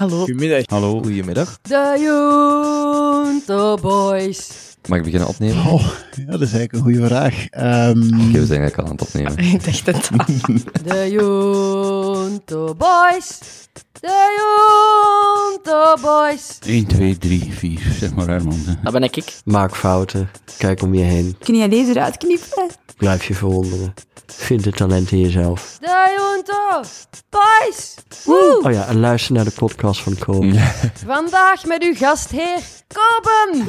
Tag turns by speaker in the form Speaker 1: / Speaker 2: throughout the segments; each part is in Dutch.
Speaker 1: Hallo.
Speaker 2: Goedemiddag.
Speaker 3: Hallo, goedemiddag.
Speaker 1: De Junto Boys.
Speaker 3: Mag ik beginnen opnemen?
Speaker 2: Oh, ja, dat is eigenlijk een goede vraag. Ehm,
Speaker 3: Oké, we zijn eigenlijk al aan het opnemen.
Speaker 1: Ik dacht het al. De Junto Boys. De Junto Boys.
Speaker 4: 1, 2, 3, 4. Zeg maar Herman.
Speaker 5: Dat ben ik.
Speaker 6: Maak fouten. Kijk om je heen.
Speaker 7: Kun jij deze eruit knippen?
Speaker 6: Blijf je verwonderen. Vind het talent in jezelf.
Speaker 1: De Junto Boys. Woe!
Speaker 6: Oh ja, en luister naar de podcast van Koop.
Speaker 1: Vandaag met uw gastheer Koben.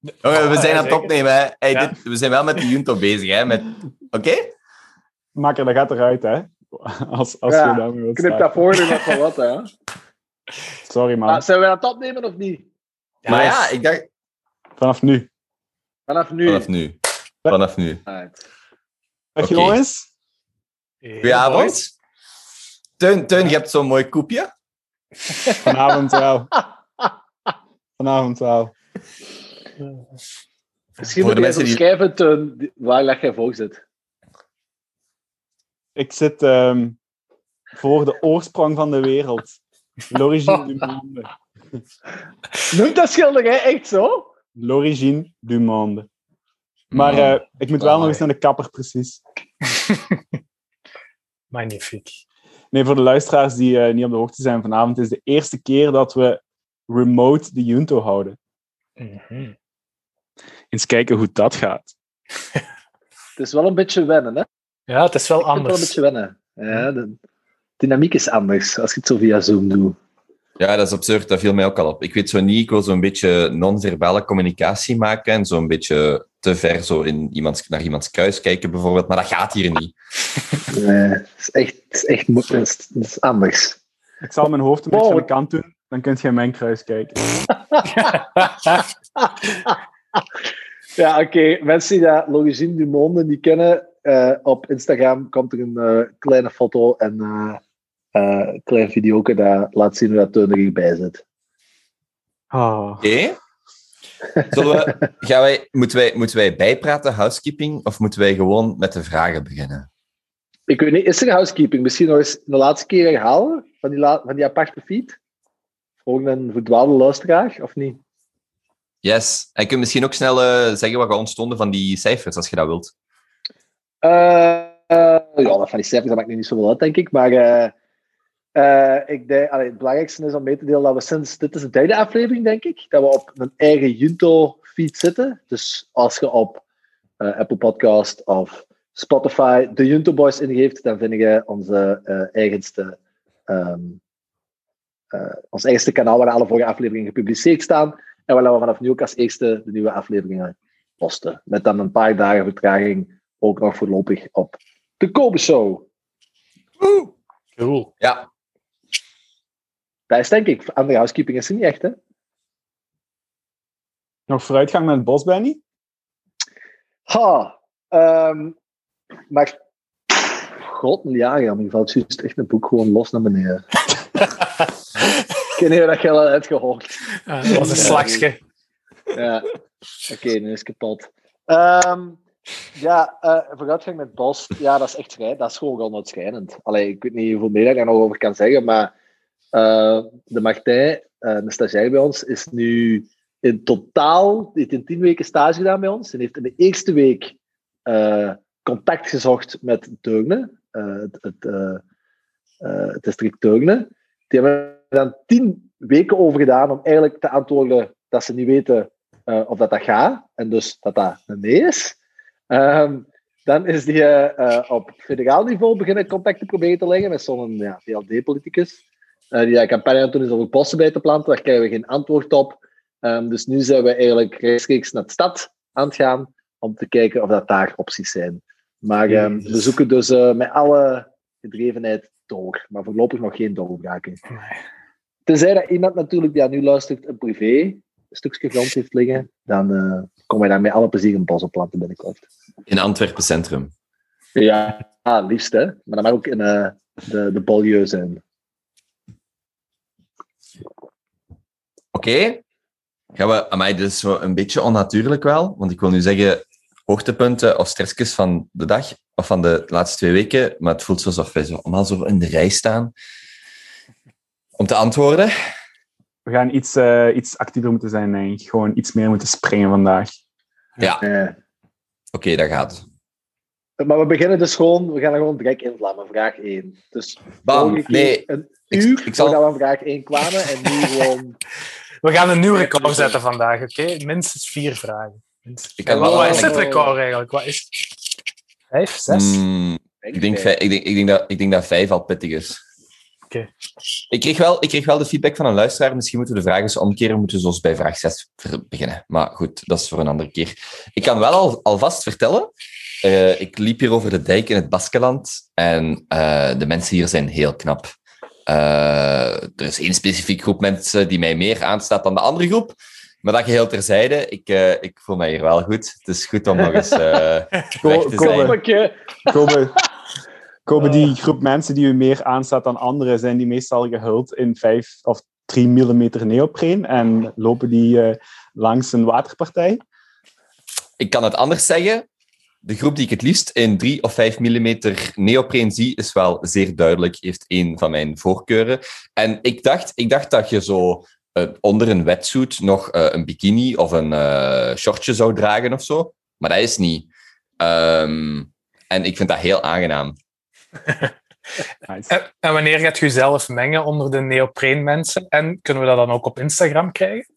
Speaker 8: Jongen, we zijn aan het opnemen, hè. Hey, dit, we zijn wel met de Junto bezig, hè. Met... Oké?
Speaker 9: Makker, dat gaat eruit, hè? Als, als
Speaker 10: Ja,
Speaker 9: je daarmee wilt
Speaker 10: Knip
Speaker 9: starten.
Speaker 10: dat voor nog van wat, hè?
Speaker 9: Sorry, man.
Speaker 10: Maar zijn we aan het opnemen of niet?
Speaker 8: maar ja, ik dacht...
Speaker 9: Vanaf nu.
Speaker 10: Vanaf nu.
Speaker 8: Vanaf nu. Vanaf nu.
Speaker 9: Dag
Speaker 8: Oké.
Speaker 9: jongens.
Speaker 8: Goedenavond. Teun, Teun, je hebt zo'n mooi koepje.
Speaker 9: Vanavond wel. Vanavond wel.
Speaker 10: Misschien
Speaker 8: Voor
Speaker 10: moet
Speaker 8: de
Speaker 10: je
Speaker 8: mensen die-
Speaker 10: beschrijven Teun, waar leg jij voor zit.
Speaker 9: Ik zit ehm, voor de oorsprong van de wereld. L'origine du monde.
Speaker 10: Noemt dat schilderij echt zo?
Speaker 9: L'origine du monde. Maar eh, ik moet wel nog eens naar de kapper, precies.
Speaker 11: Magnifiek.
Speaker 9: Nee, voor de luisteraars die eh, niet op de hoogte zijn, vanavond is de eerste keer dat we remote de Junto houden.
Speaker 11: Mhm.
Speaker 9: Eens kijken hoe dat gaat.
Speaker 10: Het is wel een beetje wennen, hè?
Speaker 11: Ja, het is wel
Speaker 10: Ik vind het wel een
Speaker 11: anders.
Speaker 10: beetje wennen. Ja, de dynamiek is anders als je het zo via Zoom doet.
Speaker 8: Ja, dat is absurd. Dat viel mij ook al op. Ik weet zo niet, ik wil zo'n beetje non-verbale communicatie maken en zo'n beetje te ver zo in iemands, naar iemands kruis kijken bijvoorbeeld, maar dat gaat hier niet.
Speaker 10: Nee, het is echt, het is echt het is, anders.
Speaker 9: Ik zal mijn hoofd een beetje
Speaker 10: Wow.
Speaker 9: aan de kant doen, dan kunt je in mijn kruis kijken.
Speaker 10: Ja, oké. Mensen die dat L'Origine du Monde niet kennen, eh, op Instagram komt er een eh, kleine foto en eh, eh, een klein video dat laat zien hoe dat Teun er hierbij zit.
Speaker 9: Ah.
Speaker 8: Oké? We, gaan wij, moeten, wij, moeten wij bijpraten, housekeeping, of moeten wij gewoon met de vragen beginnen?
Speaker 10: Ik weet niet, is er housekeeping? Misschien nog eens de laatste keer herhalen van die, la- van die aparte feed? Voor een verdwaalde luisteraar, of niet?
Speaker 8: Yes. En je kunt misschien ook snel eh, zeggen wat er ontstonden van die cijfers, als je dat wilt.
Speaker 10: Eh, ja, van die cijfers dat maakt nu niet zoveel uit, denk ik. Maar eh, ik denk, allee, het belangrijkste is om mee te delen dat we sinds... Dit is de derde aflevering, denk ik. Dat we op een eigen Junto-feed zitten. Dus als je op eh, Apple Podcast of Spotify de Junto Boys ingeeft, dan vind je onze eh, eigenste... ehm, eh, ons eigenste kanaal waar alle vorige afleveringen gepubliceerd staan. En waar we vanaf nu ook als eerste de nieuwe afleveringen posten. Met dan een paar dagen vertraging ook nog voorlopig op de Kobe Show.
Speaker 11: Cool.
Speaker 8: Ja.
Speaker 10: Dat is denk ik, andere housekeeping is er niet echt, hè?
Speaker 9: Nog vooruitgang met het bos, Benny?
Speaker 10: Ha, ehm, maar god, een jaar, ja, maar je valt juist echt een boek gewoon los naar beneden. ik weet niet of dat je al hebt gehoord.
Speaker 11: Ja, dat was een slagje.
Speaker 10: Ja, oké, nu is het kapot. Ehm, ja, eh vooruitgang met Bos, ja, dat is echt schrijnend. Dat is gewoon wel schrijnend. Allee, ik weet niet hoeveel meer ik daar nog over kan zeggen, maar eh, de Martijn, eh de stagiair bij ons, is nu in totaal, heeft in tien weken stage gedaan bij ons. En heeft in de eerste week eh, contact gezocht met Deurne, het, district Deurne. Die hebben er dan tien weken over gedaan om eigenlijk te antwoorden dat ze niet weten of dat, dat gaat. En dus dat dat een nee is. Ehm, dan is die op federaal niveau beginnen contact te proberen te leggen met zo'n ja, VLD-politicus. Eh, die een campagne aan het doen is over posten bij te planten. Daar krijgen we geen antwoord op. Ehm, dus nu zijn we eigenlijk rechtstreeks naar de stad aan het gaan om te kijken of dat daar opties zijn. Maar ehm, we zoeken dus eh, met alle gedrevenheid door. Maar voorlopig nog geen doorbraken. Tenzij dat iemand natuurlijk die aan nu luistert een privé stukje grond heeft liggen, dan eh komen wij daar met alle plezier een bos op planten binnenkort.
Speaker 8: In Antwerpen Centrum.
Speaker 10: Ja, ah, liefst hè. Maar dat mag ook in eh, de, de zijn.
Speaker 8: Oké. Gaan we... Amai, dit is zo een beetje onnatuurlijk wel. Want ik wil nu zeggen, hoogtepunten of stressjes van de dag of van de laatste twee weken. Maar het voelt alsof wij zo allemaal zo in de rij staan om te antwoorden.
Speaker 9: We gaan iets, eh, iets actiever moeten zijn, denk ik. Gewoon iets meer moeten springen vandaag.
Speaker 8: Ja,
Speaker 10: Eh,
Speaker 8: oké, dat gaat.
Speaker 10: Maar we beginnen dus gewoon, we gaan er gewoon direct invlammen, vraag 1. Dus
Speaker 8: Bam, nee.
Speaker 10: een
Speaker 8: Ik-
Speaker 10: uur
Speaker 8: ik zal-
Speaker 10: voordat we aan vraag 1 kwamen en nu gewoon...
Speaker 11: We gaan een nieuw record zetten vandaag, oké? Minstens vier vragen. Minstens.
Speaker 8: Ik kan
Speaker 11: Wat
Speaker 8: wel-
Speaker 11: is het record eigenlijk? Wat is? Vijf, zes?
Speaker 8: Mm, ik, denk, vij- ik, denk, ik, denk dat, ik denk dat vijf al pittig is.
Speaker 11: Oké.
Speaker 8: Ik, kreeg wel, ik kreeg wel de feedback van een luisteraar. Misschien moeten we de vragen eens omkeren. Moeten we zoals bij vraag 6 ver- beginnen. Maar goed, dat is voor een andere keer. Ik kan wel al, alvast vertellen. Eh, ik liep hier over de dijk in het Baskeland. En eh, de mensen hier zijn heel knap. Eh, er is één specifiek groep mensen die mij meer aanstaat dan de andere groep. Maar dat geheel terzijde. Ik, eh, ik voel mij hier wel goed. Het is goed om nog eens eh, weg te.
Speaker 9: Kobe, Kobe, die groep mensen die u meer aanstaat dan anderen, zijn die meestal gehuld in 5 of 3 mm neopreen en lopen die eh, langs een waterpartij?
Speaker 8: Ik kan het anders zeggen. De groep die ik het liefst in 3 of 5 mm neopreen zie, is wel zeer duidelijk, heeft een van mijn voorkeuren. En ik dacht, ik dacht dat je zo eh, onder een wetsuit nog eh, een bikini of een eh, shortje zou dragen of zo. Maar dat is niet. Ehm, en ik vind dat heel aangenaam.
Speaker 9: Nice.
Speaker 11: En, en wanneer gaat je zelf mengen onder de neopreen-mensen? En kunnen we dat dan ook op Instagram krijgen?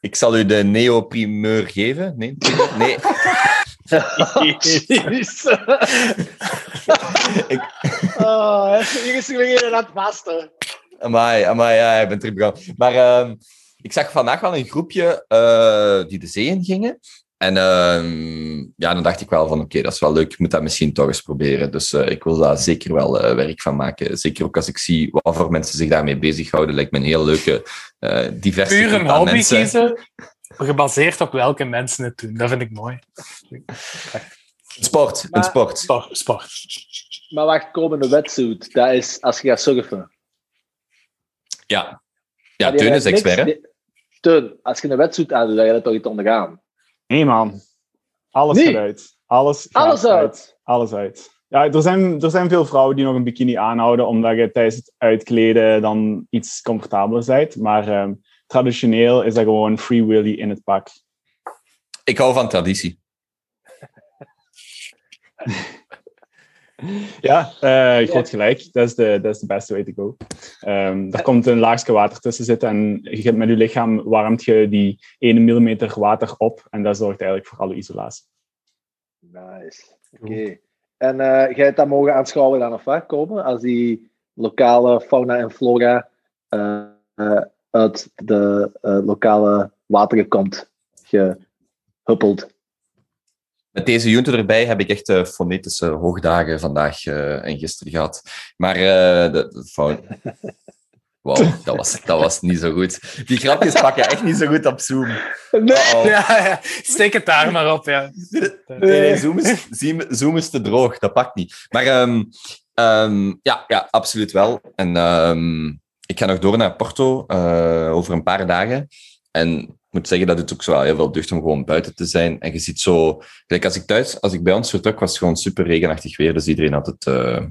Speaker 8: Ik zal u de neo-primeur geven. Nee, nee.
Speaker 10: Jezus. Oh, hier is er weer aan het vasten.
Speaker 8: Amai, amai, ja, ik ben. Maar ehm, ik zag vandaag wel een groepje eh, die de zee in gingen. En ehm, ja, dan dacht ik wel van, oké, dat is wel leuk. Ik moet dat misschien toch eens proberen. Dus eh, ik wil daar zeker wel eh, werk van maken. Zeker ook als ik zie wat voor mensen zich daarmee bezighouden. Lijkt me een heel leuke, eh diverse
Speaker 11: Puur een hobby
Speaker 8: mensen.
Speaker 11: kiezen, gebaseerd op welke mensen het doen. Dat vind ik mooi.
Speaker 8: Sport, een sport.
Speaker 11: Sport. sport.
Speaker 10: Maar wacht, komende wetsuit, dat is als je gaat surfen.
Speaker 8: Ja, ja Teun is expert, hè?
Speaker 10: Teun, als je een wetsuit aandoet, dan ga je dat toch iets ondergaan.
Speaker 9: Nee, man. Alles
Speaker 10: Nee.
Speaker 9: gaat uit. Alles,
Speaker 10: Alles uit.
Speaker 9: Alles uit. Ja, er zijn, er zijn veel vrouwen die nog een bikini aanhouden, omdat je tijdens het uitkleden dan iets comfortabeler bent. Maar ehm, traditioneel is dat gewoon free willy in het pak.
Speaker 8: Ik hou van traditie.
Speaker 9: Ja, eh groot gelijk. Dat is de, dat is de beste way to go. Ehm er komt een laagje water tussen zitten en je hebt met je lichaam warmt je die 1 mm water op en dat zorgt eigenlijk voor alle isolatie.
Speaker 10: Nice. Oké. En eh jij hebt dat mogen aanschouwen dan of wat komen? Als die lokale fauna en flora eh, uit de eh, lokale wateren komt gehuppeld.
Speaker 8: Met deze junte erbij heb ik echt eh, fonetische hoogdagen vandaag eh, en gisteren gehad. Maar eh de, de fout... Wauw, dat was, dat was niet zo goed. Die grapjes pakken echt niet zo goed op Zoom.
Speaker 10: Nee.
Speaker 8: Uh-oh.
Speaker 11: Ja, ja, steek het daar maar op. Ja.
Speaker 8: Nee, nee, Zoom is, Zoom- Zoom is te droog, dat pakt niet. Maar ehm, ehm, ja, ja, absoluut wel. En ehm, ik ga nog door naar Porto eh, over een paar dagen. En ik moet zeggen dat het ook zo wel heel veel deugd om gewoon buiten te zijn. En je ziet zo... Kijk, als ik thuis, als ik bij ons vertrok, was het gewoon super regenachtig weer. Dus iedereen had het... eh,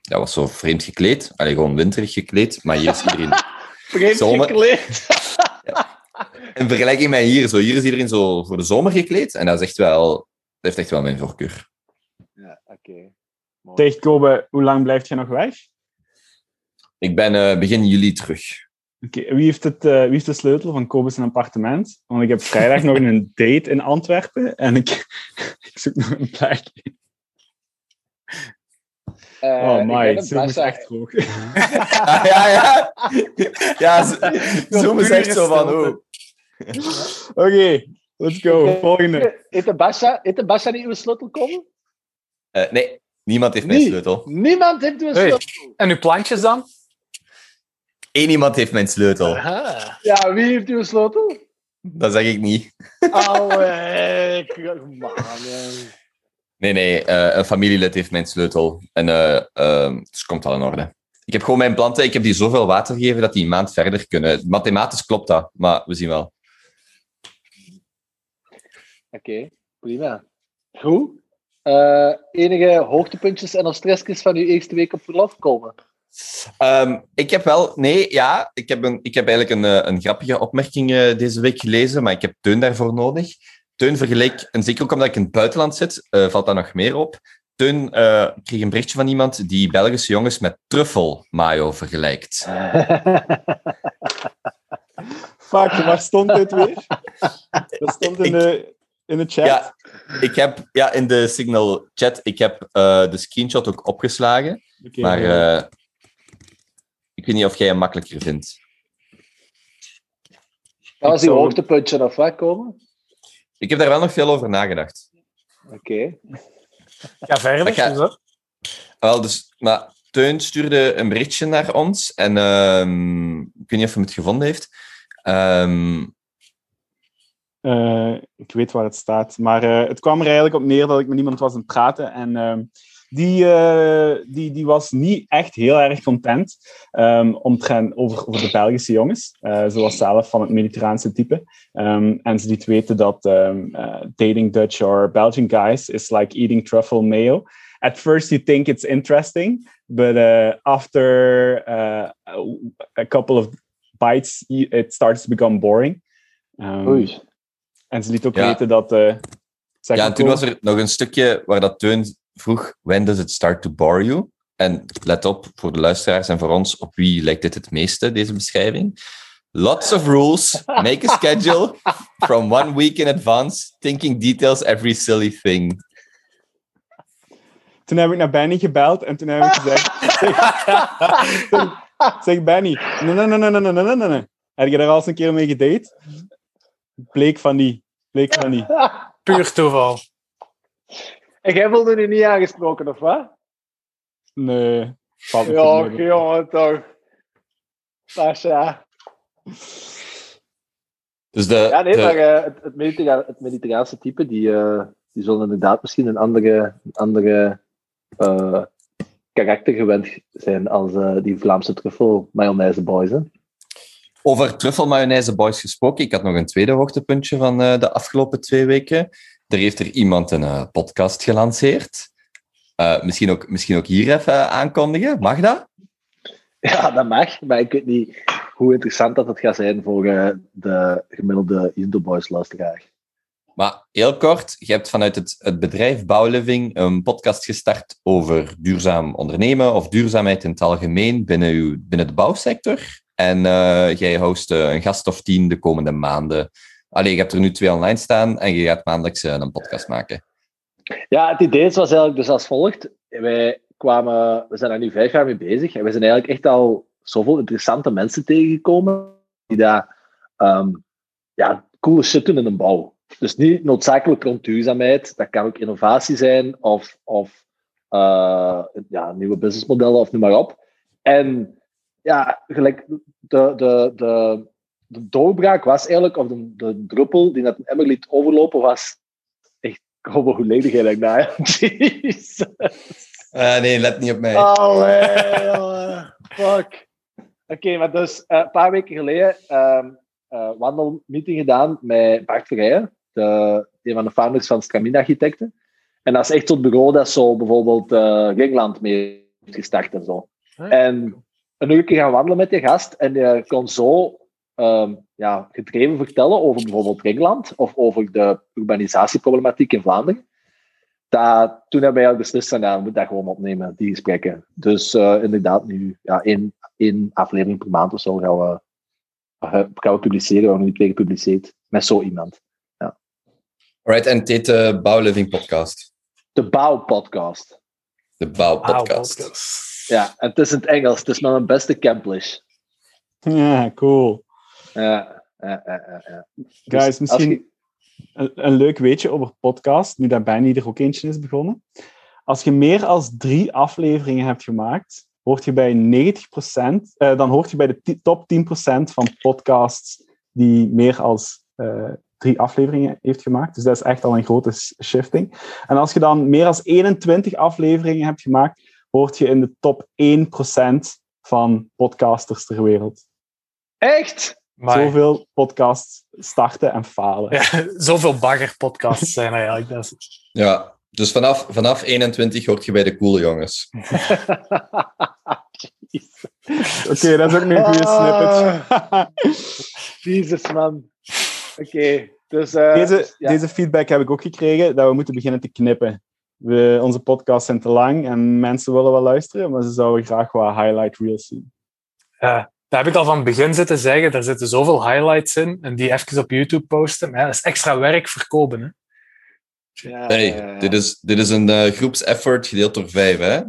Speaker 8: ja, was zo vreemd gekleed. Allee, gewoon winterig gekleed. Maar hier is iedereen...
Speaker 10: Vreemd
Speaker 8: Zomer-
Speaker 10: gekleed.
Speaker 8: In vergelijking met hier, zo, hier is iedereen zo voor de zomer gekleed. En dat is echt wel... Dat heeft echt wel mijn voorkeur.
Speaker 10: Ja, oké.
Speaker 9: Kobe, hoe lang blijft je nog weg?
Speaker 8: Ik ben eh, begin juli terug.
Speaker 9: Oké, wie, heeft het, eh, wie heeft de sleutel van Kobe's appartement? Want ik heb vrijdag nog een date in Antwerpen en ik, ik zoek nog een plek.
Speaker 10: Eh,
Speaker 9: Oh
Speaker 10: ik
Speaker 9: my,
Speaker 10: heb een
Speaker 9: Zoom is echt hoog.
Speaker 8: Ah, ja, ja. Ja, zo- Zoom is echt zo van... Oh.
Speaker 9: Oké, let's go. Volgende.
Speaker 10: Heeft de Basha, heeft de Basha niet uw sleutel komen?
Speaker 8: Eh, nee, niemand heeft mijn
Speaker 10: Nee.
Speaker 8: sleutel.
Speaker 10: Niemand heeft uw
Speaker 11: Hey.
Speaker 10: sleutel.
Speaker 11: En uw plantjes dan?
Speaker 8: Eén iemand heeft mijn sleutel.
Speaker 11: Aha.
Speaker 10: Ja, wie heeft uw sleutel?
Speaker 8: Dat zeg ik niet.
Speaker 10: Allee, man.
Speaker 8: Nee, nee, eh, een familielid heeft mijn sleutel. En eh, ehm, dus het komt al in orde. Ik heb gewoon mijn planten, ik heb die zoveel water gegeven dat die een maand verder kunnen. Mathematisch klopt dat, maar we zien wel.
Speaker 10: Oké, prima. Goed. Eh, enige hoogtepuntjes en of stressjes van uw eerste week op verlof komen?
Speaker 8: Ehm, ik heb wel... Nee, ja. Ik heb, een, ik heb eigenlijk een, eh, een grappige opmerking eh, deze week gelezen, maar ik heb Teun daarvoor nodig. Teun vergeleek, en zeker ook omdat ik in het buitenland zit, eh, valt daar nog meer op. Teun kreeg een berichtje van iemand die Belgische jongens met truffel mayo vergelijkt.
Speaker 9: Fuck, waar stond dit weer? Dat stond in de, in de chat.
Speaker 8: Ja, ik heb ja, in de Signal chat, ik heb de screenshot ook opgeslagen, maar ik weet niet of jij hem makkelijker vindt.
Speaker 10: Dat was
Speaker 9: zou-
Speaker 10: hoogtepuntje of wat komen?
Speaker 8: Ik heb daar wel nog veel over nagedacht.
Speaker 10: Oké.
Speaker 11: Ja, verder. Dus.
Speaker 8: Wel, dus, maar Teun stuurde een berichtje naar ons en ehm, ik weet niet of hij het gevonden heeft. Ehm,
Speaker 9: Eh, ik weet waar het staat. Maar eh, het kwam er eigenlijk op neer dat ik met iemand was aan het praten. En ehm, die, eh, die, die was niet echt heel erg content um, omtrent over, over de Belgische jongens. Eh ze was zelf van het Mediterraanse type. Ehm, en ze liet weten dat ehm, eh, dating Dutch or Belgian guys is like eating truffle mayo. At first you think it's interesting, but uh, after uh, a couple of bites, it starts to become boring. Um,
Speaker 10: Oei.
Speaker 9: en ze liet ook
Speaker 8: Ja.
Speaker 9: weten dat. eh
Speaker 8: ja, en toen was er nog een stukje waar dat Teun vroeg, when does it start to bore you? En let op, voor de luisteraars en voor ons, op wie lijkt dit het meeste, deze beschrijving? Lots of rules, make a schedule from one week in advance, thinking details every silly thing.
Speaker 9: Toen heb ik naar Benny gebeld en toen heb ik gezegd: zeg, zeg Benny, nee, nee, nee, nee, nee, nee, nee, nee, nee. Heb je daar al eens een keer mee gedate? Bleek van die. Bleek van die.
Speaker 11: Puur toeval.
Speaker 10: En jij wilde nu niet aangesproken, of wat?
Speaker 9: Nee.
Speaker 10: Ja, jongen, toch. Pasha.
Speaker 8: Dus de,
Speaker 10: Ja, nee,
Speaker 8: de-
Speaker 10: maar eh, het, het, mediterra- het mediterraanse type, die, eh, die zullen inderdaad misschien een andere, een andere eh, karakter gewend zijn als eh, die Vlaamse truffel mayonaise boys. Hè?
Speaker 8: Over truffelmayonaise boys gesproken, ik had nog een tweede hoogtepuntje van eh, de afgelopen twee weken. Er heeft er iemand een eh, podcast gelanceerd. Eh, misschien, ook, misschien ook hier even aankondigen. Mag dat?
Speaker 10: Ja, dat mag, maar ik weet niet hoe interessant dat het gaat zijn voor eh, de gemiddelde Indo Boys luisteraar.
Speaker 8: Maar heel kort, je hebt vanuit het, het bedrijf Bouwliving een podcast gestart over duurzaam ondernemen of duurzaamheid in het algemeen binnen, uw, binnen de bouwsector. En eh, jij host eh, een gast of tien de komende maanden. Allee, je hebt er nu twee online staan en je gaat maandelijks eh, een podcast maken.
Speaker 10: Ja, het idee was eigenlijk dus als volgt. Wij kwamen, we zijn er nu vijf jaar mee bezig en we zijn eigenlijk echt al zoveel interessante mensen tegengekomen die daar ehm, ja, coole shit in een bouw. Dus niet noodzakelijk rond duurzaamheid, dat kan ook innovatie zijn of, of eh, ja, nieuwe businessmodellen of noem maar op. En ja, gelijk de, de, de, de doorbraak was eigenlijk, of de, de druppel die dat emmer liet overlopen, was echt, jij dat nou? Jezus.
Speaker 8: Eh, nee, let niet op mij.
Speaker 10: Allee. Fuck. Oké, maar dus eh, een paar weken geleden um, uh, wandelmeeting gedaan met Bart Verrijen, de, een van de founders van Stramina Architecten. En dat is echt tot bureau dat zo bijvoorbeeld uh, Ringland mee heeft gestart en zo. En een uur gaan wandelen met die gast en je kon zo um, ja, gedreven vertellen over bijvoorbeeld Ringland of over de urbanisatieproblematiek in Vlaanderen. Dat, toen hebben wij al beslist van, ja, we moeten dat gewoon opnemen, die gesprekken. Dus uh, inderdaad, nu ja, één, één aflevering per maand of zo gaan we, uh, gaan we publiceren, we hebben nu twee gepubliceerd, met zo iemand. Ja.
Speaker 8: Alright, en het heet de Bouwliving Podcast.
Speaker 10: De Bouwpodcast.
Speaker 8: De Bouwpodcast.
Speaker 11: Bouw
Speaker 10: ja, het is in het Engels, het is mijn beste Camplish.
Speaker 9: Ja, cool.
Speaker 10: Ja, ja, ja, ja.
Speaker 9: Guys,
Speaker 10: Dus
Speaker 9: misschien
Speaker 10: je...
Speaker 9: een, een, leuk weetje over podcast, nu dat Benny er ook eentje is begonnen. Als je meer dan drie afleveringen hebt gemaakt, hoort je bij 90%, uh, dan hoort je bij de top 10% van podcasts die meer dan uh, drie afleveringen heeft gemaakt. Dus dat is echt al een grote shifting. En als je dan meer dan 21 afleveringen hebt gemaakt, hoort je in de top 1% van podcasters ter wereld.
Speaker 10: Echt?
Speaker 11: Maar
Speaker 9: Zoveel podcasts starten en falen.
Speaker 11: ja, zoveel baggerpodcasts zijn er eigenlijk. Dat is-
Speaker 8: Ja, dus vanaf, vanaf 21 hoort je bij de coole jongens.
Speaker 9: Oké, dat is ook nu een goede snippet.
Speaker 10: Jezus, man. Oké, dus... eh,
Speaker 9: deze,
Speaker 10: ja.
Speaker 9: deze feedback heb ik ook gekregen, dat we moeten beginnen te knippen. We, onze podcasts zijn te lang en mensen willen wel luisteren, maar ze zouden graag wat highlight reels zien.
Speaker 11: Ja, daar heb ik al van het begin zitten zeggen. Er zitten zoveel highlights in. En die even op YouTube posten. Maar ja, dat is extra werk voor Koben. Hè?
Speaker 10: Ja,
Speaker 8: Hey,
Speaker 10: ja, ja.
Speaker 8: dit is, dit is een eh, groepseffort gedeeld door vijf, hè?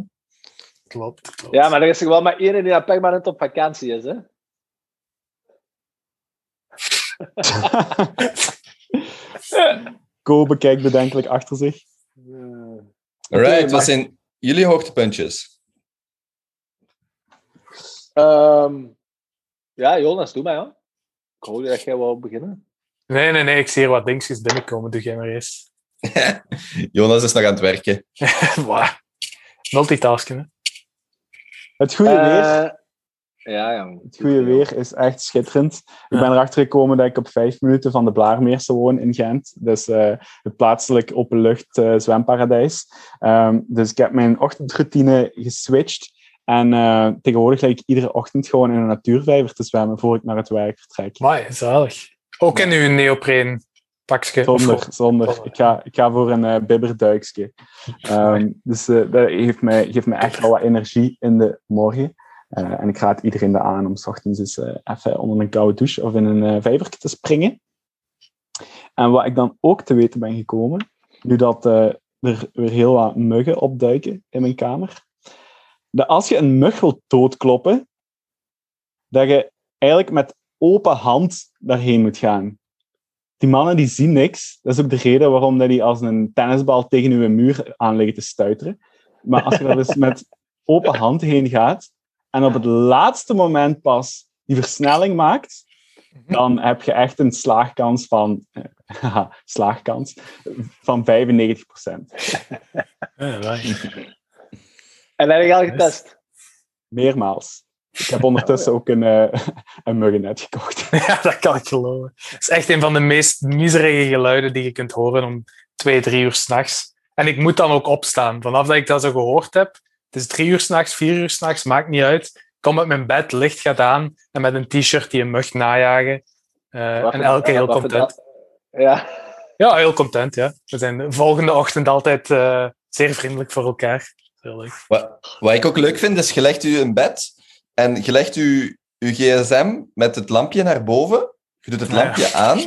Speaker 11: Klopt, klopt.
Speaker 10: Ja, maar er is toch wel maar één die permanent op vakantie is, hè?
Speaker 9: Kobe kijkt bedenkelijk achter zich.
Speaker 8: Alright, wat zijn jullie hoogtepuntjes?
Speaker 10: Ehm, ja, Jonas, doe maar, ja. Ik hoorde dat jij wou beginnen.
Speaker 11: Nee, nee, nee. Ik zie hier wat dingetjes binnenkomen. Doe jij maar eerst.
Speaker 8: Jonas is nog aan het werken.
Speaker 11: Wauw. Multitasken, hè?
Speaker 9: Het goede
Speaker 10: Eh,
Speaker 9: weer,
Speaker 10: Ja, ja.
Speaker 9: het goede weer is echt schitterend. Ik ben erachter gekomen dat ik op vijf minuten van de Blaarmeerse woon in Gent. Dus eh, het plaatselijk openlucht eh zwemparadijs. Ehm, dus ik heb mijn ochtendroutine geswitcht. En eh, tegenwoordig lig ik iedere ochtend gewoon in een natuurvijver te zwemmen voor ik naar het werk vertrek.
Speaker 11: Mooi, zalig. Ook in uw neopreen pakje.
Speaker 9: Zonder, zonder. Ik ga, ik ga voor een eh bibberduikje. Ehm, dus eh, dat geeft mij, geeft mij echt wel wat energie in de morgen. En ik raad iedereen dat aan om s ochtends eens even onder een koude douche of in een vijver te springen. En wat ik dan ook te weten ben gekomen, nu dat er weer heel wat muggen opduiken in mijn kamer, dat als je een mug wilt doodkloppen, dat je eigenlijk met open hand daarheen moet gaan die mannen die zien niks. Dat is ook de reden waarom dat die als een tennisbal tegen uw muur aan liggen te stuiteren. Maar als je er dus met open hand heen gaat en op het laatste moment pas die versnelling maakt, dan heb je echt een slaagkans van, slaagkans, van 95%.
Speaker 11: Ja, right.
Speaker 10: En heb je al getest?
Speaker 9: Meermaals. Ik heb ondertussen ook een, eh een muggennet gekocht.
Speaker 11: ja, dat kan ik geloven. Het is echt een van de meest miserige geluiden die je kunt horen om twee, drie uur s'nachts. En ik moet dan ook opstaan. Vanaf dat ik dat zo gehoord heb, het is drie uur s'nachts, vier uur s'nachts, maakt niet uit. Ik kom uit mijn bed, licht gaat aan en met een t-shirt die een mug najagen. Eh, en elke keer heel content.
Speaker 10: Ja.
Speaker 11: Ja, heel content, ja. We zijn de volgende ochtend altijd eh, zeer vriendelijk voor elkaar. Heel leuk.
Speaker 8: Wat, wat ik ook leuk vind, is je legt u in bed en je legt u, uw gsm met het lampje naar boven. Je doet het
Speaker 11: Ah, ja.
Speaker 8: lampje aan.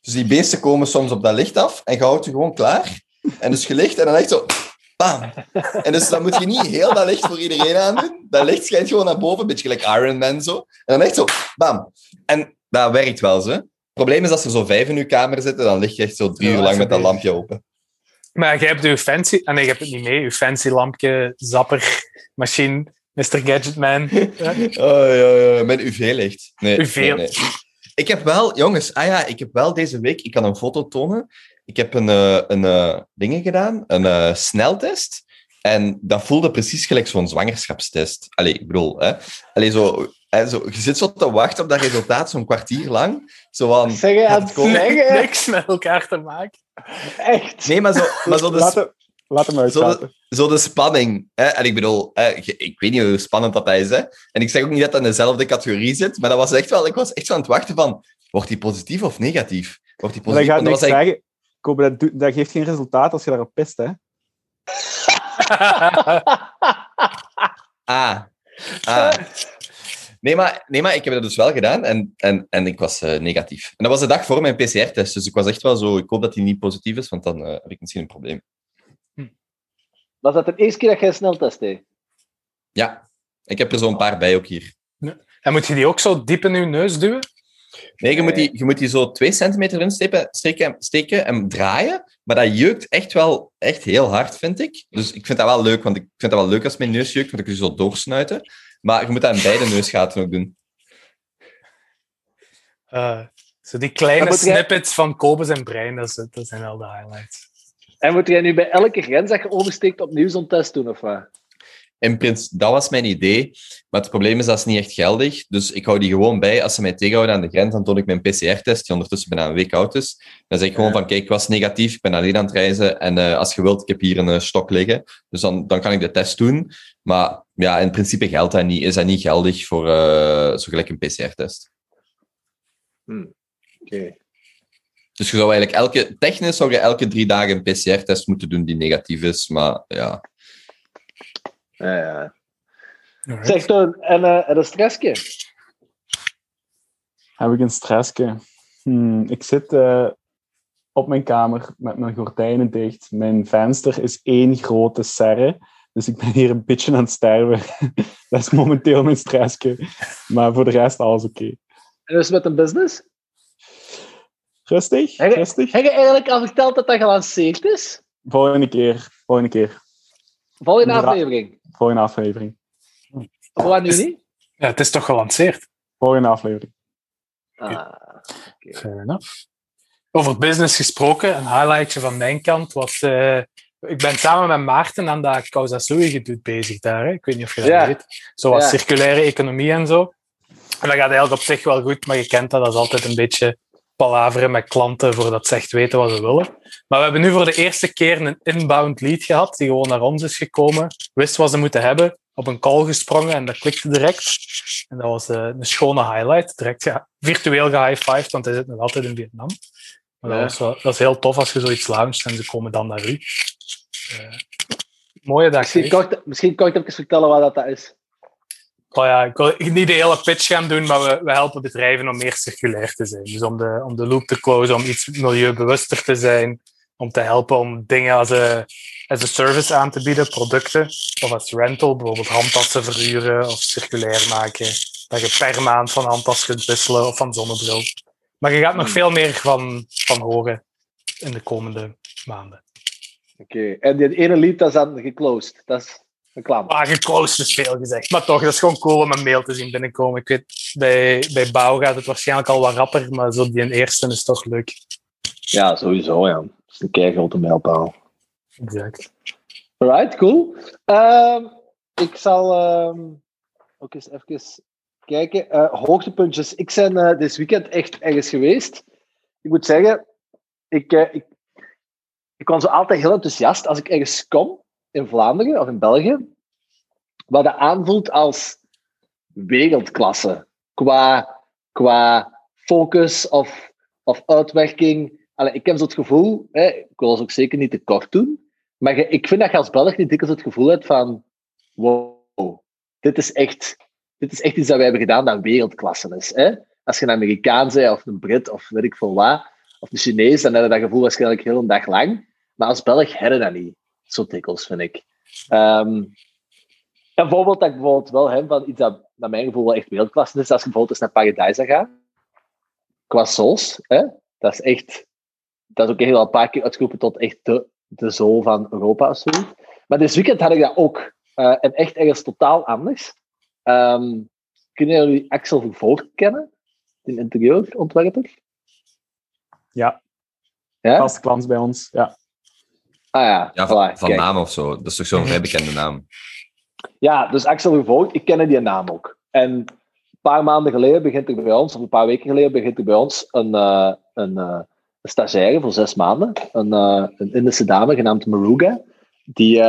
Speaker 8: Dus die beesten komen soms op dat licht af en je houdt je gewoon klaar. En dus je ligt en dan echt zo... Bam. En dus dan moet je niet heel dat licht voor iedereen aandoen. Dat licht schijnt gewoon naar boven, een beetje gelijk Iron Man zo. En dan echt zo... Bam. En dat werkt wel, zo. Het probleem is als er zo vijf in uw kamer zitten, dan lig je echt zo drie uur lang met dat lampje open.
Speaker 11: Maar jij hebt uw fancy... Ah, nee, je hebt het niet mee. Uw fancy lampje, zapper, machine, Mr. Gadgetman. Ja.
Speaker 8: Oh, ja, ja, met UV-licht. Nee,
Speaker 11: UV.
Speaker 8: nee, nee. Ik heb wel, jongens, ah ja, ik heb wel deze week, ik kan een foto tonen. Ik heb een, eh, een eh, dingen gedaan, een eh, sneltest. En dat voelde precies gelijk zo'n zwangerschapstest. Allee, ik bedoel, hè. Allee, zo, hè, zo, je zit zo te wachten op dat resultaat, zo'n kwartier lang. Zo van,
Speaker 10: Zeg je aan het zeggen?
Speaker 11: Niks met elkaar te maken.
Speaker 10: Echt?
Speaker 8: Nee, maar zo, maar zo de,
Speaker 9: Laat hem, laat hem
Speaker 8: zo de, zo de spanning. Hè? En ik bedoel, hè, ik weet niet hoe spannend dat is. Hè? En ik zeg ook niet dat dat in dezelfde categorie zit, maar dat was echt wel, ik was echt zo aan het wachten van, wordt die positief of negatief? Wordt die
Speaker 9: Maar dat
Speaker 8: positief?
Speaker 9: gaat
Speaker 8: Want
Speaker 9: niks
Speaker 8: dat was eigenlijk-
Speaker 9: zeggen. Kobe, dat, doet- dat geeft geen resultaat als je daarop pist, hè?
Speaker 8: Ah. ah. Nee, maar, nee, maar ik heb dat dus wel gedaan en, en, en ik was eh, negatief. En dat was de dag voor mijn PCR-test, dus ik was echt wel zo, ik hoop dat die niet positief is, want dan eh, heb ik misschien een probleem.
Speaker 10: Was dat de eerste keer dat jij een sneltest deed?
Speaker 8: Ja, ik heb er zo een paar bij ook hier.
Speaker 11: En moet je die ook zo diep in je neus duwen?
Speaker 8: Nee, je moet die, je moet die zo twee centimeter in steken, steken, steken en draaien. Maar dat jeukt echt wel echt heel hard, vind ik. Dus ik vind dat wel leuk, want ik vind dat wel leuk als mijn neus jeukt, want kun je zo doorsnuiten. Maar je moet dat in beide neusgaten ook doen.
Speaker 11: Eh, zo die kleine
Speaker 10: jij-
Speaker 11: snippets van Kobe zijn brein, dat, is, dat zijn wel de highlights.
Speaker 10: En moet jij nu bij elke grens dat je oversteekt opnieuw zo'n test doen, of wat?
Speaker 8: In prins, dat was mijn idee. Maar het probleem is dat is niet echt geldig. Dus ik hou die gewoon bij. Als ze mij tegenhouden aan de grens, dan toon ik mijn PCR-test, die ondertussen bijna een week oud is. Dan zeg ik gewoon van, kijk, ik was negatief, ik ben alleen aan het reizen. En eh, als je wilt, ik heb hier een eh, stok liggen. Dus dan, dan kan ik de test doen. Maar ja, in principe geldt dat niet, is dat niet geldig voor eh, zo gelijk een PCR-test.
Speaker 10: Oké.
Speaker 8: Dus je zou eigenlijk elke, technisch zou je elke drie dagen een PCR-test moeten doen die negatief is. Maar ja,
Speaker 10: Ja, ja.
Speaker 11: Alright.
Speaker 10: Zeg toen, en, eh, en een stressje?
Speaker 9: Heb ik een stressje? Hmm, ik zit eh, op mijn kamer met mijn gordijnen dicht. Mijn venster is één grote serre. Dus ik ben hier een beetje aan het sterven. Dat is momenteel mijn stressje. Maar voor de rest alles oké.
Speaker 10: En dus met een business?
Speaker 9: Rustig,
Speaker 10: Heb je-
Speaker 9: rustig.
Speaker 10: Heb je eigenlijk al verteld dat dat gelanceerd is?
Speaker 9: Volgende keer, volgende keer.
Speaker 10: Volgende aflevering.
Speaker 9: Volgende aflevering.
Speaker 10: Wat nu niet?
Speaker 11: Ja, het is toch gelanceerd?
Speaker 9: Volgende aflevering.
Speaker 10: Ah,
Speaker 11: Fair enough. Over business gesproken, een highlightje van mijn kant was... eh, ik ben samen met Maarten aan dat Causa Sui gedoet bezig daar. Hè? Ik weet niet of je dat
Speaker 10: Ja.
Speaker 11: weet. Zoals
Speaker 10: Ja.
Speaker 11: circulaire economie en zo. En dat gaat eigenlijk op zich wel goed, maar je kent dat, dat is altijd een beetje palaveren met klanten voordat ze echt weten wat ze willen. Maar we hebben nu voor de eerste keer een inbound lead gehad, die gewoon naar ons is gekomen, wist wat ze moeten hebben, op een call gesprongen en dat klikte direct. En dat was eh, een schone highlight. Direct ja, virtueel gehighfived, want hij zit nog altijd in Vietnam. Maar dat, was wel, dat is heel tof als je zoiets launcht en ze komen dan naar u. Eh, mooie dag.
Speaker 10: Misschien kort, misschien kort even vertellen wat dat is.
Speaker 11: Oh ja, ik wil niet de hele pitch gaan doen, maar we, we helpen bedrijven om meer circulair te zijn. Dus om de, om de loop te closen, om iets milieubewuster te zijn, om te helpen om dingen als een, als een service aan te bieden, producten, of als rental, bijvoorbeeld handtassen verhuren of circulair maken. Dat je per maand van handtas kunt wisselen of van zonnebril. Maar je gaat nog veel meer van, van horen in de komende maanden.
Speaker 10: Oké. En die ene lead dat is dan geclosed. Dat is een klant.
Speaker 11: Ah, geclosed is veel gezegd. Maar toch, dat is gewoon cool om een mail te zien binnenkomen. Ik weet, bij, bij bouw gaat het waarschijnlijk al wat rapper, maar zo die eerste is toch leuk.
Speaker 10: Ja, sowieso, ja. Dat is een kei grote mijlpaal.
Speaker 11: Exact.
Speaker 10: Alright, cool. Ehm, ik zal ehm, ook eens even kijken. Eh, hoogtepuntjes. Ik ben eh, dit weekend echt ergens geweest. Ik moet zeggen, ik, eh, ik, ik was zo altijd heel enthousiast als ik ergens kom, in Vlaanderen of in België, wat dat aanvoelt als wereldklasse. Qua, qua focus of, of uitwerking. Allee, ik heb zo het gevoel, hè, ik wil ons ook zeker niet te kort doen, maar ik vind dat je als Belg niet dikwijls het gevoel hebt van wow, dit is echt, dit is echt iets dat wij hebben gedaan dat wereldklasse is. Hè? Als je een Amerikaan bent, of een Brit, of weet ik veel wat, of een Chinees, dan heb je dat gevoel waarschijnlijk heel een dag lang. Maar als Belg heb je dat niet, zo dikwijls, vind ik. Ehm, en bijvoorbeeld dat ik bijvoorbeeld wel heb van iets dat naar mijn gevoel wel echt wereldklasse is, als je bijvoorbeeld eens naar Paradise gaat. Qua sauce, hè? dat is echt, dat is ook heel een paar keer uitgeroepen tot echt de, de zool van Europa of zoiets. Maar dit weekend had ik dat ook. eh, en echt ergens totaal anders. Ehm, kunnen jullie Axel Vervoort kennen? Een interieurontwerper?
Speaker 9: Ja,
Speaker 10: Ja?
Speaker 9: vaste klant bij ons. Ja.
Speaker 10: Ah ja,
Speaker 8: ja
Speaker 10: voilà,
Speaker 8: van, naam of zo. Dat is toch zo'n vrij bekende naam.
Speaker 10: Ja, dus Axel Vervoort, ik ken die naam ook. En een paar maanden geleden begint er bij ons, of een paar weken geleden begint er bij ons een, eh, een, een stagiaire voor zes maanden. Een, eh, een Indische dame genaamd Maruga, die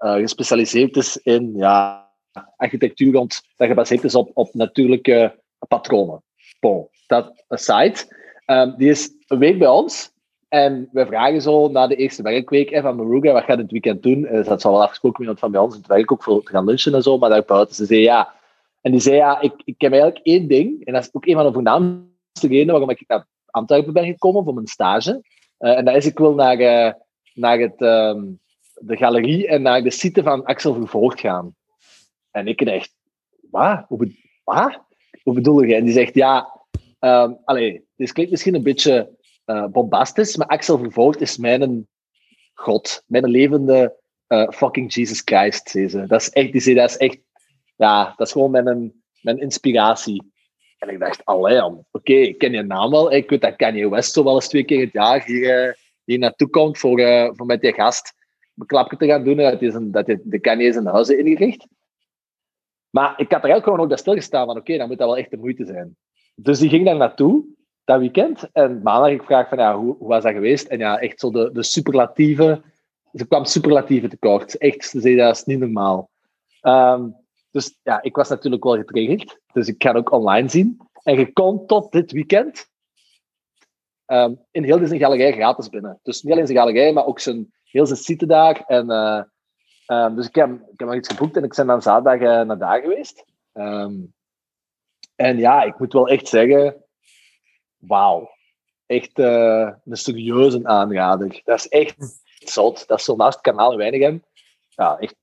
Speaker 10: gespecialiseerd is in ja, architectuur rond, dat gebaseerd is op, op natuurlijke patronen. Bon, dat aside. Ehm, die is een week bij ons. En wij vragen zo na de eerste werkweek van Maruga, wat gaat het weekend doen? Eh, dat zal wel afgesproken met iemand van bij ons in het werk ook voor te gaan lunchen en zo, maar daarbuiten. Ze zei ja. En die zei ja, ik, ik heb eigenlijk één ding, en dat is ook een van de voornaamste redenen waarom ik naar Antwerpen ben gekomen voor mijn stage. Eh, en dat is, ik wil naar, eh, naar het, ehm, de galerie en naar de site van Axel Vervoort gaan. En ik dacht, wat? Hoe, wat? Bedoel je? En die zegt, ja, ehm allee, dit klinkt misschien een beetje eh, bombastisch, maar Axel Vervoort is mijn god, mijn levende eh, fucking Jesus Christ. Dat is echt, die dat is echt, ja, dat is gewoon mijn, mijn inspiratie. En ik dacht, allee, oké, ik ken je naam wel. Ik weet dat Kanye West zo wel eens twee keer het jaar hier, eh, hier naartoe komt voor, voor met die gast een klapje te gaan doen. Dat hij, zijn, dat hij de Kanye zijn huizen ingericht. Maar ik had er eigenlijk gewoon ook bij stilgestaan van oké, dan moet dat wel echt de moeite zijn. Dus die ging daar naartoe, dat weekend. En maandag ik vraag van ja, hoe, hoe was dat geweest? En ja, echt zo de, de superlatieve. Ze kwam superlatieve tekort. Echt, ze zei dat is niet normaal. Ehm, dus ja, ik was natuurlijk wel getriggerd. Dus ik ga ook online zien. En je kon tot dit weekend ehm, in heel zijn galerij gratis binnen. Dus niet alleen zijn galerij, maar ook zijn, heel zijn site daar. En, eh, ehm, dus ik heb, ik heb nog iets geboekt en ik ben dan zaterdag eh, naar daar geweest. En ja, ik moet wel echt zeggen, wauw. Echt eh, een serieuze aanrader. Dat is echt zot. Dat is zo naast het kanaal in Weinigem. Ja, echt.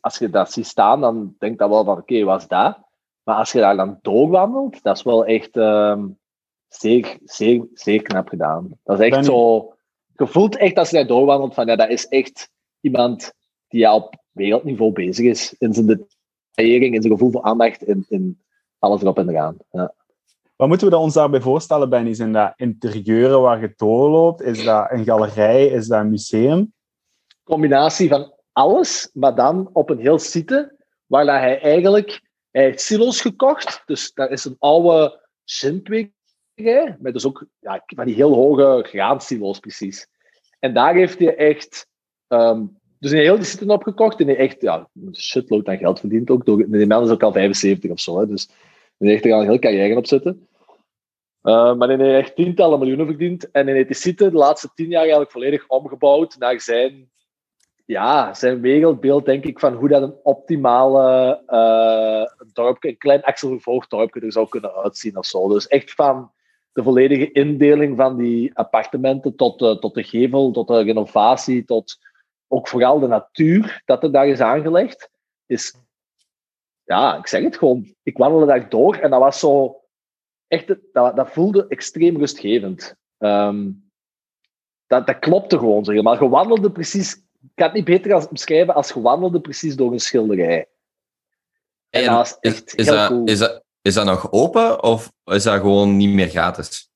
Speaker 10: Als je dat ziet staan, dan denk je wel van, oké, wat is dat? Maar als je daar dan doorwandelt, dat is wel echt ehm, zeer, zeer, zeer knap gedaan. Dat is echt
Speaker 9: Ben-
Speaker 10: zo... Je voelt echt als je daar doorwandelt van, ja, dat is echt iemand die ja, op wereldniveau bezig is. In zijn detaillering, in zijn gevoel voor aandacht, in, in alles erop en eraan. Ja.
Speaker 9: Wat moeten we ons daarbij voorstellen, Benny? Zijn dat interieuren waar je doorloopt? Is dat een galerij? Is dat een museum?
Speaker 10: combinatie van alles, maar dan op een heel site, waar dat hij eigenlijk... Hij silo's gekocht, dus dat is een oude zinkwekerij, met dus ook ja, van die heel hoge graansilo's precies. En daar heeft hij echt... ehm, dus een heel die site opgekocht en hij echt ja, een shitload aan geld verdiend ook. Door, die man is ook al 75 of zo, hè, dus hij heeft er al een heel carrière op zitten. Eh, maar hij heeft echt tientallen miljoenen verdiend. En die site de laatste tien jaar eigenlijk volledig omgebouwd naar zijn ja, zijn wereldbeeld, denk ik, van hoe dat een optimale eh dorp, een klein Axel dorpje er zou kunnen uitzien of zo. Dus echt van de volledige indeling van die appartementen tot, de tot de gevel, tot de renovatie, tot ook vooral de natuur dat er daar is aangelegd, is, ja, ik zeg het gewoon, ik wandelde daar door en dat was zo, echt, dat, dat voelde extreem rustgevend. Ehm, dat, dat klopte gewoon, zeg maar. Je wandelde precies ik kan het niet beter als, beschrijven als gewandelde precies door een schilderij. En
Speaker 8: En
Speaker 10: dat is
Speaker 8: is,
Speaker 10: echt
Speaker 8: is,
Speaker 10: heel
Speaker 8: dat,
Speaker 10: cool.
Speaker 8: is, dat, is dat nog open of is dat gewoon niet meer gratis?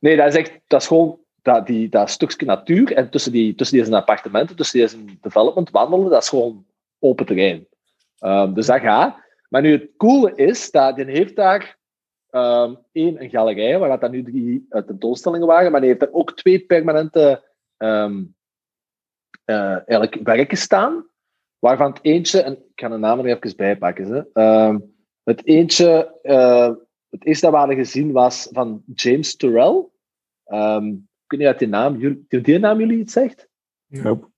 Speaker 10: Nee, dat is echt, dat is gewoon dat, die, dat stukje natuur en tussen, die, tussen deze appartementen, tussen deze development wandelen, dat is gewoon open terrein. Ehm, dus dat gaat. Maar nu het coole is, dat die heeft daar ehm, één, een galerij, waar dat nu drie eh, tentoonstellingen waren, maar die heeft daar ook twee permanente ehm, eh, eigenlijk werken staan, waarvan het eentje, en ik ga de namen er even bij pakken, hè. Ehm, het eentje, eh, het eerste dat we hadden gezien was van James Turrell. Weet niet of die naam, die, naam jullie iets zegt?
Speaker 9: Nope.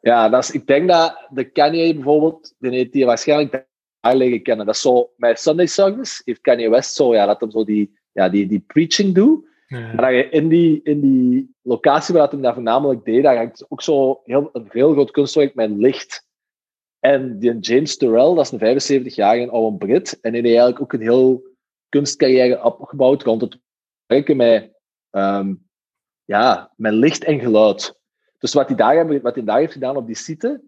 Speaker 10: Ja, dat is, ik denk dat de Kanye bijvoorbeeld, die heeft die waarschijnlijk daar leren kennen. Dat is zo, met Sunday Service heeft Kanye West zo, ja, dat hem zo die, ja, die, die preaching doet.
Speaker 11: Ja.
Speaker 10: Maar dat je in die, in die locatie waar hem dat voornamelijk deed, daar hangt ook zo heel, een heel groot kunstwerk met licht. En die James Turrell, dat is een 75-jarige oude Brit. En die heeft eigenlijk ook een heel kunstcarrière opgebouwd rond het werken met, ehm, ja, met licht en geluid. Dus wat hij, daar, wat hij heeft gedaan op die site,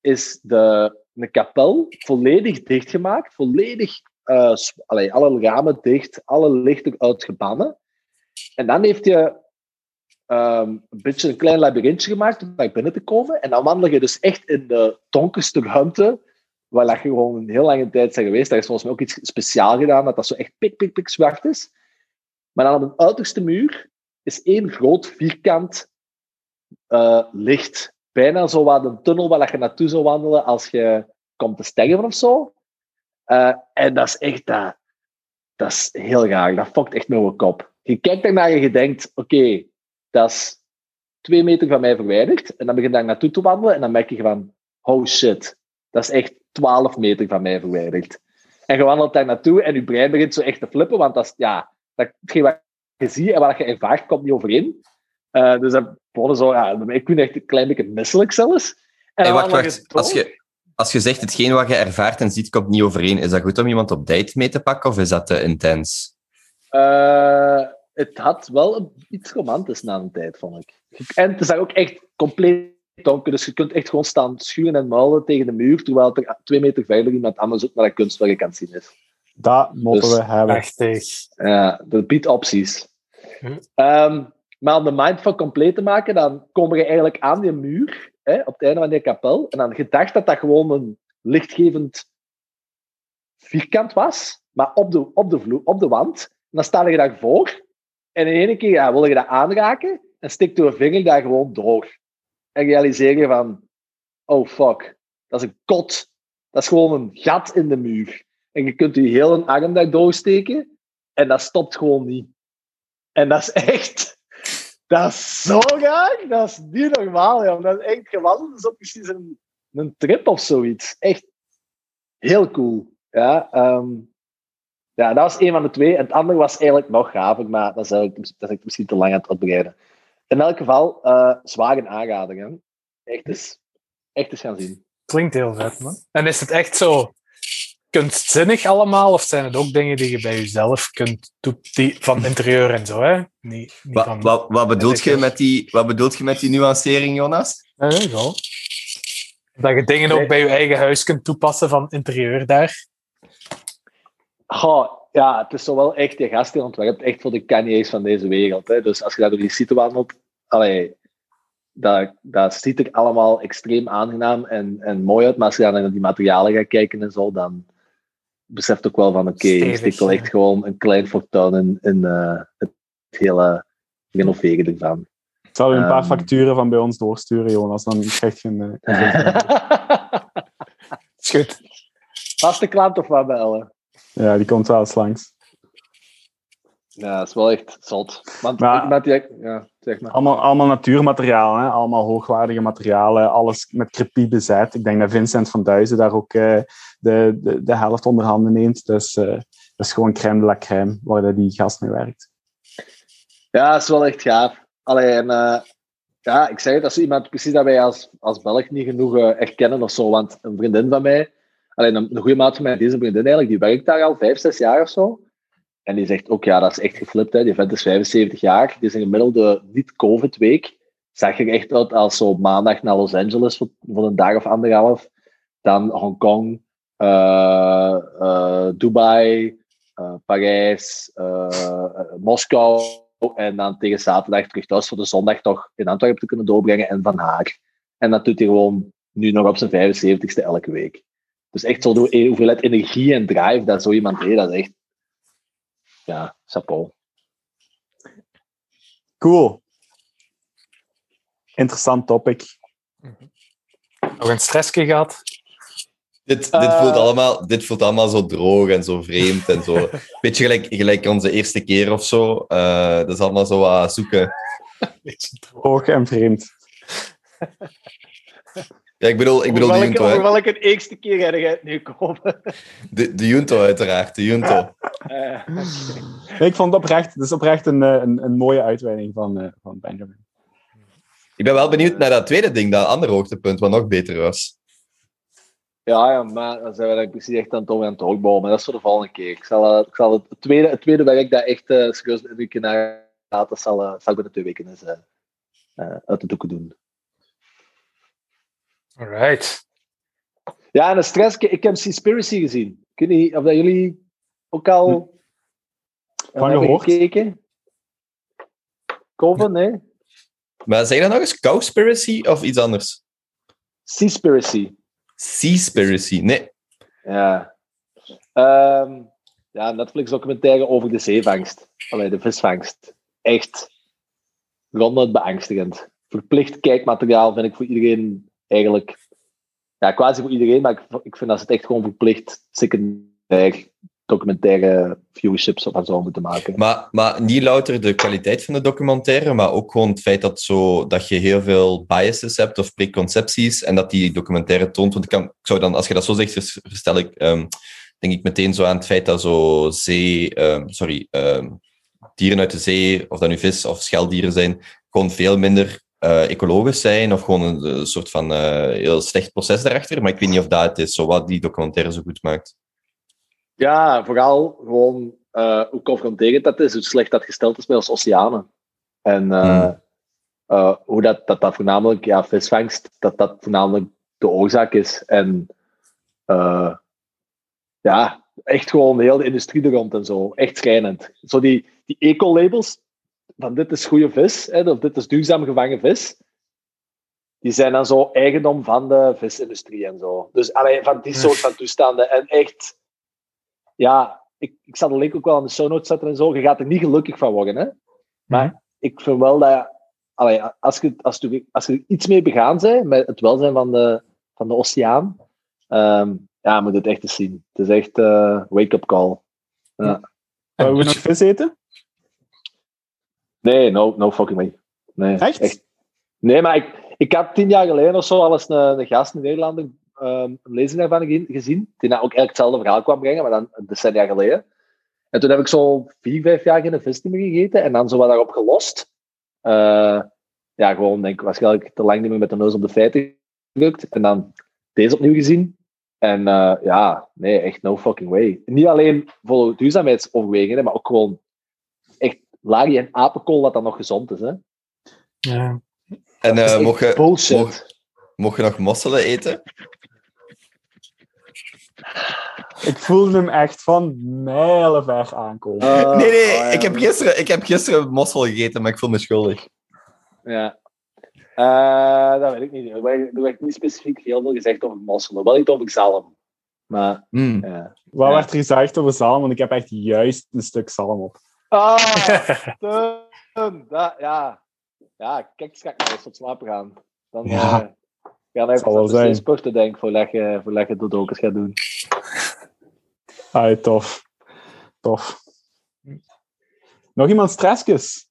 Speaker 10: is de, een kapel volledig dichtgemaakt. Volledig, eh, alle ramen dicht, alle lichten uitgebannen. En dan heeft hij ehm, een beetje een klein labyrintje gemaakt om naar binnen te komen. En dan wandel je dus echt in de donkerste ruimte, waar je gewoon een heel lange tijd zijn geweest. Daar is volgens mij ook iets speciaal gedaan, dat dat zo echt pik, pik, pik zwart is. Maar dan op de uiterste muur is één groot vierkant eh, licht. Bijna zo wat een tunnel waar je naartoe zou wandelen als je komt te sterven of zo. Eh, en dat is echt, dat, dat is heel raar. Dat fokt echt mijn kop. Je kijkt daarnaar en je denkt, oké, dat is twee meter van mij verwijderd. En dan begin je daar naartoe te wandelen en dan merk je van, oh shit, dat is echt 12 meter van mij verwijderd. En je wandelt daar naartoe en je brein begint zo echt te flippen, want dat is, ja, dat, hetgeen wat je ziet en wat je ervaart, komt niet overeen. Eh, dus dat begon zo, ja, ik ben echt een klein beetje misselijk zelfs. En
Speaker 8: Hey, wacht,
Speaker 10: je
Speaker 8: wacht. Als je, als je zegt hetgeen wat je ervaart en ziet komt niet overeen, is dat goed om iemand op date mee te pakken of is dat te intens?
Speaker 10: Eh, het had wel een, iets romantisch na een tijd, vond ik. En het is daar ook echt compleet donker, dus je kunt echt gewoon staan schuren en muilen tegen de muur, terwijl er twee meter verder iemand anders ook naar dat kunstwerk aan het zien is.
Speaker 9: Dat moeten
Speaker 10: Dus-
Speaker 9: we hebben.
Speaker 11: Prachtig.
Speaker 10: Ja, dat biedt opties.
Speaker 11: Hm.
Speaker 10: Ehm, maar om de mindfuck compleet te maken, dan kom je eigenlijk aan die muur, hè, op het einde van die kapel, en dan gedacht dat dat gewoon een lichtgevend vierkant was, maar op de, op de, vloer, op de wand. En dan sta je daarvoor. En in één keer wil je dat aanraken en stikt je vinger daar gewoon door. En realiseer je van, oh fuck, dat is een kot. Dat is gewoon een gat in de muur. En je kunt je hele arm daar doorsteken en dat stopt gewoon niet. En dat is echt, dat is zo gaar. Dat is niet normaal, ja. Dat is echt geweldig. Dat is precies een, een trip of zoiets. Echt heel cool. Ja, ehm, ja, dat was een van de twee. Het andere was eigenlijk nog gaver, maar dat is, dat is misschien te lang aan het uitbreiden. In elk geval, uh, zwaar aanrader. Echt, eens, echt eens gaan zien.
Speaker 11: Klinkt heel vet, man. En is het echt zo kunstzinnig allemaal? Of zijn het ook dingen die je bij jezelf kunt die, van interieur en zo? Hè? Niet, niet
Speaker 8: Wat,
Speaker 11: van,
Speaker 8: wat, wat, bedoelt je met die, wat bedoelt je met die nuancering, Jonas?
Speaker 11: Ja, zo. Dat je dingen ook bij je eigen huis kunt toepassen van interieur daar.
Speaker 10: Goh, ja, het is zo wel echt je gast die ontwerpt, echt voor de Kanye's van deze wereld. Hè. Dus als je daar door die site wandelt, allee, dat, dat ziet er allemaal extreem aangenaam en, en mooi uit. Maar als je dan naar die materialen gaat kijken en zo, dan beseft ook wel van oké, okay, je stikt wel echt gewoon een klein fortuin in, in uh, het hele renoveren ervan.
Speaker 9: Ik zal u een paar
Speaker 10: Um,
Speaker 9: facturen van bij ons doorsturen, Jonas. Dan krijg je een... eh,
Speaker 11: Is goed.
Speaker 10: Vaste klant of wat bij Elle?
Speaker 9: ja, die komt wel eens langs.
Speaker 10: Ja, dat is wel echt zot. Want
Speaker 9: Maar-
Speaker 10: met die, ja, zeg maar.
Speaker 9: Allemaal, allemaal natuurmaterialen, hè? allemaal hoogwaardige materialen, alles met krepie bezet. Ik denk dat Vincent van Duizen daar ook eh, de, de, de helft onder handen neemt. Dus eh, dat is gewoon crème de la crème waar dat die gast mee werkt.
Speaker 10: Ja, dat is wel echt gaaf. Allee, en, eh, ja, ik zeg het, als iemand precies dat wij als, als Belg niet genoeg eh, erkennen of zo. Want een vriendin van mij, alleen een, een goede maat van mij, deze vriendin eigenlijk, die werkt daar al vijf, zes jaar of zo. En die zegt ook, ja, dat is echt geflipt. Hè. Die vent is 75 jaar. Die is in gemiddelde niet-COVID-week. Zag er echt uit als zo maandag naar Los Angeles voor, een dag of anderhalf. Dan Hongkong, eh, eh, Dubai, eh, Parijs, Moskou. En dan tegen zaterdag terug thuis voor de zondag toch in Antwerpen te kunnen doorbrengen en Van Haag. En dat doet hij gewoon nu nog op zijn 75ste elke week. Dus echt zo hoeveelheid energie en drive dat zo iemand heeft, dat is echt... Ja, chapeau.
Speaker 9: Cool. Interessant topic.
Speaker 11: Nog een stressje gehad.
Speaker 8: Dit, dit,
Speaker 10: Eh.
Speaker 8: voelt allemaal, dit voelt allemaal zo droog en zo vreemd en zo. Beetje gelijk, gelijk onze eerste keer of zo. Eh, dat is allemaal zo wat zoeken.
Speaker 11: Beetje droog.
Speaker 9: Hoog en vreemd.
Speaker 8: Ja, ik bedoel, ik bedoel de
Speaker 10: Over
Speaker 8: Junto.
Speaker 10: welke, over welke eerste keer ga jij het nu komen?
Speaker 8: De, de Junto, uiteraard. De Junto.
Speaker 10: Eh,
Speaker 9: Nee, ik vond het oprecht, is oprecht een, eh, een, een mooie uitweiding van, eh, van Benjamin.
Speaker 8: Ik ben wel benieuwd naar dat tweede ding, dat andere hoogtepunt, wat nog beter was.
Speaker 10: ja, ja, maar dan zijn we dan precies echt aan het over aan het oogbouwen. Maar dat is voor de volgende keer. Ik zal, ik zal het, het, tweede, het tweede werk dat echt uh, serieus een week naar gaat, dat zal, uh, zal ik binnen twee weken eens uit de doeken doen.
Speaker 11: Alright.
Speaker 10: Ja, en een stress. Ik heb Seaspiracy gezien. Ik weet niet of dat jullie ook al
Speaker 9: Van gehoord?
Speaker 10: gekeken. Koven, nee?
Speaker 8: Maar zeg dat nog eens? Cowspiracy of iets anders?
Speaker 10: Seaspiracy.
Speaker 8: Seaspiracy, nee.
Speaker 10: Ja. Um, ja, Netflix documentaire over de zeevangst. Allee, de visvangst. Echt ronduit beangstigend. Verplicht kijkmateriaal vind ik voor iedereen eigenlijk... Ja, quasi voor iedereen, maar ik, ik vind dat ze het echt gewoon verplicht secundair documentaire viewerships of zo moeten maken.
Speaker 8: Maar, maar niet louter de kwaliteit van de documentaire, maar ook gewoon het feit dat, zo, dat je heel veel biases hebt of preconcepties en dat die documentaire toont. Want ik, kan, ik zou dan, als je dat zo zegt, verstel ik, um, denk ik meteen zo aan het feit dat zo zee, um, sorry, um, dieren uit de zee, of dat nu vis of scheldieren zijn, gewoon veel minder uh, ecologisch zijn of gewoon een, een soort van uh, heel slecht proces daarachter. Maar ik weet niet of dat het is, zo wat die documentaire zo goed maakt.
Speaker 10: Ja, vooral gewoon uh, hoe confronterend dat is, hoe slecht dat gesteld is met ons oceanen. En hmm. hoe dat, dat, dat voornamelijk, ja, visvangst, dat dat voornamelijk de oorzaak is. En ja, echt gewoon heel de industrie er rond en zo. Echt schrijnend. Zo die, die eco-labels, van dit is goede vis, hè, of dit is duurzaam gevangen vis, die zijn dan zo eigendom van de visindustrie en zo. Dus allee, van die soort van toestanden. En echt ja, ik, ik zal de link ook wel aan de show notes zetten en zo. Je gaat er niet gelukkig van worden, hè. Maar
Speaker 11: Mhm.
Speaker 10: ik vind wel dat... je- Allee, als, je, als, je, als je er iets mee begaan bent, met het welzijn van de, van de oceaan, ehm, ja, moet het echt eens zien. Het is echt eh wake-up call.
Speaker 9: Wou je nog vis eten?
Speaker 10: Nee, no, no fucking way. Nee,
Speaker 9: Echt?
Speaker 10: Nee, maar ik, ik had tien jaar geleden of zo al eens een, een gast in Nederlander ehm, een lezing daarvan ge- gezien, die nou ook eigenlijk hetzelfde verhaal kwam brengen, maar dan een decennia geleden. En toen heb ik zo vier, vijf jaar geen vis niet meer gegeten en dan zo wat daarop gelost. Eh, ja, gewoon denk ik waarschijnlijk te lang niet meer met de neus op de feiten gelukt. En dan deze opnieuw gezien. En eh, ja, nee, echt no fucking way. Niet alleen voor duurzaamheidsoverwegingen, maar ook gewoon larie en apenkool wat dan nog gezond is. Hè?
Speaker 11: Ja.
Speaker 8: En
Speaker 10: Dat
Speaker 8: eh
Speaker 10: echt
Speaker 8: mocht, je, mocht, mocht je nog mosselen eten?
Speaker 9: Ik voelde hem echt van mijlenver aankomen.
Speaker 10: Eh,
Speaker 8: nee, nee,
Speaker 10: oh, ja.
Speaker 8: ik, heb gisteren, ik heb gisteren mossel gegeten, maar ik voel me schuldig.
Speaker 10: Ja. Eh, dat weet ik niet. Er werd, er werd niet specifiek heel veel gezegd over mosselen. Wel niet over zalm. Maar,
Speaker 8: Mm.
Speaker 10: ja.
Speaker 9: Wat
Speaker 10: Ja.
Speaker 9: werd er gezegd over zalm? Want ik heb echt juist een stuk zalm op.
Speaker 10: Ah, dat, ja. Ja, kijk, eens, ga ik maar eens tot slapen gaan. Dan
Speaker 9: Ja.
Speaker 10: eh, gaan even
Speaker 9: zijn.
Speaker 10: de sporten, denk ik, voordat je, voordat je dodokers gaat doen.
Speaker 9: Ah, tof. Tof. Nog iemand stressjes?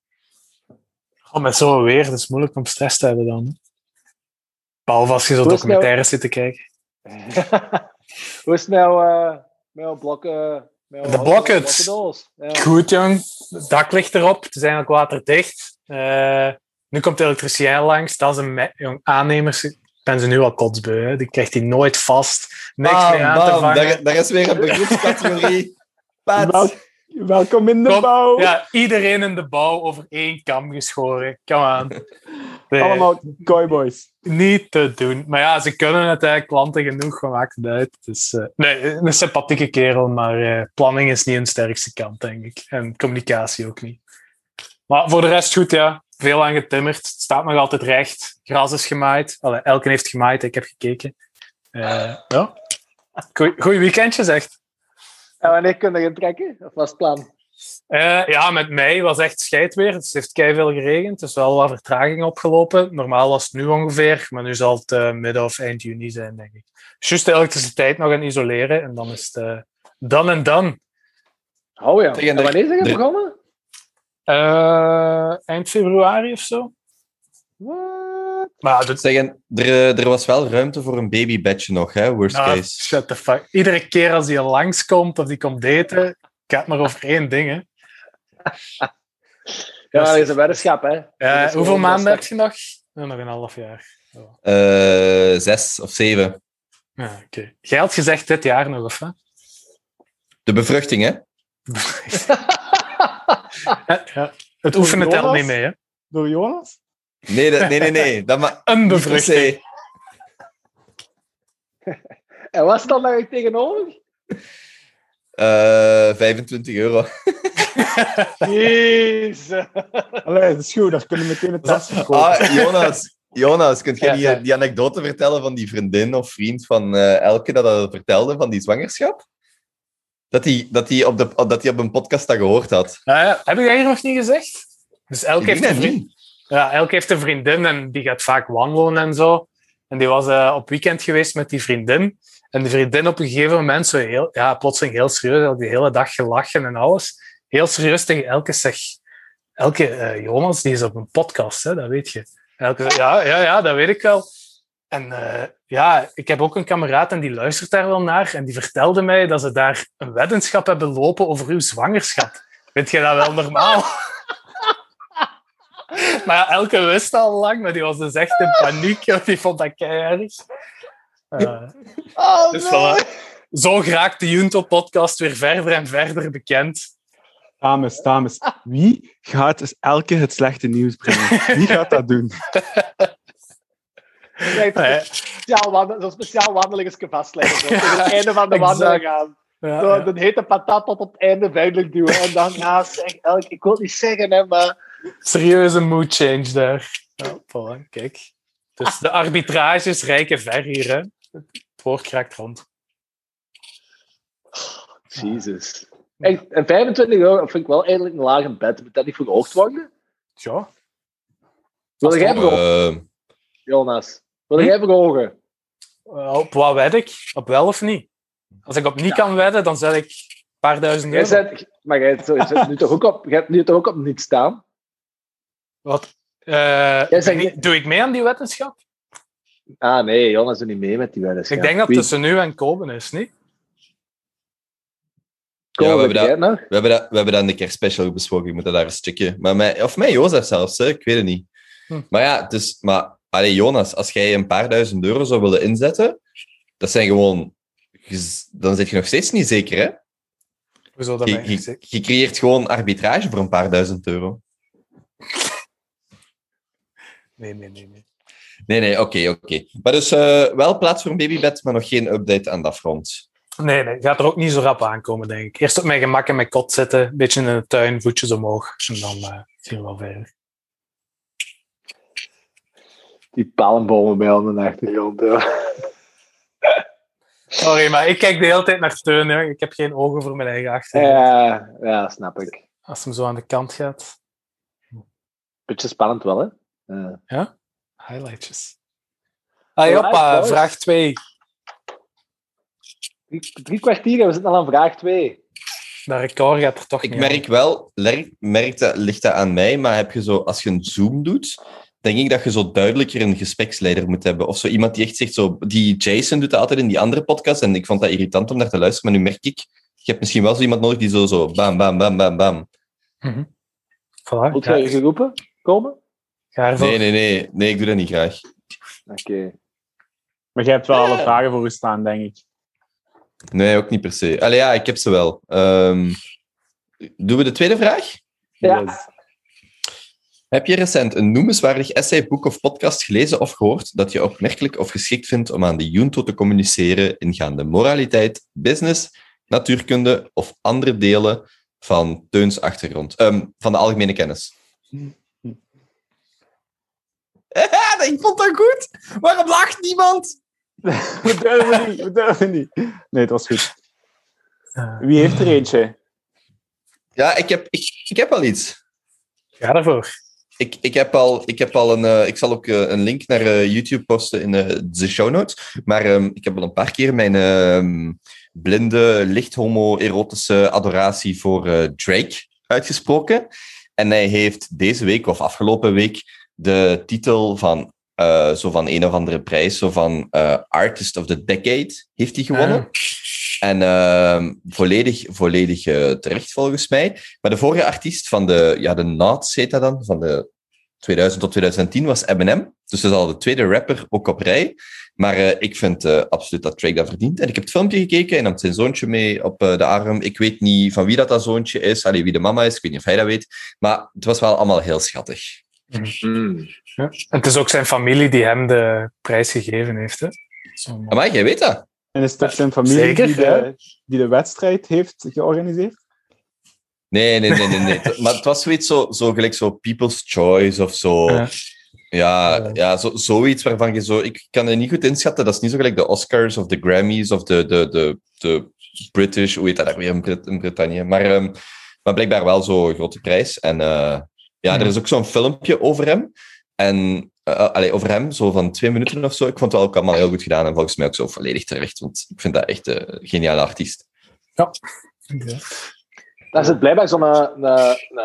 Speaker 11: Oh, met zo'n weer, het is moeilijk om stress te hebben dan. Behalve als je zo
Speaker 10: nou-
Speaker 11: documentaires zit te kijken.
Speaker 10: Hoe is het nou eh, met jouw blokken?
Speaker 11: De?
Speaker 10: Ja.
Speaker 11: Goed, jong. Het dak ligt erop. Het is eigenlijk waterdicht. Eh, nu komt de elektricien langs. Dat is een jong, aannemers. Ik ben ze nu al kotsbeu. Hè. Die krijgt hij nooit vast. Niks
Speaker 8: Bam,
Speaker 11: meer aan te
Speaker 8: bam,
Speaker 11: vangen.
Speaker 8: daar, daar is weer een beroepscategorie. Pat.
Speaker 9: Wel- welkom in de
Speaker 11: Kom,
Speaker 9: bouw.
Speaker 11: Ja, iedereen in de bouw over één kam geschoren. Come aan. Nee,
Speaker 9: Allemaal cowboys.
Speaker 11: Niet te doen. Maar ja, ze kunnen het, hè. klanten genoeg, wat maakt het uit. Dus, eh, nee, een sympathieke kerel, maar eh, planning is niet hun sterkste kant, denk ik. En communicatie ook niet. Maar voor de rest goed, ja. Veel aan getimmerd. Het staat nog altijd recht. Gras is gemaaid. Allee, Elken heeft gemaaid, ik heb gekeken. Eh, ja. Goeie, goeie weekendje, zegt.
Speaker 10: En wanneer kun je intrekken? Of was het plan?
Speaker 11: Eh, ja, met mei was echt scheidweer. Het heeft keiveel geregend. Er is wel wat vertraging opgelopen. Normaal was het nu ongeveer, maar nu zal het eh, midden of eind juni zijn, denk ik. Juist de elektriciteit nog aan isoleren en dan is het eh, done en done.
Speaker 10: Oh ja.
Speaker 8: Tegen
Speaker 10: En wanneer zijn je
Speaker 8: de-
Speaker 10: begonnen?
Speaker 11: Eh, eind februari of zo.
Speaker 10: What?
Speaker 11: Maar dat
Speaker 8: Zeggen, er, eh, er was wel ruimte voor een babybedje nog, hè? Worst
Speaker 11: Ah,
Speaker 8: case.
Speaker 11: shut the fuck. Iedere keer als hij langskomt of die komt daten, gaat maar over één ding. Hè.
Speaker 10: Ja, dat is een weddenschap, hè.
Speaker 11: Eh, hoeveel maanden heb je nog? Nog een half jaar.
Speaker 8: Eh, zes of zeven.
Speaker 11: Ja, oké. Jij had gezegd dit jaar nog, of hè?
Speaker 8: De bevruchting, hè?
Speaker 11: Ja. Het oefenen telt niet mee, hè?
Speaker 9: Door Jonas?
Speaker 8: Nee, dat- nee, nee. nee. Dat ma-
Speaker 11: Een bevruchting.
Speaker 10: En wat staat daar tegenover?
Speaker 8: Eh, 25 euro.
Speaker 10: Jezus.
Speaker 9: Allee, dat is goed. Daar kunnen we meteen een test verkopen.
Speaker 8: Ah, Jonas. Jonas, kunt jij
Speaker 11: Ja,
Speaker 8: die,
Speaker 11: ja.
Speaker 8: die anekdote vertellen van die vriendin of vriend van eh, Elke dat dat vertelde van die zwangerschap? Dat hij dat die op, de, dat die op een podcast dat gehoord had.
Speaker 11: Ah, ja. Heb ik dat hier nog niet gezegd? Dus Elke
Speaker 8: Ik
Speaker 11: heeft, een vriend,
Speaker 8: niet.
Speaker 11: Ja, Elke heeft een vriendin en die gaat vaak wandelen en zo. En die was eh, op weekend geweest met die vriendin. En die vriendin op een gegeven moment zo heel, ja, plotseling heel serieus, had die hele dag gelachen en alles. Heel serieus tegen Elke zegt, Elke, eh, Jonas, die is op een podcast, hè, dat weet je. Elke zegt, ja, ja, ja, dat weet ik wel. En eh, ja, ik heb ook een kameraad en die luistert daar wel naar. En die vertelde mij dat ze daar een weddenschap hebben lopen over uw zwangerschap. Vind je dat wel normaal? Maar ja, Elke wist al lang, maar die was dus echt in paniek. Die vond dat keihard. Eh,
Speaker 10: Oh,
Speaker 11: dus
Speaker 10: nee.
Speaker 11: voilà. Zo geraakt de Junto-podcast weer verder en verder bekend.
Speaker 9: Dames, dames. Wie gaat dus elke het slechte nieuws brengen? Wie gaat dat doen?
Speaker 10: Nee,
Speaker 11: Nee.
Speaker 10: speciaal wandel- Zo'n speciaal wandelingetje vastleggen. Zo. Tegen het einde van de wandeling gaan.
Speaker 11: Ja,
Speaker 10: Zo,
Speaker 11: ja.
Speaker 10: De hete patat tot op het einde duidelijk duwen. En dan, ja, zeg, elk, ik wil het niet zeggen, hè, maar...
Speaker 11: Serieuze mood change daar. Ja, voilà, kijk. Dus de arbitrages rijken ver hier. Hè. Het woord kraakt rond.
Speaker 10: Jezus. Echt, en 25 euro vind ik wel eigenlijk een lage bed. Moet dat niet verhoogd worden?
Speaker 11: Ja.
Speaker 10: Wil
Speaker 11: Als
Speaker 10: jij
Speaker 11: het-
Speaker 10: verhogen,
Speaker 8: Eh,
Speaker 10: Jonas? Wil
Speaker 11: Hm?
Speaker 10: jij verhogen?
Speaker 11: Eh, op wat wed ik? Op wel of niet? Als ik op niet kan wedden, dan zet ik een paar duizend
Speaker 10: Jij
Speaker 11: euro.
Speaker 10: zet, maar jij zet, zet nu toch ook op, jij hebt nu toch ook op niet staan?
Speaker 11: Wat? Eh,
Speaker 10: zegt-
Speaker 11: ik- doe ik mee aan die wetenschap?
Speaker 10: Ah nee, Jonas doet niet mee met die weddenschap.
Speaker 11: Ik denk dat
Speaker 10: Wie-
Speaker 11: het tussen nu en Koben is, niet?
Speaker 8: Ja, we hebben dat-
Speaker 10: nog?
Speaker 8: we, hebben dat, we hebben dat in de kerstspecial besproken. Je moet dat daar een stukje... Maar mij, of mij Jozef zelfs, hè? ik weet het niet.
Speaker 11: Hm.
Speaker 8: Maar ja, dus, maar, allee, Jonas, als jij een paar duizend euro zou willen inzetten, dat zijn gewoon... Dan zit je nog steeds niet zeker, hè?
Speaker 11: Hoezo dat
Speaker 8: Je,
Speaker 11: ben ik
Speaker 8: je,
Speaker 11: zeker?
Speaker 8: je creëert gewoon arbitrage voor een paar duizend euro.
Speaker 11: Nee, nee, nee. nee.
Speaker 8: Nee, nee, oké, oké. Maar dus eh, wel plaats voor een babybed, maar nog geen update aan dat front.
Speaker 11: Nee, nee, gaat er ook niet zo rap aankomen, denk ik. Eerst op mijn gemak in mijn kot zitten, een beetje in de tuin, voetjes omhoog. En dan eh zien we wel verder.
Speaker 10: Die palmbomen bij aan de achtergrond.
Speaker 11: Sorry, maar ik kijk de hele tijd naar Teun. hè. Ik heb geen ogen voor mijn eigen achtergrond.
Speaker 10: Ja, ja, snap ik.
Speaker 11: Als hem zo aan de kant gaat.
Speaker 10: Beetje spannend wel, hè? Eh,
Speaker 11: Highlightjes. Ah,
Speaker 10: Alright,
Speaker 11: hoppa, vraag 2.
Speaker 10: drie, drie kwartier en we zitten al aan vraag 2.
Speaker 11: Dat record gaat er toch
Speaker 8: Ik
Speaker 11: niet
Speaker 8: merk wel, merk dat, ligt dat aan mij, maar heb je zo, als je een Zoom doet, denk ik dat je zo duidelijker een gespreksleider moet hebben. Of zo iemand die echt zegt, zo, die Jason doet dat altijd in die andere podcast, en ik vond dat irritant om naar te luisteren, maar nu merk ik, je hebt misschien wel zo iemand nodig die zo, zo bam, bam, bam, bam, bam.
Speaker 11: Voilà,
Speaker 10: Moet
Speaker 11: ga,
Speaker 10: jij geroepen komen?
Speaker 8: Nee, nee, nee, nee, ik doe dat niet graag.
Speaker 10: Oké.
Speaker 9: Maar jij hebt wel alle vragen voor u staan, denk ik.
Speaker 8: Nee, ook niet per se. Allee, ja, ik heb ze wel. Ehm, doen we de tweede vraag?
Speaker 10: Ja.
Speaker 9: Yes.
Speaker 8: Heb je recent een noemenswaardig essay, boek of podcast gelezen of gehoord dat je opmerkelijk of geschikt vindt om aan de Junto te communiceren ingaande moraliteit, business, natuurkunde of andere delen van Teuns achtergrond, Ehm, van de algemene kennis? ik vond dat goed. Waarom lacht niemand?
Speaker 9: We durven niet, we durven niet. Nee, het was goed. Wie heeft er eentje?
Speaker 8: Ja, ik heb, ik, ik heb al iets.
Speaker 11: ga ervoor.
Speaker 8: Ik, ik, heb al, ik heb al een. eh, ik zal ook eh, een link naar eh, YouTube posten in de show notes. Maar ehm, ik heb al een paar keer mijn ehm, blinde, licht homo-erotische adoratie voor eh, Drake uitgesproken. En hij heeft deze week of afgelopen week de titel van. eh, zo van een of andere prijs, zo van eh, Artist of the Decade, heeft hij gewonnen. En ehm, volledig, volledig eh, terecht volgens mij. Maar de vorige artiest van de, ja, de heet dat dan, van de 2000 tot 2010 was Eminem. Dus dat is al de tweede rapper ook op rij. Maar ik vind absoluut dat Drake dat verdient. En ik heb het filmpje gekeken en had zijn zoontje mee op de arm. Ik weet niet van wie dat, dat zoontje is, allee, wie de mama is. Ik weet niet of hij dat weet. Maar het was wel allemaal heel schattig.
Speaker 11: Ja. En het is ook zijn familie die hem de prijs gegeven heeft. Hè?
Speaker 8: Maar jij weet dat.
Speaker 9: En is het ook zijn familie
Speaker 11: Zeker,
Speaker 9: die, de, die de wedstrijd heeft georganiseerd?
Speaker 8: Nee, nee, nee, nee. nee. maar het was zoiets zo, zo gelijk zo People's Choice of zo.
Speaker 11: Ja.
Speaker 8: Ja,
Speaker 11: Ja.
Speaker 8: ja zo, zoiets waarvan je zo... Ik kan het niet goed inschatten. Dat is niet zo gelijk de Oscars of de Grammys of de, de, de, de British... Hoe heet dat daar weer in, Brit- in Brittannië? Maar, ehm, maar blijkbaar wel zo'n grote prijs. En eh, ja, er is ook zo'n filmpje over hem. En... eh, allee, over hem, zo van twee minuten of zo. Ik vond het wel ook allemaal heel goed gedaan. En volgens mij ook zo volledig terecht. Want ik vind dat echt een geniale artiest.
Speaker 11: Ja.
Speaker 10: Daar zit blijkbaar zo'n een, een,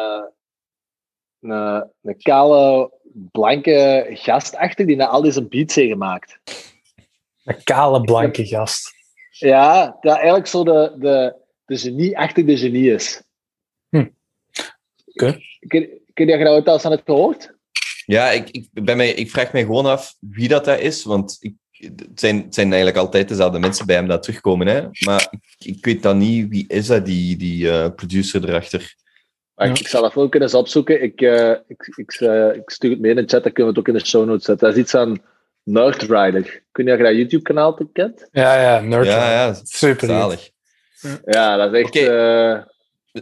Speaker 10: een, een, een kale, blanke gast achter die naar al deze beats heeft gemaakt.
Speaker 11: Een kale, blanke gast.
Speaker 10: Ja, dat eigenlijk zo de, de, de genie achter de genie is.
Speaker 11: Hm. Oké.
Speaker 10: Kun je dat ooit al eens aan het gehoord?
Speaker 8: Ja, ik, ik, ben mij, ik vraag mij gewoon af wie dat, dat is, want ik, het, zijn, het zijn eigenlijk altijd dezelfde mensen bij hem dat terugkomen. Hè? Maar ik, ik weet dan niet wie is dat, die, die eh, producer erachter.
Speaker 10: Maar
Speaker 11: Ja.
Speaker 10: ik, ik zal dat wel kunnen eens opzoeken. Ik, eh, ik, ik, eh, ik stuur het mee in de chat, dan kunnen we het ook in de show notes zetten. Dat is iets aan Nerdrider. Kun je dat YouTube-kanaal kent?
Speaker 11: Ja, ja, nerd.
Speaker 8: Ja, ja,
Speaker 11: Super.
Speaker 8: zalig.
Speaker 10: Ja, dat is echt... Eh,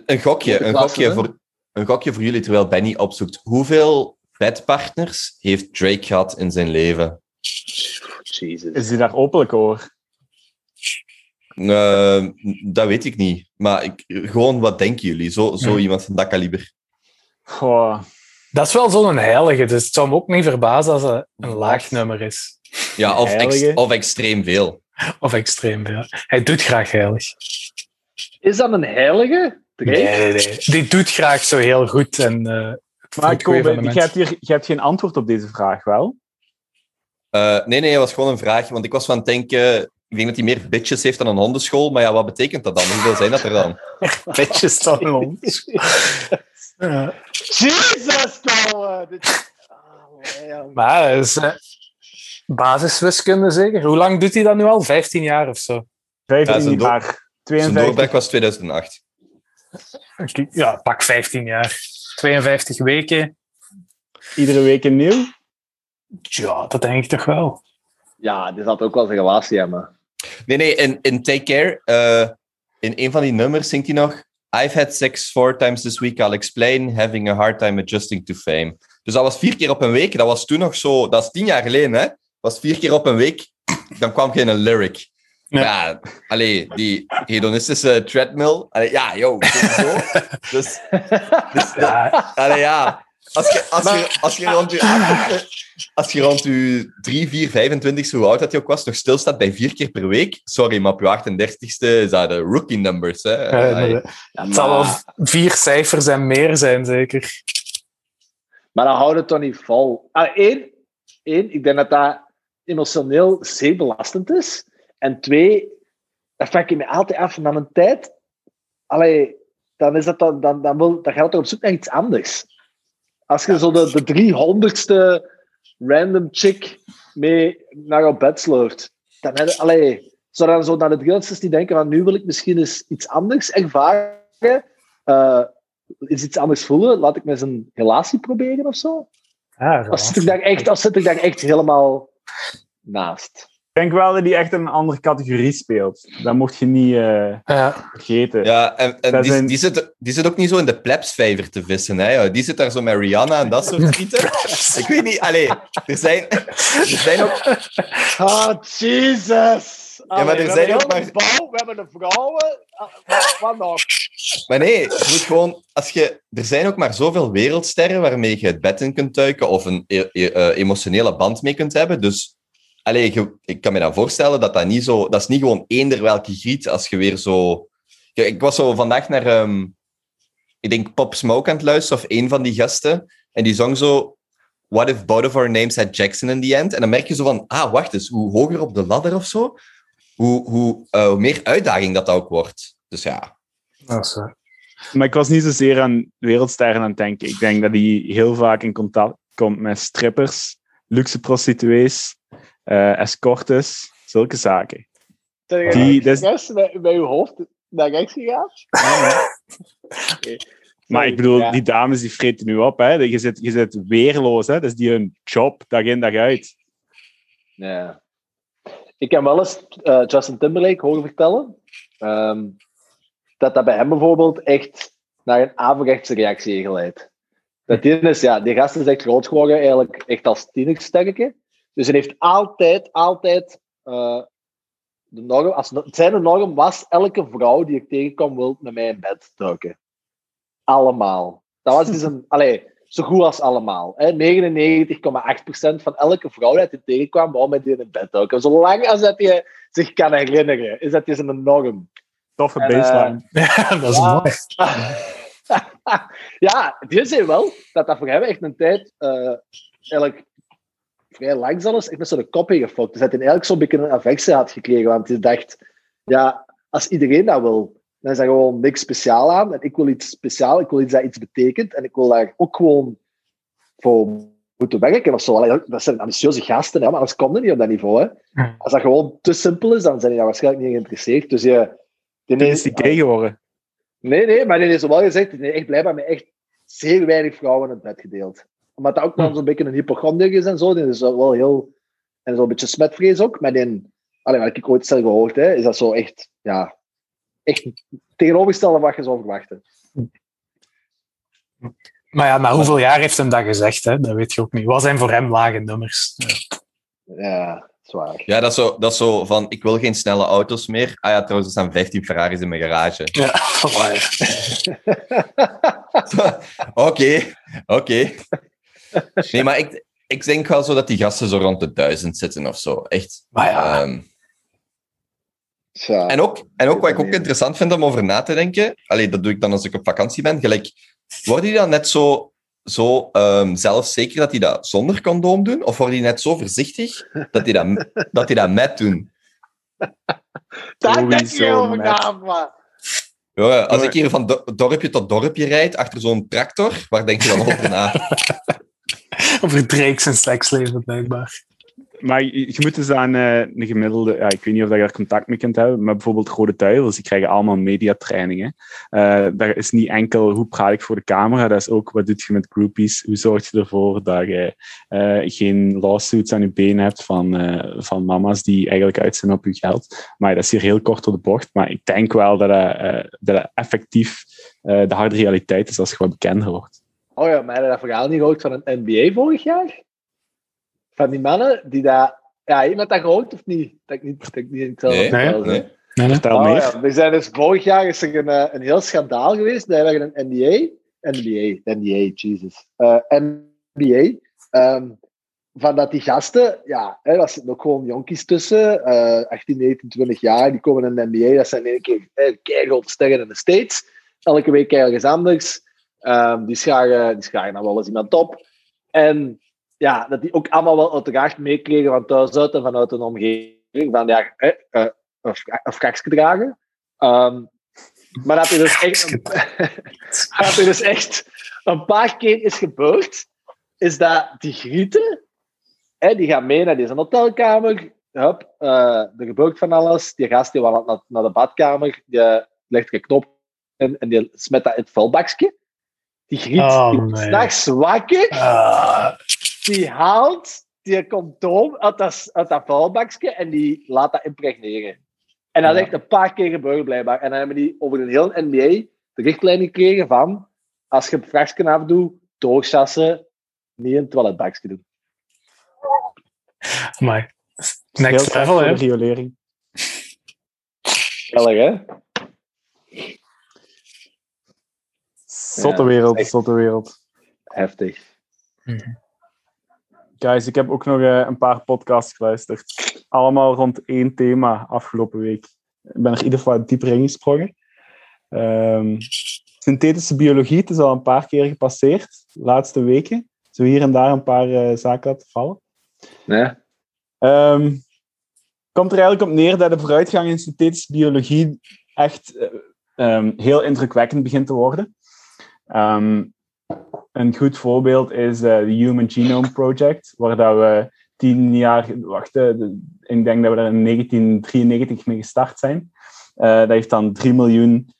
Speaker 8: Een gokje, een gokje, voor, een gokje voor jullie, terwijl Benny opzoekt. Hoeveel bedpartners heeft Drake gehad in zijn leven?
Speaker 10: Jesus.
Speaker 9: Is hij daar openlijk over?
Speaker 8: Eh, dat weet ik niet. Maar ik, gewoon, wat denken jullie? Zo, zo
Speaker 11: Hmm.
Speaker 8: iemand van dat kaliber.
Speaker 9: Goh.
Speaker 11: Dat is wel zo'n heilige, dus het zou me ook niet verbazen als het een laag nummer is.
Speaker 8: Ja, of, ex- of extreem veel.
Speaker 11: Of extreem veel. Hij doet graag heilig.
Speaker 10: Is dat een heilige?
Speaker 11: Nee, nee, nee. Die doet graag zo heel goed. En, eh
Speaker 9: Maar Kobe, je hebt, hier, je hebt geen antwoord op deze vraag, wel?
Speaker 8: Eh, nee, nee, het was gewoon een vraag. Want ik was van het denken... Ik denk dat hij meer bitches heeft dan een hondenschool. Maar ja, wat betekent dat dan? Hoeveel zijn dat er dan?
Speaker 11: Petjes dan ons. Ja.
Speaker 10: Jesus! Dit- Ah, man.
Speaker 11: Maar dat is eh, basiswiskunde zeker. Hoe lang doet hij dat nu al? 15 jaar of zo?
Speaker 9: 15
Speaker 8: Ja, zijn door-
Speaker 9: jaar.
Speaker 8: Zijn
Speaker 9: 52.
Speaker 8: doorbraak was 2008.
Speaker 11: Ja, pak 15 jaar. 52 weken.
Speaker 9: Iedere week een nieuw.
Speaker 11: Ja, dat denk ik toch wel.
Speaker 10: Ja, die zat ook wel zijn relatie hebben.
Speaker 8: Nee, nee, in, in Take Care, eh, in een van die nummers zingt hij nog... I've had sex four times this week, I'll explain, having a hard time adjusting to fame. Dus dat was vier keer op een week. Dat was toen nog zo... Dat is tien jaar geleden, hè. Dat was vier keer op een week. Dan kwam geen lyric.
Speaker 11: Ja.
Speaker 8: Ja, allee, die hedonistische treadmill. Allee, ja, yo, zo. Dus, dus
Speaker 11: Ja,
Speaker 8: allee, ja. Als je, als, je, als je rond je als je rond je 3, 4, 25 hoe oud dat je ook was, nog stilstaat bij vier keer per week. Sorry, maar op je 38ste is dat de rookie numbers. Hè?
Speaker 11: het zal wel vier cijfers en meer zijn, zeker.
Speaker 10: maar dan houdt het toch niet vol. Ah, één, één, ik denk dat dat emotioneel zeer belastend is. En twee, dat vraag ik me altijd af, na een tijd... Allee, dan, is dat dan, dan, dan, wil, dan gaat het toch op zoek naar iets anders. Als je zo de, de 300ste random chick mee naar jouw bed slurft, dan heb je, allee, zou dan zo naar de 300ste die denken van nu wil ik misschien eens iets anders ervaren, eh, iets, iets anders voelen, laat ik me eens een relatie proberen of zo?
Speaker 11: Ja,
Speaker 10: Of zit ik daar echt, of zit ik daar echt helemaal naast?
Speaker 9: Ik denk wel dat hij echt in een andere categorie speelt. Dat mocht je niet eh,
Speaker 11: ja.
Speaker 9: vergeten.
Speaker 8: Ja, en, en die,
Speaker 9: zijn-
Speaker 8: die, zit, die zit ook niet zo in de plebsvijver te vissen. Hè, joh. Die zit daar zo met Rihanna en dat soort schieten. ik weet niet, allee, er zijn, er zijn ook...
Speaker 10: Ah, Jesus!
Speaker 8: Ja, maar er
Speaker 10: we
Speaker 8: zijn
Speaker 10: hebben
Speaker 8: ook maar-
Speaker 10: bouw, we hebben de vrouwen. Ah, Wat, wat nog?
Speaker 8: Maar nee, je moet gewoon, als je, er zijn ook maar zoveel wereldsterren waarmee je het bed in kunt duiken of een e- e- eh, emotionele band mee kunt hebben. Dus allee, ik kan me dan voorstellen dat dat niet zo... Dat is niet gewoon eender welke griet als je weer zo... Ik was zo vandaag naar, ehm, ik denk, Pop Smoke aan het luisteren, of één van die gasten. En die zong zo... What if both of our names had Jackson in the end? En dan merk je zo van, ah, wacht eens, hoe hoger op de ladder of zo, hoe, hoe, eh, hoe meer uitdaging dat, ook wordt. Dus ja,
Speaker 11: Dat is,
Speaker 9: Maar ik was niet zozeer aan wereldsterren aan het denken. Ik denk dat hij heel vaak in contact komt met strippers, luxe prostituees, escortes, zulke zaken.
Speaker 10: Zijn
Speaker 9: Die- is-
Speaker 10: bij, bij uw hoofd naar rechts gegaan?
Speaker 9: Maar ik bedoel,
Speaker 10: Ja.
Speaker 9: die dames die vreten nu op. Hè. Je, zit, je zit weerloos. Hè. Dat is die hun job, dag in dag uit.
Speaker 10: Ja. Ik kan wel eens eh, Justin Timberlake horen vertellen ehm, dat dat bij hem bijvoorbeeld echt naar een averechtse reactie heeft geleid. Dat die is, ja, die gast is echt groot geworden, eigenlijk echt als tienersterke. Dus hij heeft altijd, altijd eh, de norm, als, zijn norm was, elke vrouw die ik tegenkom wil met mij in bed duiken. Allemaal. Dat was dus een, allee, zo goed als allemaal. hè. 99,8% van elke vrouw die hij tegenkwam, wou met die in bed duiken. Zolang als dat je zich kan herinneren, is dat dus een norm.
Speaker 9: Toffe
Speaker 10: En, eh,
Speaker 9: baseline.
Speaker 11: ja, dat is
Speaker 10: Ja.
Speaker 11: mooi.
Speaker 10: ja, die zei wel dat dat voor hem echt een tijd, eh, eigenlijk vrij lang zelfs, echt met zo'n kop ingefokt. Dus dat hij eigenlijk zo'n beetje een affectie had gekregen. Want hij dacht, ja, als iedereen dat wil, dan is er gewoon niks speciaal aan. En ik wil iets speciaal, ik wil iets dat iets betekent. En ik wil daar ook gewoon voor moeten werken of zo. Allee, dat zijn ambitieuze gasten, hè, maar anders komt het niet op dat niveau. Hè. Als dat gewoon te simpel is, dan zijn die daar waarschijnlijk niet geïnteresseerd. Dus je... Die
Speaker 9: Toen is die gay geworden.
Speaker 10: Nee, nee, maar die heeft wel gezegd, die is echt blijkbaar met echt zeer weinig vrouwen in het bed gedeeld. Omdat dat ook
Speaker 11: Hm.
Speaker 10: wel zo'n beetje een hypochonder is en zo. Die is wel heel... En zo'n beetje smetvrees ook. Maar die... Allee, wat ik ooit zelf gehoord hè, is dat zo echt... Ja, echt tegenovergestelde wat je zou verwachten.
Speaker 11: Maar ja, na hoeveel jaar heeft hem dat gezegd? Hè? Dat weet je ook niet. Wat zijn voor hem lage nummers? Ja.
Speaker 10: Ja, Zwaar.
Speaker 8: Ja, dat is, zo, dat is zo van, ik wil geen snelle auto's meer. Ah ja, trouwens, er staan 15 Ferraris in mijn garage.
Speaker 11: Ja.
Speaker 8: Oké, oké. Nee, maar ik, ik denk wel zo dat die gasten zo rond de duizend zitten of zo. Echt.
Speaker 11: Maar ja,
Speaker 8: Ehm, en, ook, en ook wat ik ook interessant vind om over na te denken, allee, dat doe ik dan als ik op vakantie ben, gelijk, worden die dan net zo, zo ehm, zelfzeker dat die dat zonder condoom doen? Of worden die net zo voorzichtig dat die dat, dat, die dat met doen?
Speaker 10: Daar denk je over na, maar...
Speaker 8: Ja, als ik hier van do- dorpje tot dorpje rijd, achter zo'n tractor, waar denk je dan over na?
Speaker 11: over Drake zijn seksleven, blijkbaar.
Speaker 9: Maar je, moet dus aan eh, een gemiddelde... Ja, ik weet niet of je daar contact mee kunt hebben, maar bijvoorbeeld Rode Duivels, die krijgen allemaal mediatrainingen. Eh daar is niet enkel hoe praat ik voor de camera, dat is ook wat doe je met groupies, hoe zorg je ervoor dat je eh, geen lawsuits aan je benen hebt van, van mama's die eigenlijk uit zijn op je geld. Maar dat is hier heel kort door de bocht, maar ik denk wel dat dat, dat dat effectief de harde realiteit is als je wat bekender wordt.
Speaker 10: Oh ja, maar heb je dat verhaal niet gehoord van een NBA vorig jaar? Van die mannen die daar... Ja, iemand dat gehoord of niet? Dat ik niet, dat ik niet in hetzelfde
Speaker 8: Nee,
Speaker 10: verhaal
Speaker 8: nee.
Speaker 11: Nee, nee.
Speaker 9: Vertel
Speaker 10: Oh,
Speaker 9: meer.
Speaker 10: ja. We zijn dus vorig jaar is er een, eh, een heel schandaal geweest. Daar hebben een NBA, NBA, NBA, Jesus, Eh, NBA, ehm, van dat die gasten, ja, hè, dat zitten ook gewoon jonkies tussen, eh 18, 19, 20 jaar, die komen in de NBA, dat zijn in één keer eh, keigrote sterren in de States. Elke week ergens anders. Ehm, die, scharen, die scharen dan wel eens iemand op. En ja, dat die ook allemaal wel uiteraard meekregen van thuis uit en vanuit een omgeving van ja, eh, een fra- een fraksje dragen. Ehm, maar dat er dus echt, dat er dus echt een paar keer is gebeurd, is dat die grieten, hè, die gaan mee naar deze hotelkamer, hup, eh, er gebeurt van alles, die gast die naar, naar de badkamer, die legt een knop in en die smet dat in het vuilbakje. Die griet
Speaker 11: Oh, nee.
Speaker 10: s'nachts wakker, die haalt die condoom uit dat, uit dat vuilbakje en die laat dat impregneren. En dat is echt een paar keer gebeurd, blijkbaar. En dan hebben die over een heel NBA de richtlijn gekregen van als je het vrachtje afdoet, doorsassen, niet het toiletbakje doen.
Speaker 11: amai.
Speaker 9: Heel
Speaker 11: Next level, hè?
Speaker 9: riolering.
Speaker 10: Gellig, hè?
Speaker 9: Zotte
Speaker 10: Ja,
Speaker 9: wereld, zotte wereld.
Speaker 10: Heftig.
Speaker 9: Guys, ik heb ook nog eh, een paar podcasts geluisterd. Allemaal rond één thema afgelopen week. Ik ben er in ieder geval dieper ingesprongen. Ehm synthetische biologie, het is al een paar keer gepasseerd, de laatste weken. Zo hier en daar een paar eh, zaken laten vallen.
Speaker 10: Nee?
Speaker 9: Ehm, komt er eigenlijk op neer dat de vooruitgang in synthetische biologie echt eh, ehm, heel indrukwekkend begint te worden. Ehm, een goed voorbeeld is eh, de Human Genome Project, waar dat we tien jaar, wacht, eh, ik denk dat we er in 1993 mee gestart zijn. Eh, dat heeft dan 3 miljoen,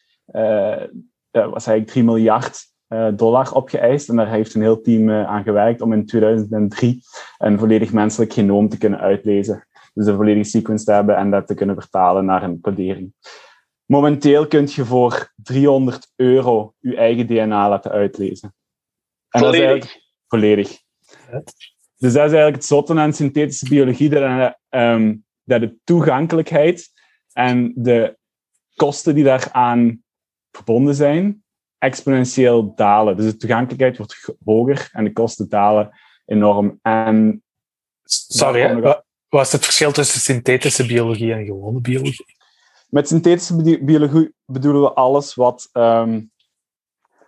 Speaker 9: was eigenlijk 3 miljard dollar opgeëist. En daar heeft een heel team aan gewerkt om in 2003 een volledig menselijk genoom te kunnen uitlezen. Dus een volledige sequence te hebben en dat te kunnen vertalen naar een codering. Momenteel kun je voor 300 euro je eigen DNA laten uitlezen. En dat is eigenlijk volledig. Dus dat is eigenlijk het zotte aan synthetische biologie, dat, eh, ehm, dat de toegankelijkheid en de kosten die daaraan verbonden zijn, exponentieel dalen. Dus de toegankelijkheid wordt hoger en de kosten dalen enorm. En
Speaker 11: Sorry, wat is het verschil tussen synthetische biologie en gewone biologie?
Speaker 9: Met synthetische bi- biologie bedoelen we alles wat, ehm,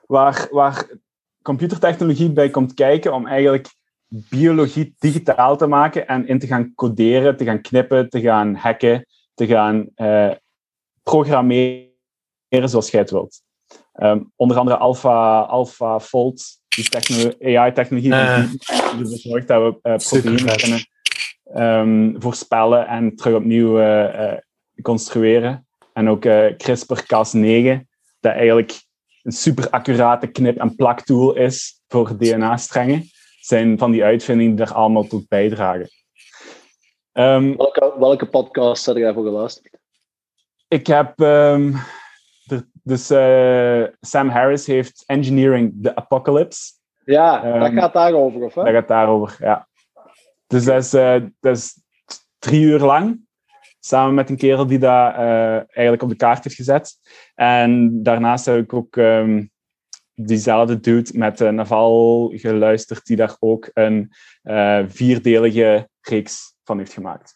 Speaker 9: waar, waar computertechnologie bij komt kijken om eigenlijk biologie digitaal te maken en in te gaan coderen, te gaan knippen, te gaan hacken, te gaan eh, programmeren zoals jij het wilt. Ehm, onder andere Alpha, AlphaFold, die techno- AI-technologie
Speaker 11: Eh.
Speaker 9: die ervoor zorgt dat we eh proteïnen
Speaker 11: Supervet.
Speaker 9: kunnen ehm, voorspellen en terug opnieuw eh, eh, construeren. En ook eh, CRISPR-Cas9, dat eigenlijk een super accurate knip- en plaktool is voor DNA-strengen, zijn van die uitvindingen die daar allemaal tot bijdragen. Ehm,
Speaker 10: Welke, welke podcast had jij voor geluisterd?
Speaker 9: ik heb. ehm, er- dus eh, Sam Harris heeft Engineering the Apocalypse.
Speaker 10: Ja, dat
Speaker 9: Ehm,
Speaker 10: gaat daarover, of hè?
Speaker 9: Dat gaat daarover, ja. Dus dat is, eh, dat is drie uur lang. Samen met een kerel die dat eh, eigenlijk op de kaart heeft gezet. En daarnaast heb ik ook ehm, diezelfde dude met Naval geluisterd, die daar ook een eh, vierdelige reeks van heeft gemaakt.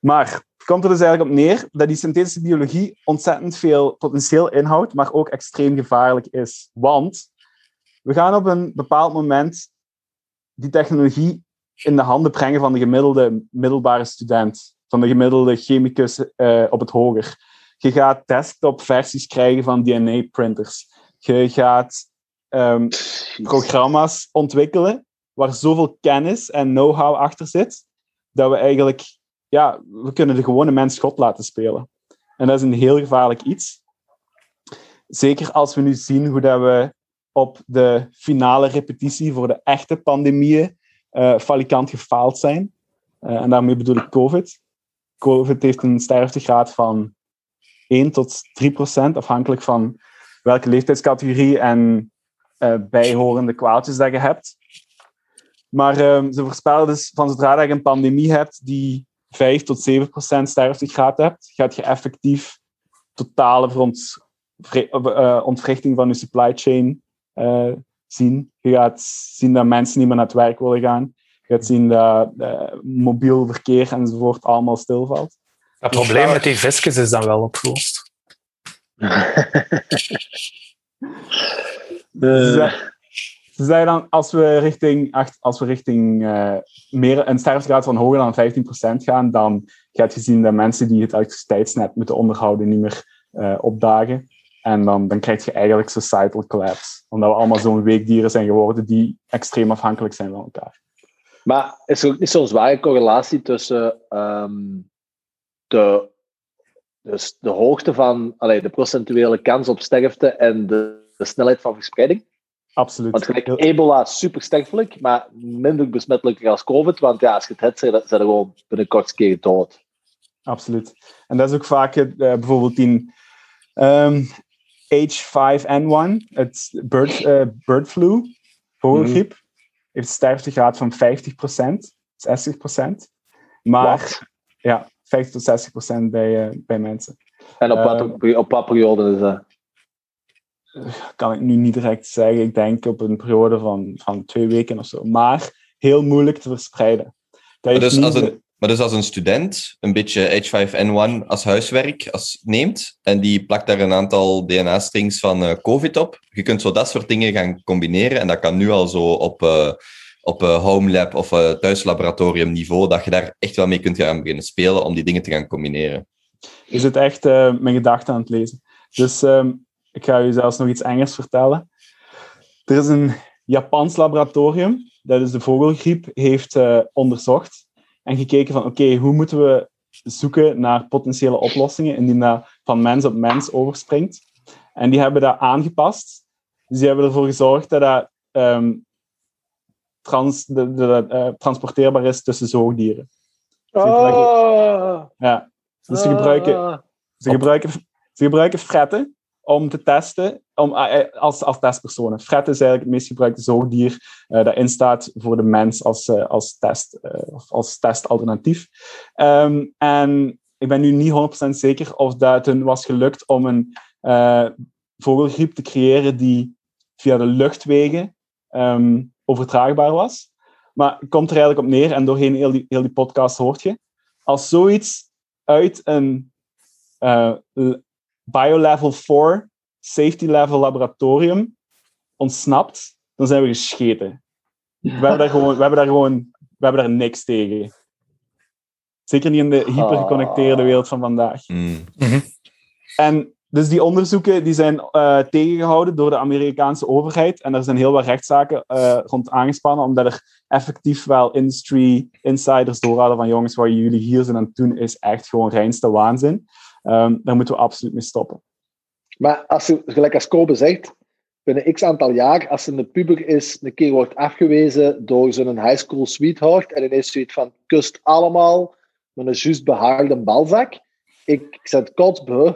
Speaker 9: Maar komt er dus eigenlijk op neer dat die synthetische biologie ontzettend veel potentieel inhoudt, maar ook extreem gevaarlijk is. Want we gaan op een bepaald moment die technologie in de handen brengen van de gemiddelde middelbare student, van de gemiddelde chemicus uh, op het hoger. Je gaat desktop-versies krijgen van DNA-printers. Je gaat um, programma's ontwikkelen waar zoveel kennis en know-how achter zit, dat we eigenlijk, ja, we kunnen de gewone mens God laten spelen. En dat is een heel gevaarlijk iets. Zeker als we nu zien hoe dat we op de finale repetitie voor de echte pandemieën uh, falikant gefaald zijn. Uh, en daarmee bedoel ik COVID. COVID heeft een sterftegraad van 1 tot 3 procent, afhankelijk van welke leeftijdscategorie en uh, bijhorende kwaaltjes dat je hebt. Maar um, ze voorspellen dus van zodra je een pandemie hebt die 5 tot 7 procent sterftegraad hebt, gaat je effectief totale veront, uh, ontwrichting van je supply chain uh, zien. Je gaat zien dat mensen niet meer naar het werk willen gaan. Je gaat zien dat uh, mobiel verkeer enzovoort allemaal stilvalt.
Speaker 11: Het probleem met die visjes is dan wel opgelost.
Speaker 9: Ze zei dan, als we richting, als we richting uh, meer, een sterftegraad van hoger dan 15% gaan, dan gaat je zien dat mensen die het elektriciteitsnet moeten onderhouden niet meer uh, opdagen. En dan, dan krijg je eigenlijk societal collapse. Omdat we allemaal zo'n weekdieren zijn geworden die extreem afhankelijk zijn van elkaar.
Speaker 10: Maar is er ook niet zo'n zware correlatie tussen um, de, dus de hoogte van, allee, de procentuele kans op sterfte en de, de snelheid van verspreiding?
Speaker 9: Absoluut.
Speaker 10: Want gelijk ebola is super sterfelijk, maar minder besmettelijk als COVID. Want ja, als je het hebt, zijn er gewoon binnenkort een keer dood.
Speaker 9: Absoluut. En dat is ook vaak uh, bijvoorbeeld in um, H5N1, het bird, uh, bird flu, vogelgriep, mm. Heeft een sterftegraad van 50%, 60%. Maar
Speaker 10: What?
Speaker 9: ja, 50 tot 60% bij, uh, bij mensen.
Speaker 10: En op wat, uh, op wat periode is dat?
Speaker 9: Kan ik nu niet direct zeggen. Ik denk op een periode van, van twee weken of zo. Maar heel moeilijk te verspreiden.
Speaker 8: Maar dus, als een, maar dus als een student een beetje H5N1 als huiswerk als, neemt en die plakt daar een aantal DNA-strings van uh, COVID op, je kunt zo dat soort dingen gaan combineren en dat kan nu al zo op, uh, op uh, home lab of thuislaboratorium niveau, dat je daar echt wel mee kunt gaan beginnen spelen om die dingen te gaan combineren.
Speaker 9: Je zit echt mijn gedachten aan het lezen. Dus um, ik ga je zelfs nog iets Engels vertellen. Er is een Japans laboratorium dat is de vogelgriep heeft onderzocht en gekeken van oké, okay, hoe moeten we zoeken naar potentiële oplossingen indien dat van mens op mens overspringt. En die hebben dat aangepast. Dus die hebben ervoor gezorgd dat dat um, trans, de, de, de, uh, transporteerbaar is tussen zoogdieren.
Speaker 10: Oh.
Speaker 9: Ja. Dus ze gebruiken, ze, gebruiken, ze gebruiken fretten om te testen, om, als, als testpersonen. Fretten is eigenlijk het meest gebruikte zoogdier uh, dat instaat voor de mens als, als, test, uh, als testalternatief. Um, en ik ben nu niet 100% zeker of dat hun was gelukt om een vogelgriep te creëren die via de luchtwegen um, overtraagbaar was. Maar het komt er eigenlijk op neer, en doorheen heel die, heel die podcast hoort je, als zoiets uit een biolevel 4 safety level laboratorium ontsnapt, dan zijn we gescheten. We hebben daar gewoon, we hebben daar gewoon we hebben daar niks tegen. Zeker niet in de hypergeconnecteerde wereld van vandaag.
Speaker 8: Mm.
Speaker 11: Mhm.
Speaker 9: En dus die onderzoeken die zijn uh, tegengehouden door de Amerikaanse overheid. En er zijn heel wat rechtszaken uh, rond aangespannen, omdat er effectief wel industry insiders doorhadden van jongens, wat jullie hier zijn aan het doen, is echt gewoon reinste waanzin. Um, daar moeten we absoluut mee stoppen.
Speaker 10: Maar als je, gelijk als Kobe zegt, binnen x aantal jaar, als een puber is, een keer wordt afgewezen door zo'n high school sweetheart en ineens zoiets van, kust allemaal met een juist behaarde balzak. Ik, zet kotsbeu.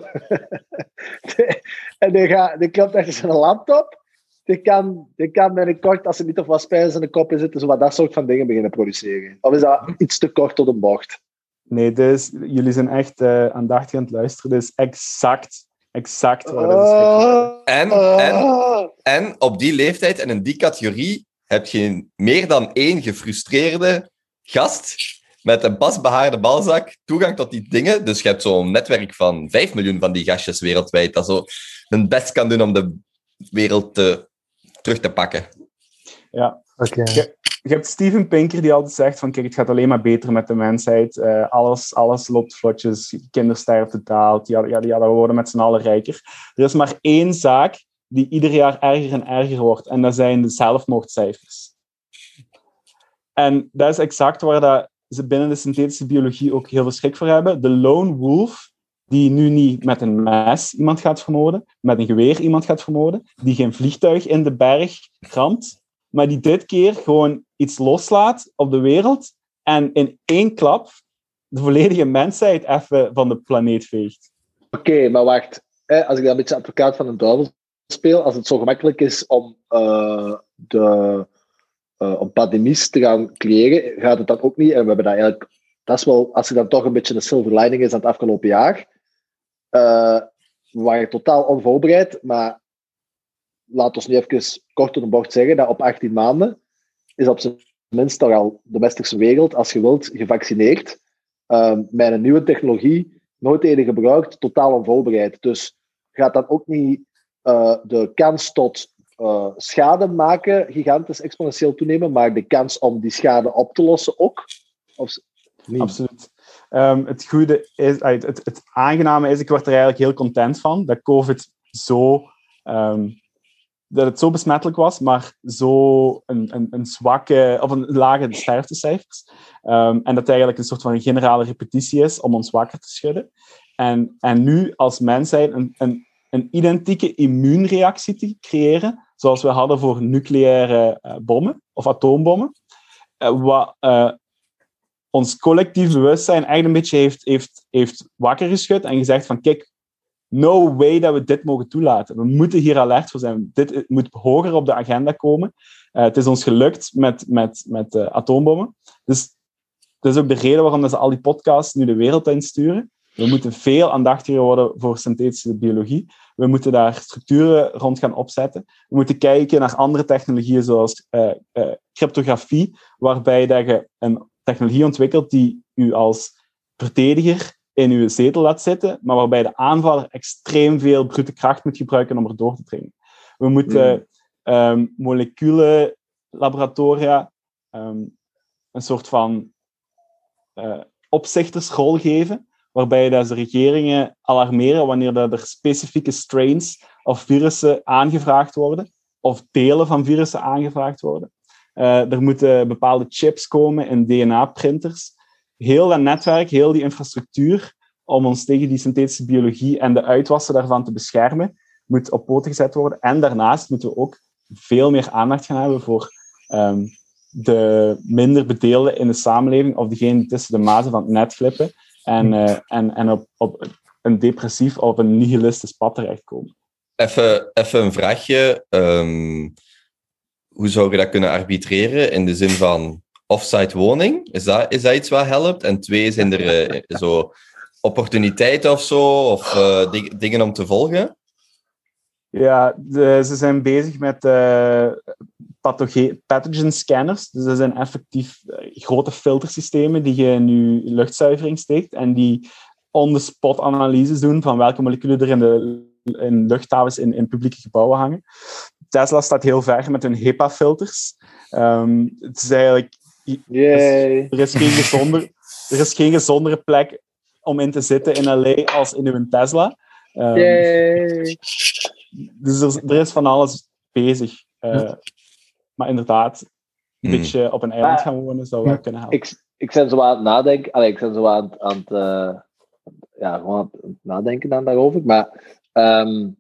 Speaker 10: en die, gaat, die klopt echt zijn laptop. Die kan, die kan binnenkort, als er niet of wat spijs in de kop zitten, zo wat dat soort van dingen beginnen produceren. Of is dat iets te kort door de bocht?
Speaker 9: Nee, dus, jullie zijn echt eh, aandachtig aan het luisteren. Dus exact, exact dat is.
Speaker 10: Ah,
Speaker 8: En, en, en op die leeftijd en in die categorie heb je meer dan één gefrustreerde gast met een pasbehaarde balzak toegang tot die dingen. Dus je hebt zo'n netwerk van 5 miljoen van die gastjes wereldwijd dat zo hun best kan doen om de wereld te, terug te pakken.
Speaker 9: Ja. Je hebt Steven Pinker die altijd zegt van kijk, het gaat alleen maar beter met de mensheid. Eh, alles, alles loopt vlotjes, kindersterfte daalt, ja, ja, ja, we worden met z'n allen rijker. Er is maar één zaak die ieder jaar erger en erger wordt en dat zijn de zelfmoordcijfers. En dat is exact waar dat ze binnen de synthetische biologie ook heel veel schrik voor hebben. De lone wolf, die nu niet met een mes iemand gaat vermoorden, met een geweer iemand gaat vermoorden, die geen vliegtuig in de berg ramt, maar die dit keer gewoon iets loslaat op de wereld en in één klap de volledige mensheid even van de planeet veegt.
Speaker 10: Oké, maar wacht. Als ik dan een beetje advocaat van een duivel speel, als het zo gemakkelijk is om, eh, de, om pandemies te gaan creëren, gaat het dan ook niet. En we hebben dat eigenlijk, dat is wel, als er dan toch een beetje een silver lining is aan het afgelopen jaar, eh, we waren totaal onvoorbereid, maar laat ons nu even kort door de bocht zeggen dat op 18 maanden is op zijn minst toch al de westerse wereld, als je wilt, gevaccineerd. Ehm, met een nieuwe technologie, nooit eerder gebruikt, totaal onvoorbereid. Dus gaat dan ook niet eh, de kans tot eh, schade maken gigantisch exponentieel toenemen, maar de kans om die schade op te lossen ook?
Speaker 9: Absoluut. Ehm, het goede is, het, het aangename is, ik word er eigenlijk heel content van, dat COVID zo, ehm, dat het zo besmettelijk was, maar zo een, een, een zwakke, of een lage sterftecijfers. Ehm, en dat het eigenlijk een soort van generale repetitie is om ons wakker te schudden. En, en nu als mensheid een, een, een identieke immuunreactie te creëren, zoals we hadden voor nucleaire eh, bommen of atoombommen. Eh, wat, eh, ons collectief bewustzijn eigenlijk een beetje heeft, heeft, heeft wakker geschud en gezegd van kijk, no way dat we dit mogen toelaten. We moeten hier alert voor zijn. Dit moet hoger op de agenda komen. Uh, het is ons gelukt met, met, met uh, atoombommen. Dus dat is ook de reden waarom ze al die podcasts nu de wereld insturen. We moeten veel aandachtiger worden voor synthetische biologie. We moeten daar structuren rond gaan opzetten. We moeten kijken naar andere technologieën zoals uh, cryptografie, waarbij dat je een technologie ontwikkelt die u als verdediger in uw zetel laat zitten, maar waarbij de aanvaller extreem veel brute kracht moet gebruiken om er door te dringen. We moeten mm. um, moleculenlaboratoria um, een soort van uh, opzichtersrol geven, waarbij dat de regeringen alarmeren wanneer dat er specifieke strains of virussen aangevraagd worden, of delen van virussen aangevraagd worden. Uh, er moeten bepaalde chips komen in DNA-printers. Heel dat netwerk, heel die infrastructuur om ons tegen die synthetische biologie en de uitwassen daarvan te beschermen, moet op poten gezet worden. En daarnaast moeten we ook veel meer aandacht gaan hebben voor um, de minder bedeelden in de samenleving of degenen die tussen de mazen van het net glippen en, uh, en, en op, op een depressief of een nihilistisch pad terechtkomen.
Speaker 8: Even, even een vraagje. Um, hoe zou je dat kunnen arbitreren in de zin van offsite woning? Is dat, is dat iets wat helpt? En twee, zijn er uh, zo opportuniteiten of zo, of di dingen om te volgen?
Speaker 9: Ja, ze zijn bezig met uh, pathogen scanners. Dus dat zijn effectief grote filtersystemen die je in je luchtzuivering steekt en die on-the-spot analyses doen van welke moleculen er in, de, in luchthavens in, in publieke gebouwen hangen. Tesla staat heel ver met hun HEPA-filters. Um, het is eigenlijk...
Speaker 10: Yay.
Speaker 9: Er is geen gezonder, er is geen gezondere plek om in te zitten in LA als in uw Tesla. Um, dus er, er, is van alles bezig. Uh, maar inderdaad, een hmm. beetje op een eiland gaan wonen zou wel kunnen helpen.
Speaker 10: Ik, ik ben zo aan het nadenken. Allee, ik ben zo aan, aan het... Uh, ja, gewoon aan het nadenken dan daarover. Maar... Um,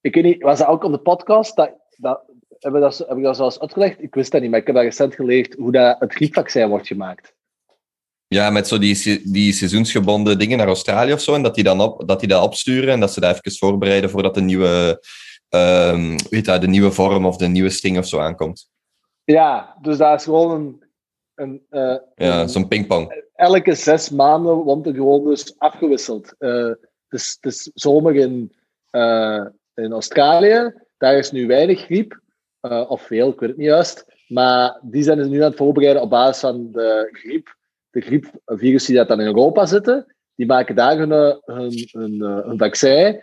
Speaker 10: ik weet niet, was dat ook op de podcast? Dat, dat, hebben, we dat, we dat zoals uitgelegd? Ik wist dat niet, maar ik heb daar recent geleerd hoe dat het griepvaccin wordt gemaakt.
Speaker 8: Ja, met zo die, die seizoensgebonden dingen naar Australië of zo. En dat die, dan op, dat die dat opsturen en dat ze dat even voorbereiden voordat de nieuwe, um, weet dat, de nieuwe vorm of de nieuwe sting of zo aankomt.
Speaker 10: Ja, dus dat is gewoon een, een, eh,
Speaker 8: Ja, zo'n pingpong.
Speaker 10: elke zes maanden wordt er gewoon dus afgewisseld. Het, is, het is zomer in, eh, in Australië. Daar is nu weinig griep. Eh, of veel, ik weet het niet juist. Maar die zijn dus nu aan het voorbereiden op basis van de griep. De griepvirus die dat dan in Europa zitten. Die maken daar hun, eh, eh, hun vaccin.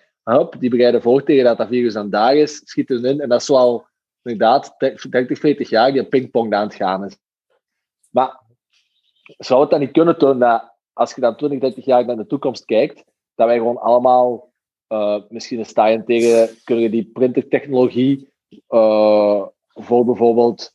Speaker 10: Die bereiden voor tegen dat dat virus dan daar is. Schieten in. En dat is wel inderdaad 30, 40 jaar die pingpong aan het gaan is. Maar zou het dan niet kunnen tonen dat als je dan 20, 30 jaar naar de toekomst kijkt, dat wij gewoon allemaal, misschien je tegen, kunnen die printertechnologie voor bijvoorbeeld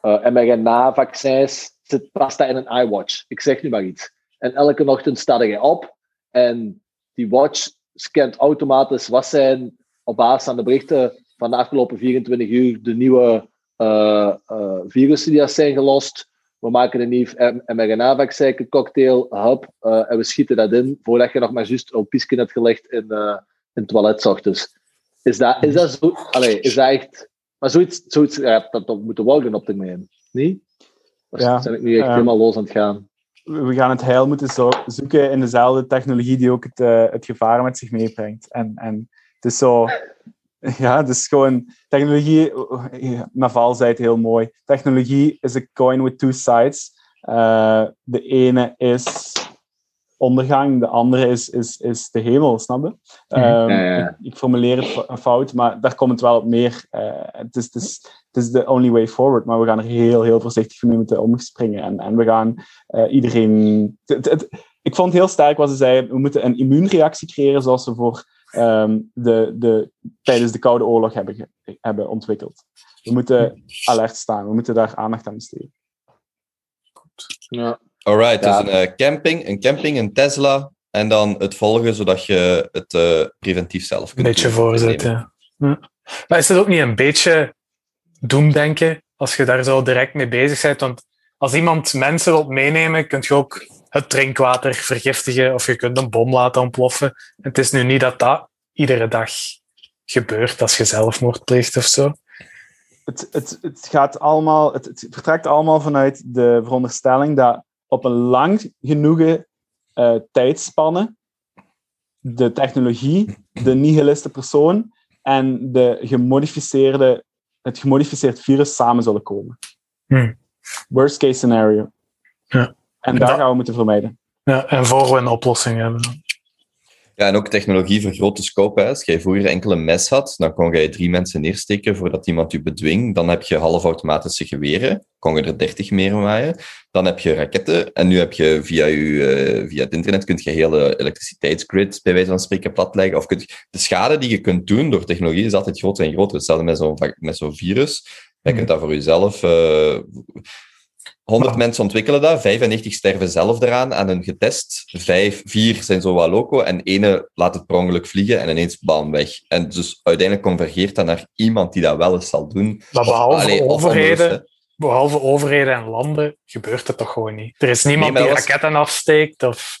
Speaker 10: eh, mRNA-vaccins, zit, past dat in een iWatch. Ik zeg nu maar iets. En elke ochtend sta je op en die watch scant automatisch wat zijn op basis van de berichten van de afgelopen 24 uur de nieuwe eh, eh, virussen die zijn gelost. We maken een nieuw mRNA-vaccin cocktail, eh, en we schieten dat in voordat je nog maar juist een pisje hebt gelegd in, eh, in het toilet. Is dat, is dat zo? Allee, is dat echt... Maar zoiets, zoiets ja, dat, dat moeten worden op termijn, niet?
Speaker 9: Ja,
Speaker 10: zijn ik nu echt
Speaker 9: ehm,
Speaker 10: helemaal los aan het gaan?
Speaker 9: we gaan het heil moeten zo- zoeken in dezelfde technologie die ook het, eh, het gevaar met zich meebrengt. En, en het is zo... Ja, het is gewoon... Technologie... eh, Naval zei het heel mooi. Technologie is a coin with two sides. Eh, de ene is ondergang, de andere is, is, is de hemel, snap je? Ehm,
Speaker 10: Ja, ja, ja.
Speaker 9: Ik, ik formuleer het fo- fout, maar daar komt het wel op neer. Eh, het, is, het, is, het is de only way forward, maar we gaan er heel, heel voorzichtig mee moeten omspringen. En, en we gaan eh, iedereen... het- het- ik vond het heel sterk wat ze zei, we moeten een immuunreactie creëren zoals we voor ehm, de, de, tijdens de Koude Oorlog hebben, ge- hebben ontwikkeld. We moeten alert staan, we moeten daar aandacht aan besteden.
Speaker 10: Ja.
Speaker 8: Alright,
Speaker 10: Ja.
Speaker 8: dus een eh, camping, een camping, een Tesla en dan het volgen zodat je het eh, preventief zelf
Speaker 11: Een
Speaker 8: kunt
Speaker 11: beetje
Speaker 8: doen.
Speaker 11: voorzetten. Ja. Maar is het ook niet een beetje doemdenken als je daar zo direct mee bezig bent? Want als iemand mensen wilt meenemen, kun je ook het drinkwater vergiftigen of je kunt een bom laten ontploffen. Het is nu niet dat dat iedere dag gebeurt als je zelfmoord pleegt of zo.
Speaker 9: het, het, het, gaat allemaal, het, het vertrekt allemaal vanuit de veronderstelling dat op een lang genoegen eh, tijdspanne de technologie, de nihiliste persoon en de gemodificeerde, het gemodificeerd virus samen zullen komen.
Speaker 11: Hmm.
Speaker 9: Worst case scenario.
Speaker 11: Ja.
Speaker 9: En
Speaker 11: En
Speaker 9: daar
Speaker 11: dat-
Speaker 9: gaan we moeten vermijden.
Speaker 11: Ja, en voor we een oplossing hebben.
Speaker 8: Ja, en ook technologie voor grote scope. Hè. Als jij vroeger enkel een mes had, dan kon je drie mensen neersteken voordat iemand je bedwing. Dan heb je halfautomatische geweren, kon je er dertig meer maaien. Dan heb je raketten en nu heb je via, je, eh, via het internet kun je hele elektriciteitsgrid bij wijze van spreken platleggen. Of kun je, de schade die je kunt doen door technologie is altijd groter en groter. Hetzelfde met zo'n met zo'n virus. Jij kunt dat voor jezelf... eh 100
Speaker 11: Maar-
Speaker 8: mensen ontwikkelen dat, 95 sterven zelf eraan aan een getest. Vijf, vier zijn zo wat loco en ene laat het per ongeluk vliegen en ineens bam weg. En dus uiteindelijk convergeert dat naar iemand die dat wel eens zal doen.
Speaker 11: Maar
Speaker 8: Of-
Speaker 11: behalve
Speaker 8: allee,
Speaker 11: overheden, behalve overheden en landen gebeurt het toch gewoon niet. Er is niemand
Speaker 8: Nee,
Speaker 11: die
Speaker 8: was-
Speaker 11: raketten afsteekt of...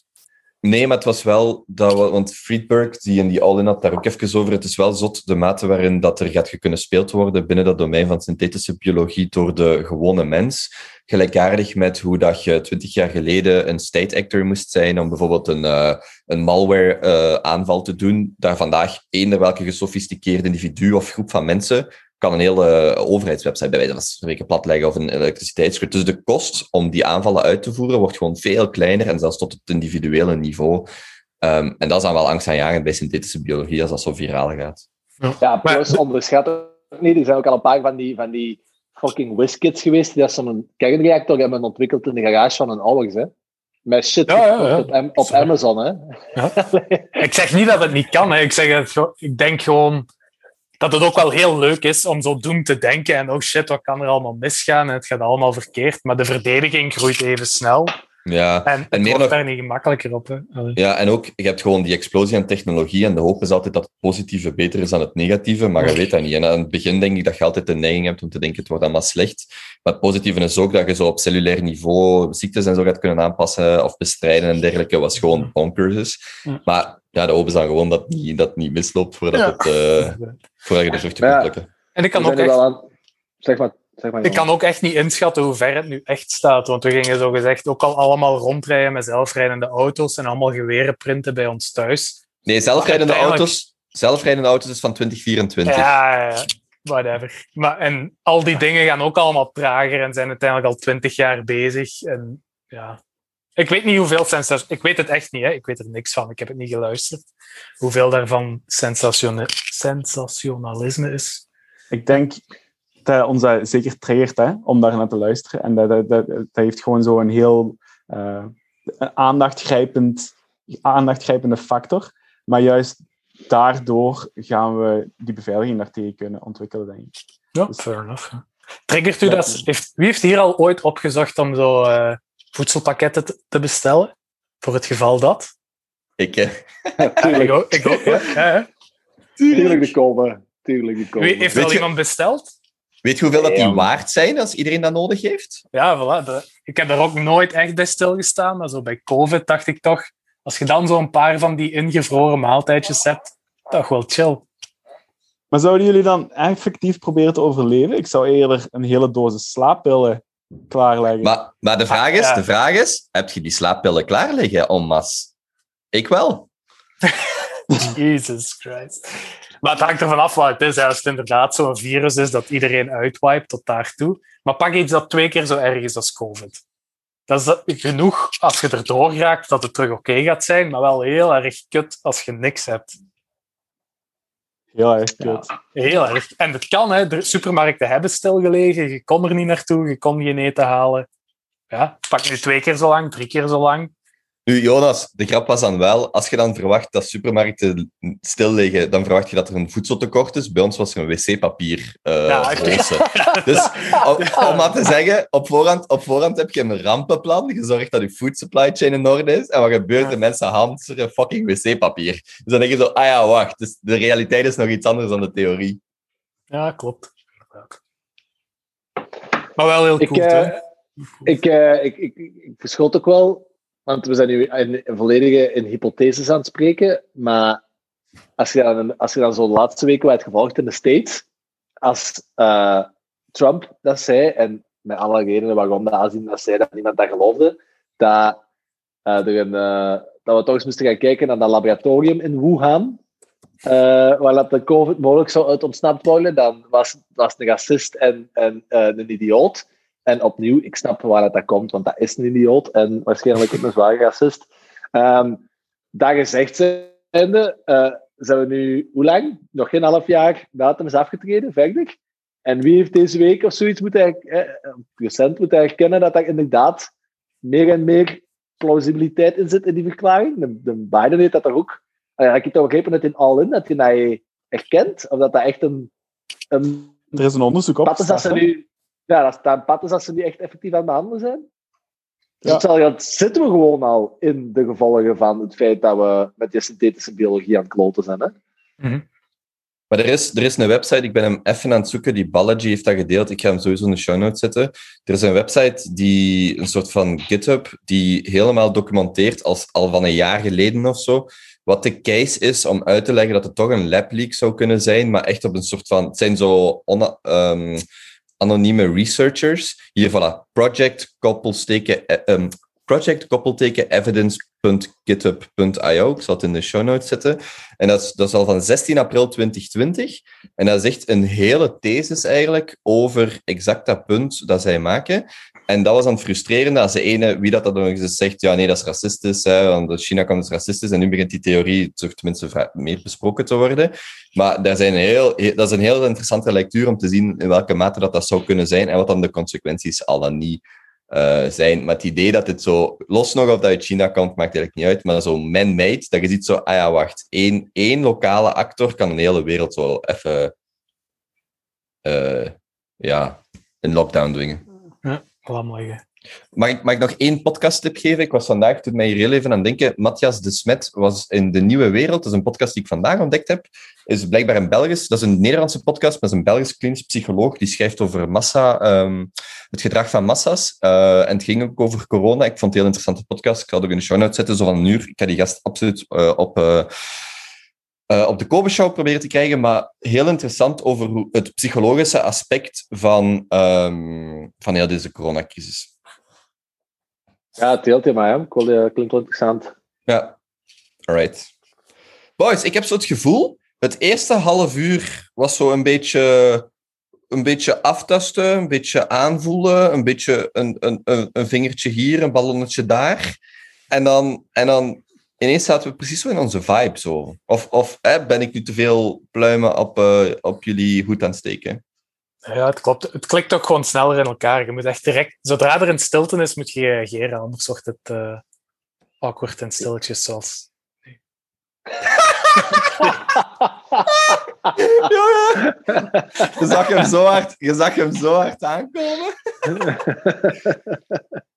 Speaker 8: Nee, maar het was wel, dat, we- want Friedberg, die in die All-in had daar ook even over, het is wel zot de mate waarin dat er gaat gespeeld worden binnen dat domein van synthetische biologie door de gewone mens. Gelijkaardig met hoe dat je twintig jaar geleden een state actor moest zijn om bijvoorbeeld een, eh, een malware eh, aanval te doen. Daar vandaag eender welke gesofisticeerde individu of groep van mensen kan een hele overheidswebsite bij wijze van spreken platleggen of een elektriciteitsgrid. Dus de kost om die aanvallen uit te voeren wordt gewoon veel kleiner en zelfs tot het individuele niveau. Ehm, en dat is dan wel angstaanjagend bij synthetische biologie als dat zo viraal gaat.
Speaker 10: Ja, plus onderschat ook niet. Er zijn ook al een paar van die, van die fucking whiskits geweest die zo'n kernreactor hebben ontwikkeld in de garage van hun ouders. Hè. Met shit
Speaker 11: Ja, ja, ja.
Speaker 10: op. Amazon. Hè.
Speaker 11: Ik zeg niet dat het niet kan. Hè. Ik, zeg het, ik denk gewoon dat het ook wel heel leuk is om zo doem te denken. En oh shit, wat kan er allemaal misgaan? En het gaat allemaal verkeerd. Maar de verdediging groeit even snel.
Speaker 8: Ja,
Speaker 11: En het
Speaker 8: meer
Speaker 11: wordt
Speaker 8: nog-
Speaker 11: daar niet gemakkelijker op. Hè.
Speaker 8: Ja, en ook, je hebt gewoon die explosie aan technologie en de hoop is altijd dat het positieve beter is dan het negatieve, maar je weet dat niet. En aan het begin denk ik dat je altijd de neiging hebt om te denken het wordt allemaal slecht. Maar het positieve is ook dat je zo op cellulair niveau ziektes en zo gaat kunnen aanpassen of bestrijden en dergelijke, wat gewoon bonkers is. Maar ja, de is dan gewoon dat het niet, dat niet misloopt voordat,
Speaker 11: Ja.
Speaker 8: het, eh, voordat je de vruchten kunt plukken.
Speaker 11: En ik kan ook
Speaker 10: zijn
Speaker 11: echt...
Speaker 10: aan, zeg maar, Zeg maar
Speaker 11: Ik kan ook echt niet inschatten hoe ver het nu echt staat. Want we gingen zo gezegd ook al allemaal rondrijden met zelfrijdende auto's en allemaal geweren printen bij ons thuis.
Speaker 8: Nee, zelfrijdende
Speaker 11: Uiteindelijk-
Speaker 8: auto's, zelfrijdende auto's is van 2024.
Speaker 11: Ja, ja, ja, whatever. Maar, en al die dingen gaan ook allemaal trager en zijn uiteindelijk al twintig jaar bezig. En ja, ik weet niet hoeveel sensatie... Ik weet het echt niet, hè. ik weet er niks van. Ik heb het niet geluisterd. Hoeveel daarvan sensatione- sensationalisme is.
Speaker 9: Ik denk dat ons dat zeker triggert hè, om daar naar te luisteren. En dat, dat, dat, dat heeft gewoon zo'n heel eh, een aandachgrijpend, aandachgrijpende factor. Maar juist daardoor gaan we die beveiliging daartegen kunnen ontwikkelen, denk ik.
Speaker 11: Ja,
Speaker 9: Dus-
Speaker 11: fair enough. Triggert u dat? Heeft, wie heeft hier al ooit opgezocht om zo eh, voedselpakketten te, te bestellen? Voor het geval dat?
Speaker 8: Ik, eh,
Speaker 11: Ja, ik
Speaker 10: tuurlijk,
Speaker 11: ook. Ik ook ja. Ja, ja.
Speaker 10: tuurlijk de komen. Tuurlijk de komen.
Speaker 11: Wie, heeft
Speaker 8: Weet
Speaker 11: al
Speaker 8: je-
Speaker 11: iemand besteld?
Speaker 8: weet je hoeveel dat die waard zijn als iedereen dat nodig heeft?
Speaker 11: Ja, voilà. De- ik heb daar ook nooit echt bij stilgestaan, maar zo bij COVID dacht ik toch, als je dan zo'n paar van die ingevroren maaltijdjes hebt, toch wel chill.
Speaker 9: Maar zouden jullie dan effectief proberen te overleven? Ik zou eerder een hele dosis slaappillen klaarleggen.
Speaker 8: Maar, maar de, vraag is,
Speaker 11: ja.
Speaker 8: de vraag is, heb je die slaappillen klaar liggen, en masse? Ik wel.
Speaker 11: Jesus Christ. Maar het hangt ervan af wat het is. hè. Als het inderdaad zo'n virus is dat iedereen uitwipet tot daartoe. Maar pak iets dat twee keer zo erg is als COVID. Dat is genoeg als je erdoor raakt dat het terug oké gaat zijn, maar wel heel erg kut als je niks hebt.
Speaker 9: Heel erg kut.
Speaker 11: Heel erg. En het kan, hè. De supermarkten hebben stilgelegen. Je kon er niet naartoe, je kon geen eten halen. Ja, pakt nu twee keer zo lang, drie keer zo lang.
Speaker 8: Nu, Jonas, de grap was dan wel, als je dan verwacht dat supermarkten stil liggen, dan verwacht je dat er een voedseltekort is. Bij ons was er een wc-papier eh
Speaker 11: Ja, ik-
Speaker 8: roze. Dus om, om maar te zeggen, op voorhand, op voorhand heb je een rampenplan, gezorgd dat je food supply chain in orde is. En wat gebeurt? De mensen hamsteren fucking wc-papier. Dus dan denk je zo, ah ja, wacht, dus de realiteit is nog iets anders dan de theorie.
Speaker 11: Ja, klopt. Maar wel heel
Speaker 10: Ik,
Speaker 11: cool,
Speaker 10: eh,
Speaker 11: hè.
Speaker 10: Ik, eh, ik, ik, ik, ik verschot ook wel, want we zijn nu in, volledige in hypotheses aan het spreken, maar als je dan, als je dan zo de laatste weken hebt gevolgd in de States, als eh, Trump dat zei, en met alle redenen waarom dat aanzien dat zei dat niemand dat geloofde, dat, eh, eh, dat we toch eens moesten gaan kijken naar dat laboratorium in Wuhan, waar dat de COVID mogelijk zou uit ontsnapt worden, dan was, was een racist en, en een idioot. En opnieuw, ik snap waar dat, dat komt, want dat is een idioot en waarschijnlijk ook een zware racist. Ehm dat gezegd zijnde, eh zijn we nu, hoe lang? Nog geen half jaar hem is afgetreden, verder. En wie heeft deze week of zoiets moeten, her- eh, recent moeten herkennen dat er inderdaad meer en meer plausibiliteit in zit in die verklaring? De, de Biden heeft dat toch ook? Uh, heb ik het toch begrepen dat in All In, dat hij dat erkent? Of dat dat echt een, een
Speaker 9: Er is een onderzoek op.
Speaker 10: is dat ze nu... Ja, dat staat pad is dat ze nu echt effectief aan het behandelen zijn. Dus
Speaker 9: Ja.
Speaker 10: zitten we gewoon al in de gevolgen van het feit dat we met die synthetische biologie aan het kloten zijn. Hè?
Speaker 8: Maar er is, er is een website, ik ben hem even aan het zoeken, die Balaji heeft dat gedeeld. Ik ga hem sowieso in de show notes zetten. Er is een website, die, een soort van GitHub, die helemaal documenteert, als, al van een jaar geleden of zo, wat de case is om uit te leggen dat het toch een lab leak zou kunnen zijn, maar echt op een soort van... Het zijn zo ona- ehm, anonieme researchers. Hier, voilà. Project, koppelsteken... eh, ehm, project, koppelteken, evidence.github.io. Ik zal het in de show notes zetten. En dat is, dat is al van 16 april 2020. En dat is echt een hele thesis eigenlijk over exact dat punt dat zij maken. En dat was dan frustrerend als de ene, wie dat, dat nog eens zegt, ja nee, dat is racistisch, hè, want China kan dus racistisch. En nu begint die theorie tenminste meer besproken te worden. Maar daar zijn heel, he- dat is een heel interessante lectuur om te zien in welke mate dat, dat zou kunnen zijn en wat dan de consequenties al dan niet eh, zijn. Maar het idee dat het zo, los nog of dat uit China komt, maakt eigenlijk niet uit, maar zo man-made, dat je ziet zo, ah ja, wacht, één, één lokale actor kan een hele wereld zo even eh, ja, in lockdown dwingen.
Speaker 11: Lam liggen.
Speaker 8: Mag ik, mag nog één podcasttip geven? Ik was vandaag, toen mij hier heel even aan denken, Matthias de Smet was in De Nieuwe Wereld, dat is een podcast die ik vandaag ontdekt heb, is blijkbaar een Belgisch, dat is een Nederlandse podcast, maar is een Belgisch klinisch psycholoog, die schrijft over massa, ehm, het gedrag van massa's. Eh, en het ging ook over corona. Ik vond het een heel interessante podcast. Ik ga ook in de show notes zetten, zo van een uur. Ik ga die gast absoluut eh, op, eh, eh, op de Kobe proberen te krijgen, maar heel interessant over hoe, het psychologische aspect van, ehm, van heel deze coronacrisis.
Speaker 10: Ja, het deelthema. Klinkt wel- Klinkt wel interessant.
Speaker 8: Ja, alright. Boys, ik heb zo het gevoel, het eerste half uur was zo een beetje, een beetje aftasten, een beetje aanvoelen, een beetje een, een, een, een vingertje hier, een ballonnetje daar. En dan, en dan ineens zaten we precies zo in onze vibe. Zo. Of, of hè, ben ik nu te veel pluimen op, eh, op jullie hoed aan het steken?
Speaker 11: Ja, het klopt. Het klikt ook gewoon sneller in elkaar. Je moet echt direct, zodra er een stilte is, moet je reageren. Anders wordt het eh, awkward en stilletjes zoals.
Speaker 8: Jongen, je zag hem zo hard, je zag hem zo hard aankomen.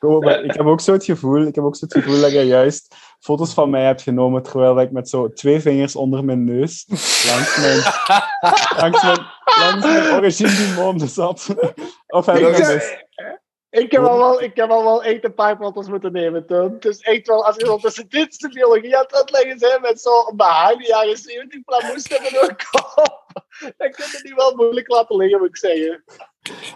Speaker 9: Maar ik heb ook zo het gevoel, ik heb ook zo het gevoel dat je juist foto's van mij hebt genomen terwijl ik met zo twee vingers onder mijn neus langs mijn, langs mijn, langs mijn origine zat. Of heb ik dat?
Speaker 10: Ik heb al wel, ik heb al wel echt een paar foto's moeten nemen. Het is echt wel, als je zo tussen dit de biologie aan het uitleggen zijn met zo'n behaarde jaren 70 plamoes hebben ook kop, dan kun je die wel moeilijk laten liggen, moet ik zeggen.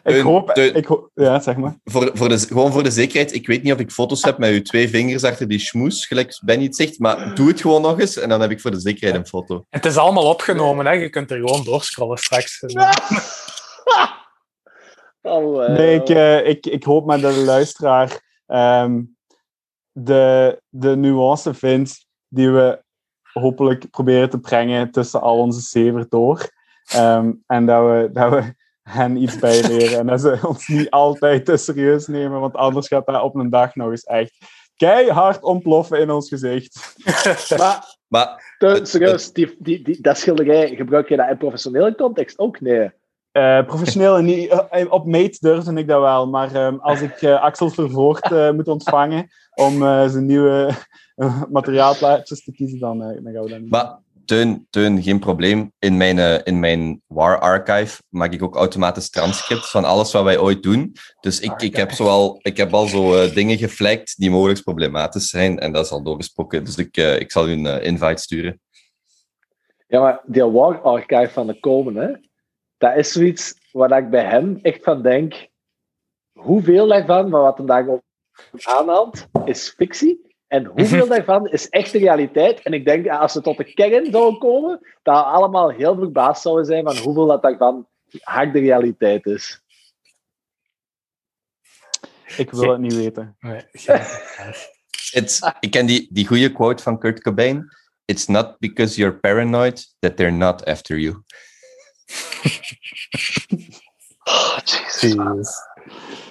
Speaker 9: Ik hoop... Ik ho ja, zeg maar.
Speaker 8: Voor, voor de, gewoon voor de zekerheid, ik weet niet of ik foto's heb met uw twee vingers achter die schmoes, gelijk Benny het zegt, maar doe het gewoon nog eens en dan heb ik voor de zekerheid een foto.
Speaker 11: Het is allemaal opgenomen, hè? je kunt er gewoon doorscrollen straks.
Speaker 10: eh,
Speaker 9: Nee, ik, eh, ik, ik hoop maar dat de luisteraar ehm, de, de nuance vindt die we hopelijk proberen te brengen tussen al onze zeven door. Ehm, en dat we, dat we hen iets bijleren. En dat ze ons niet altijd te serieus nemen, want anders gaat dat op een dag nog eens echt keihard ontploffen in ons gezicht.
Speaker 10: Maar,
Speaker 8: Maar
Speaker 10: serieus, die, die, die, dat schilderij, gebruik je dat in professionele context ook? Nee.
Speaker 9: Eh, professioneel en niet, eh, op meet durfde ik dat wel, maar ehm, als ik eh, Axel Vervoort eh, moet ontvangen om eh, zijn nieuwe eh, materiaalplaatjes te kiezen, dan, eh, dan gaan we dat niet
Speaker 8: Maar Teun, Teun, geen probleem. In mijn, eh, in mijn War Archive maak ik ook automatisch transcripts van alles wat wij ooit doen. Dus ik, ik, heb, zo al, ik heb al zo eh, dingen geflagd die mogelijk problematisch zijn. En dat is al doorgesproken. Dus ik, eh, ik zal u een eh, invite sturen.
Speaker 10: Ja, maar die War Archive van de Komen, hè, dat is zoiets waar ik bij hem echt van denk. Hoeveel daarvan, van wat hem daarop aanhaalt, is fictie? En hoeveel daarvan is echte realiteit? En ik denk, als we tot de kern zouden komen, dat we allemaal heel verbaasd zouden zijn van hoeveel dat daarvan harde realiteit is.
Speaker 9: Ik wil het niet weten.
Speaker 11: Nee,
Speaker 8: It's, ik ken die, die goede quote van Kurt Cobain. It's not because you're paranoid that they're not after you.
Speaker 10: Oh, jezus.
Speaker 11: Jezus.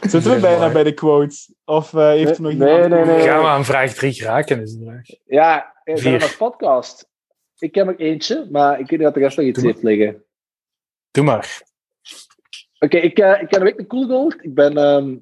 Speaker 9: Zitten we bijna bij de quotes? Of eh, heeft er nog
Speaker 10: Nee,
Speaker 9: iemand...
Speaker 10: nee, nee.
Speaker 11: Gaan we aan vraag 3 geraken? Is de vraag.
Speaker 10: Ja, we
Speaker 11: Vier.
Speaker 10: zijn een podcast. Ik heb er eentje, maar ik weet niet of de rest nog iets
Speaker 11: Doe maar.
Speaker 10: heeft liggen.
Speaker 11: Doe maar.
Speaker 10: Oké, ik, eh, ik heb een week een cool gehoord. Ik ben, ehm,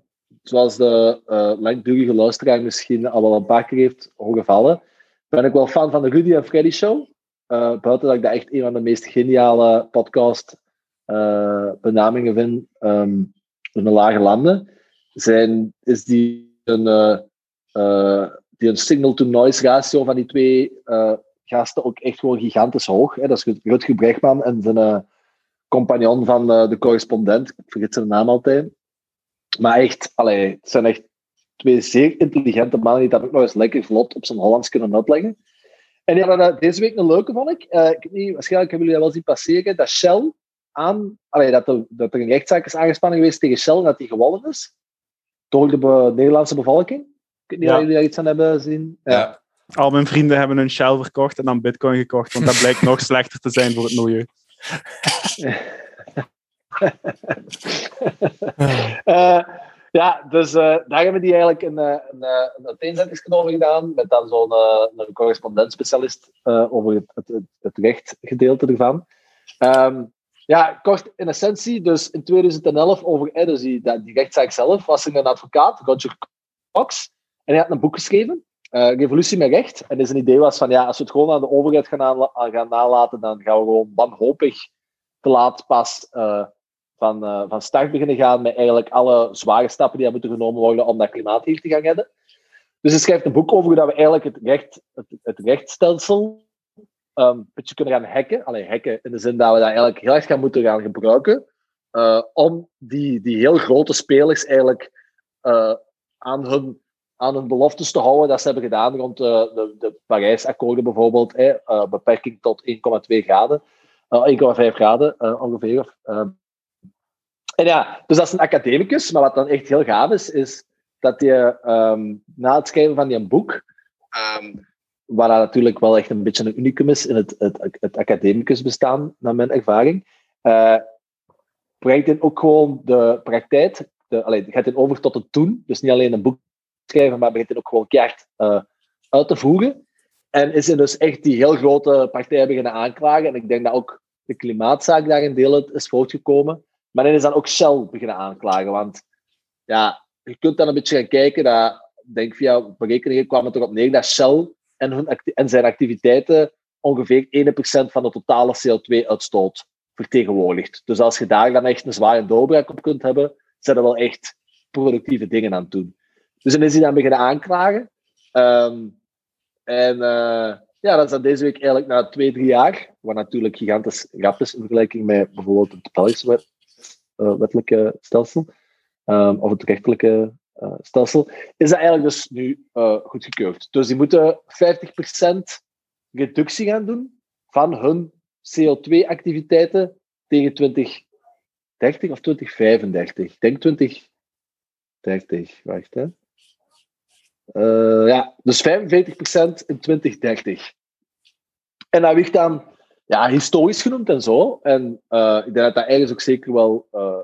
Speaker 10: zoals de eh langdurige luisteraar misschien al wel een paar keer heeft gevallen, ben ik wel fan van de Rudy en Freddy Show. Eh, buiten dat ik dat echt een van de meest geniale podcast eh, benamingen vind ehm, in de lage landen, zijn, is die een, eh, die een signal-to-noise ratio van die twee gasten ook echt gewoon gigantisch hoog. Hè? Dat is Rutger Bregman en zijn compagnon van de correspondent. Ik vergeet zijn naam altijd. Maar echt, allee, het zijn echt twee zeer intelligente mannen die dat ook nog eens lekker vlot op zijn Hollands kunnen uitleggen. En die hadden dat deze week een leuke, vond ik. Eh, ik weet niet, waarschijnlijk hebben jullie dat wel zien passeren, dat Shell aan... Allee, dat, er, dat er een rechtszaak is aangespannen geweest tegen Shell en dat die gewonnen is. Door de be- Nederlandse bevolking. Ik weet niet
Speaker 9: Ja.
Speaker 10: of jullie daar iets aan hebben zien.
Speaker 8: Ja.
Speaker 9: Al mijn vrienden hebben een Shell verkocht en dan Bitcoin gekocht, want dat blijkt nog slechter te zijn voor het milieu.
Speaker 10: Eh, ja, dus eh, daar hebben die eigenlijk een, eh, een, eh, een over gedaan, met dan zo'n een correspondent-specialist eh, over het, het, het, rechtgedeelte ervan. Ehm, ja, kort in essentie, dus in 2011 over eh, dus die, rechtszaak zelf, was er een advocaat, Roger Cox, en hij had een boek geschreven, Revolutie met Recht. En zijn idee was van, ja, als we het gewoon aan de overheid gaan, gaan nalaten, dan gaan we gewoon wanhopig te laat pas eh, van, eh, van start beginnen gaan met eigenlijk alle zware stappen die moeten genomen worden om dat klimaat hier te gaan redden. Dus hij schrijft een boek over hoe dat we eigenlijk het, recht, het, ehm, een beetje kunnen gaan hacken. Alleen hacken in de zin dat we dat eigenlijk heel erg gaan moeten gaan gebruiken. eh, om die, die heel grote spelers eigenlijk eh, aan, hun, aan hun beloftes te houden dat ze hebben gedaan rond de, de, de Parijsakkoorden bijvoorbeeld. beperking tot 1,2 graden. eh, 1,5 graden ongeveer. En ja, dus dat is een academicus. Maar wat dan echt heel gaaf is, is dat je ehm, na het schrijven van die boek, ehm, waar natuurlijk wel echt een beetje een unicum is in het, het, het academicus bestaan, naar mijn ervaring, eh, brengt hij ook gewoon de praktijk, de, gaat hij over tot het doen. Dus niet alleen een boek schrijven, maar begint hij ook gewoon keihard eh, uit te voeren. En is hij dus echt die heel grote partijen beginnen aanklagen. En ik denk dat ook de klimaatzaak daarin deel uit is voortgekomen. Maar hij is dan ook Shell beginnen aanklagen. Want ja, je kunt dan een beetje gaan kijken. Dat, denk via berekeningen kwam het erop neer dat Shell en, hun en zijn activiteiten ongeveer 1% van de totale CO2-uitstoot vertegenwoordigt. Dus als je daar dan echt een zware doorbraak op kunt hebben, zijn er wel echt productieve dingen aan het doen. Dus dan is hij dan beginnen aanklagen. Ehm, en eh, ja, dat is dan deze week eigenlijk na twee, drie jaar, wat natuurlijk gigantisch rap is in vergelijking met bijvoorbeeld het Belgische wettelijke stelsel, ehm, of het rechtelijke eh, stelsel, is dat eigenlijk dus nu eh, goedgekeurd. Dus die moeten 50% reductie gaan doen van hun CO2-activiteiten tegen 2030 of 2035. Ik denk 2030, wacht hè. Eh, ja, dus 45% in 2030. En dat werd dan ja, historisch genoemd en zo. En eh, ik denk dat dat ergens ook zeker wel eh,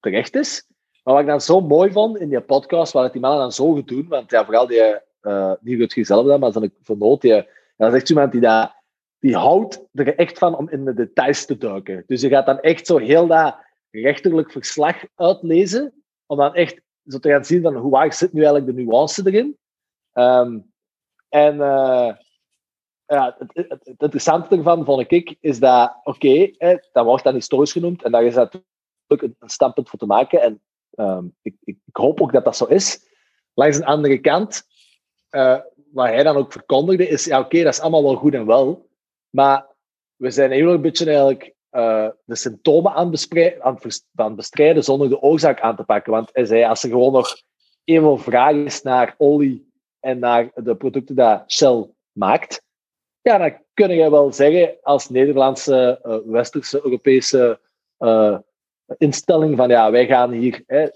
Speaker 10: terecht is. Maar wat ik dan zo mooi vond in die podcast, wat die mannen dan zo goed doen, want ja, vooral die, uh, niet Rutger zelf dan, maar dan ik vernoot, die, dat is echt iemand die dat, die houdt er echt van om in de details te duiken. Dus je gaat dan echt zo heel dat rechterlijk verslag uitlezen, om dan echt zo te gaan zien van hoe waar zit nu eigenlijk de nuance erin. Um, en ja, het, interessante ervan, vond ik, is dat, oké, okay, dat wordt dan historisch genoemd, en daar is natuurlijk een, een standpunt voor te maken, en um, ik, ik, hoop ook dat dat zo is. Langs een andere kant, uh, wat hij dan ook verkondigde, is, ja, oké, dat is allemaal wel goed en wel, maar we zijn heel een beetje eigenlijk uh, de symptomen aan, aan, aan bestrijden zonder de oorzaak aan te pakken. Want hij zei, als er gewoon nog eenmaal vraag is naar olie en naar de producten die Shell maakt, ja, dan kun je wel zeggen als Nederlandse, uh, westerse, Europese uh, instelling van ja, wij gaan hier hè, 45%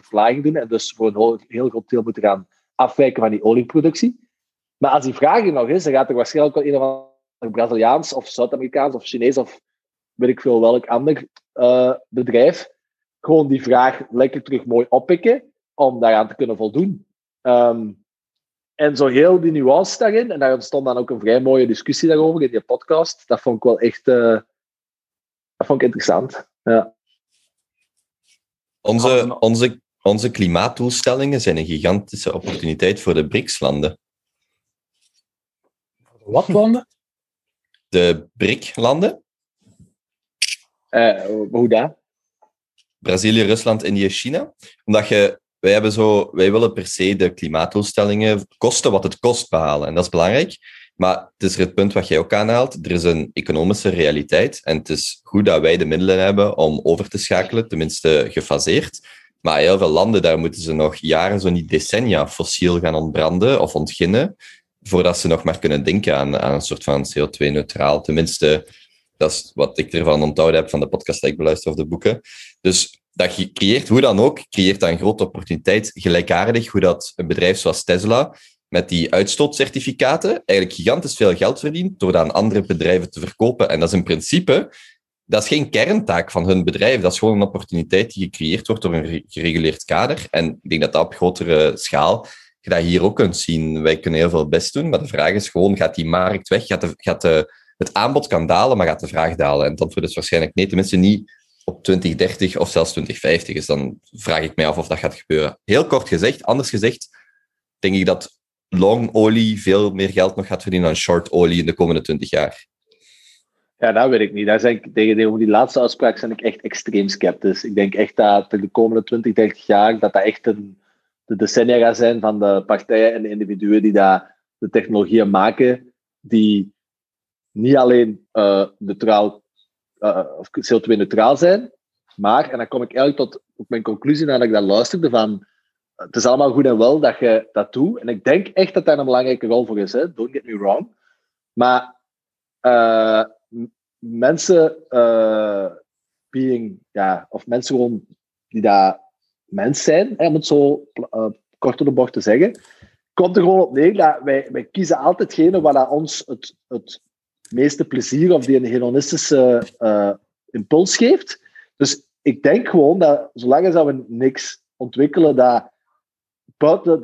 Speaker 10: verlaging doen en dus voor een heel, groot deel moeten gaan afwijken van die olieproductie. Maar als die vraag er nog is, dan gaat er waarschijnlijk wel een of ander Braziliaans of Zuid-Amerikaans of Chinees of weet ik veel welk ander uh, bedrijf gewoon die vraag lekker terug mooi oppikken om daaraan te kunnen voldoen. Um, en zo heel die nuance daarin, en daar ontstond dan ook een vrij mooie discussie daarover in die podcast. Dat vond ik wel echt uh, dat vond ik interessant. Ja.
Speaker 8: Onze, onze, onze klimaatdoelstellingen zijn een gigantische opportuniteit voor de BRICS-landen.
Speaker 11: Wat landen?
Speaker 8: De BRIC-landen.
Speaker 10: Uh, hoe dat?
Speaker 8: Brazilië, Rusland, Indië, China. Omdat je, wij, hebben zo, wij willen per se de klimaatdoelstellingen kosten wat het kost behalen. En dat is belangrijk. Maar het is het punt wat jij ook aanhaalt. Er is een economische realiteit. En het is goed dat wij de middelen hebben om over te schakelen, tenminste gefaseerd. Maar heel veel landen, daar moeten ze nog jaren, zo niet decennia, fossiel gaan ontbranden of ontginnen, voordat ze nog maar kunnen denken aan, aan een soort van CO2-neutraal. Tenminste, dat is wat ik ervan onthouden heb van de podcast die ik beluister of de boeken. Dus dat creëert, hoe dan ook, creëert dat een grote opportuniteit, gelijkaardig hoe dat een bedrijf zoals Tesla met die uitstootcertificaten eigenlijk gigantisch veel geld verdient door dat aan andere bedrijven te verkopen. En dat is in principe, dat is geen kerntaak van hun bedrijf, dat is gewoon een opportuniteit die gecreëerd wordt door een gereguleerd kader. En ik denk dat dat op grotere schaal je dat hier ook kunt zien. Wij kunnen heel veel best doen, maar de vraag is gewoon, gaat die markt weg? Gaat, de, gaat de, het aanbod kan dalen, maar gaat de vraag dalen? En het antwoord is waarschijnlijk nee, tenminste niet op 2030 of zelfs 2050. Dus dan vraag ik mij af of dat gaat gebeuren. Heel kort gezegd, anders gezegd, denk ik dat long olie veel meer geld nog gaat verdienen dan short olie in de komende 20 jaar.
Speaker 10: Ja, dat weet ik niet. Daar zijn ik, tegen die laatste uitspraak ben ik echt extreem sceptisch. Ik denk echt dat de komende 20, 30 jaar dat dat echt een, de decennia zijn van de partijen en de individuen die daar de technologieën maken, die niet alleen eh, neutraal, eh, of CO2-neutraal zijn, maar, en dan kom ik eigenlijk tot op mijn conclusie nadat ik dat luisterde, van het is allemaal goed en wel dat je dat doet. En ik denk echt dat daar een belangrijke rol voor is, hè? don't get me wrong. Maar eh, mensen, eh, being, ja, of mensen gewoon die daar mens zijn, om het zo kort door de bocht te zeggen, komt er gewoon op neer dat wij, wij kiezen altijd hetgene wat dat ons het, het meeste plezier of die een hedonistische eh, impuls geeft. Dus ik denk gewoon dat zolang als dat we niks ontwikkelen dat buiten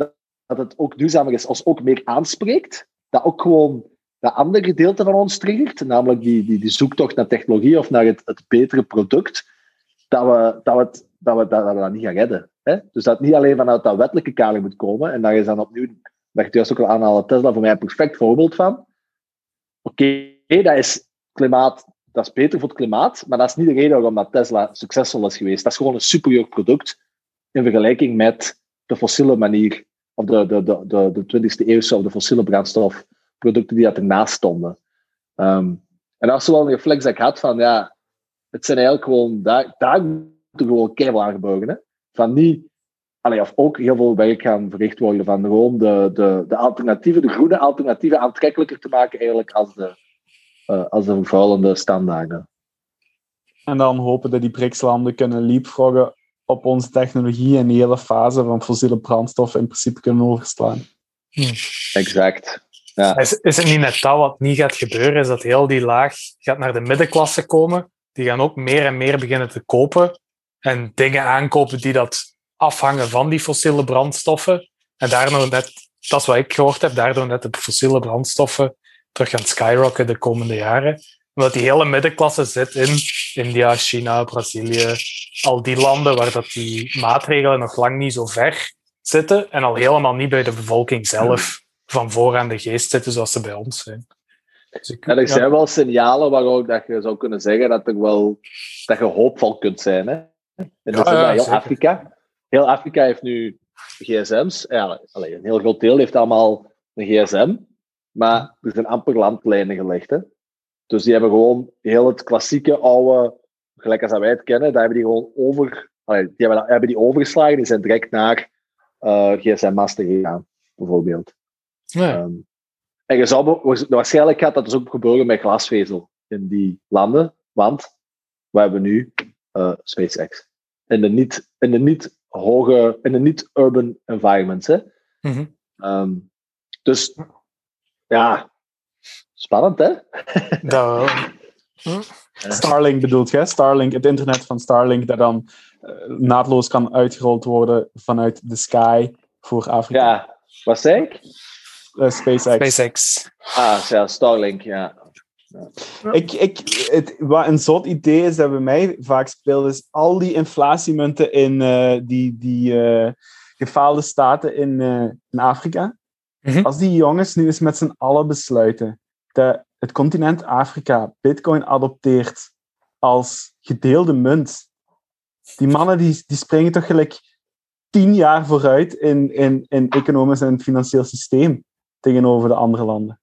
Speaker 10: dat, het ook duurzamer is, ons ook meer aanspreekt, dat ook gewoon dat andere gedeelte van ons triggert, namelijk die, die, die zoektocht naar technologie of naar het, het betere product, dat we dat, we, dat, dat, niet gaan redden. Hè? Dus dat niet alleen vanuit dat wettelijke kader moet komen, en daar is dan opnieuw, ik juist ook al aanhalen, Tesla voor mij een perfect voorbeeld van. Oké, dat is klimaat, dat is beter voor het klimaat, maar dat is niet de reden waarom dat Tesla succesvol is geweest. Dat is gewoon een superieur product in vergelijking met de fossiele manier, of de, de, de, de, de 20e eeuwse of de fossiele brandstofproducten die dat ernaast stonden. Ehm, en dat is wel een reflex dat had van, ja, het zijn eigenlijk gewoon, daar, daar moet er gewoon keihard aangebogen. Hè? Van niet, allee, of ook heel veel werk gaan verricht worden van gewoon de, de, de alternatieven, de groene alternatieven aantrekkelijker te maken eigenlijk als de, als de vervuilende standaarden.
Speaker 9: En dan hopen dat die BRICS-landen kunnen leapfroggen op onze technologie en die hele fase van fossiele brandstoffen in principe kunnen overslaan.
Speaker 10: Exact. Ja.
Speaker 11: Is, is het niet net dat wat niet gaat gebeuren? Is dat heel die laag gaat naar de middenklasse komen? Die gaan ook meer en meer beginnen te kopen en dingen aankopen die dat afhangen van die fossiele brandstoffen. En daardoor net, dat is wat ik gehoord heb, daardoor net de fossiele brandstoffen terug gaan skyrocken de komende jaren. Omdat die hele middenklasse zit in India, China, Brazilië, al die landen waar dat die maatregelen nog lang niet zo ver zitten en al helemaal niet bij de bevolking zelf van voor aan de geest zitten zoals ze bij ons zijn. Dus ik-
Speaker 10: Ja, er
Speaker 11: ja.
Speaker 10: zijn wel signalen waarop dat je zou kunnen zeggen dat, er wel, dat je hoopvol kunt zijn. Hè?
Speaker 11: Ja, ja,
Speaker 10: dat heel
Speaker 11: zeker.
Speaker 10: Afrika, heel Afrika heeft nu gsm's. Ja, een heel groot deel heeft allemaal een gsm. Maar er zijn amper landlijnen gelegd. Hè? Dus die hebben gewoon heel het klassieke oude, gelijk als dat wij het kennen, daar hebben die gewoon over, die hebben, hebben die overgeslagen. Die zijn direct naar eh, gsm-masten gegaan, bijvoorbeeld.
Speaker 11: Ja.
Speaker 10: Ehm, en je zou waarschijnlijk gaat dat dus ook gebeuren met glasvezel in die landen, want we hebben nu eh, SpaceX. In de niet, in de niet hoge, in de niet urban environments. Hè?
Speaker 11: Mhm.
Speaker 10: Ehm, dus ja, spannend hè?
Speaker 11: Dat wel.
Speaker 9: Starlink bedoelt je? Starlink, het internet van Starlink, dat dan eh, naadloos kan uitgerold worden vanuit de sky voor Afrika.
Speaker 10: Ja, wat zei ik?
Speaker 9: Eh, SpaceX.
Speaker 11: SpaceX.
Speaker 10: Ah, ja, Starlink, ja.
Speaker 9: Ik, ik, het, wat een zot idee is dat bij mij vaak speelt, is al die inflatiemunten in eh, die, die eh, gefaalde staten in, eh, in Afrika.
Speaker 11: Mhm.
Speaker 9: Als die jongens nu eens met z'n allen besluiten dat het continent Afrika Bitcoin adopteert als gedeelde munt. Die mannen die, die springen toch gelijk tien jaar vooruit in, in, in economisch en financieel systeem tegenover de andere landen.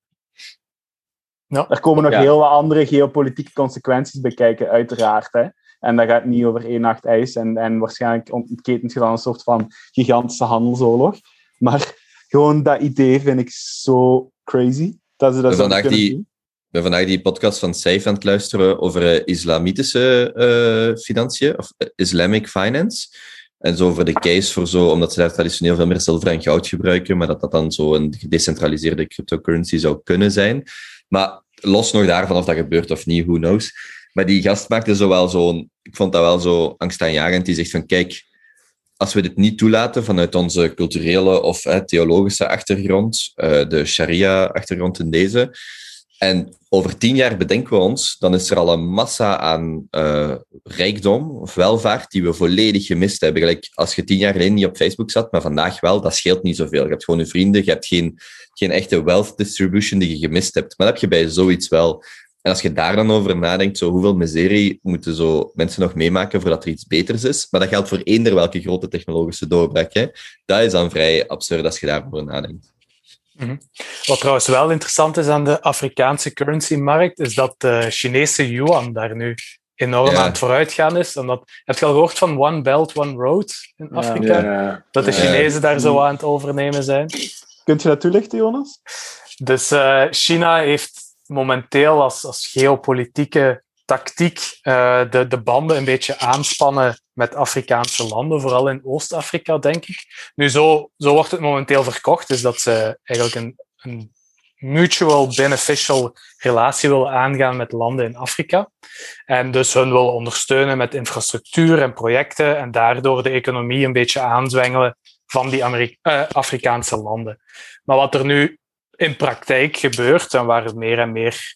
Speaker 11: Ja.
Speaker 9: Er komen nog
Speaker 10: Ja.
Speaker 9: heel wat andere geopolitieke consequenties bij kijken, uiteraard. Hè. En dat gaat niet over één nacht ijs. En, en waarschijnlijk ontketent je dan een soort van gigantische handelsoorlog. Maar gewoon dat idee vind ik zo crazy. Dat ze dat kunnen
Speaker 8: die-
Speaker 9: doen.
Speaker 8: Ik ben vandaag die podcast van Saif aan het luisteren over eh, islamitische eh, financiën, of eh, Islamic finance. En zo over de case voor zo, omdat ze daar traditioneel veel meer zilver en goud gebruiken, maar dat dat dan zo een gedecentraliseerde cryptocurrency zou kunnen zijn. Maar los nog daarvan of dat gebeurt of niet, who knows. Maar die gast maakte zo wel zo'n, ik vond dat wel zo angstaanjagend, die zegt van kijk, als we dit niet toelaten vanuit onze culturele of theologische achtergrond, eh, de sharia-achtergrond in deze, en over tien jaar bedenken we ons, dan is er al een massa aan eh, rijkdom of welvaart die we volledig gemist hebben. Gelijk als je tien jaar geleden niet op Facebook zat, maar vandaag wel, dat scheelt niet zoveel. Je hebt gewoon je vrienden, je hebt geen, geen echte wealth distribution die je gemist hebt. Maar dat heb je bij zoiets wel. En als je daar dan over nadenkt, zo hoeveel miserie moeten zo mensen nog meemaken voordat er iets beters is. Maar dat geldt voor eender welke grote technologische doorbraak. Hè. Dat is dan vrij absurd als je daarover nadenkt.
Speaker 11: Mhm. Wat trouwens wel interessant is aan de Afrikaanse currency-markt, is dat de Chinese yuan daar nu enorm
Speaker 8: Ja.
Speaker 11: aan het vooruitgaan is. Omdat, heb je al gehoord van One Belt, One Road in
Speaker 9: Ja.
Speaker 11: Afrika?
Speaker 10: Ja.
Speaker 11: Dat de
Speaker 8: Ja.
Speaker 11: Chinezen daar zo aan het overnemen zijn.
Speaker 9: Kunt je dat toelichten, Jonas?
Speaker 11: Dus eh, China heeft momenteel als, als geopolitieke tactiek eh, de, de banden een beetje aanspannen met Afrikaanse landen, vooral in Oost-Afrika, denk ik. Nu, zo, zo wordt het momenteel verkocht, dus dat ze eigenlijk een, een mutual beneficial relatie willen aangaan met landen in Afrika. En dus hun wil ondersteunen met infrastructuur en projecten en daardoor de economie een beetje aanzwengelen van die Ameri- eh, Afrikaanse landen. Maar wat er nu in praktijk gebeurt en waar het meer en meer,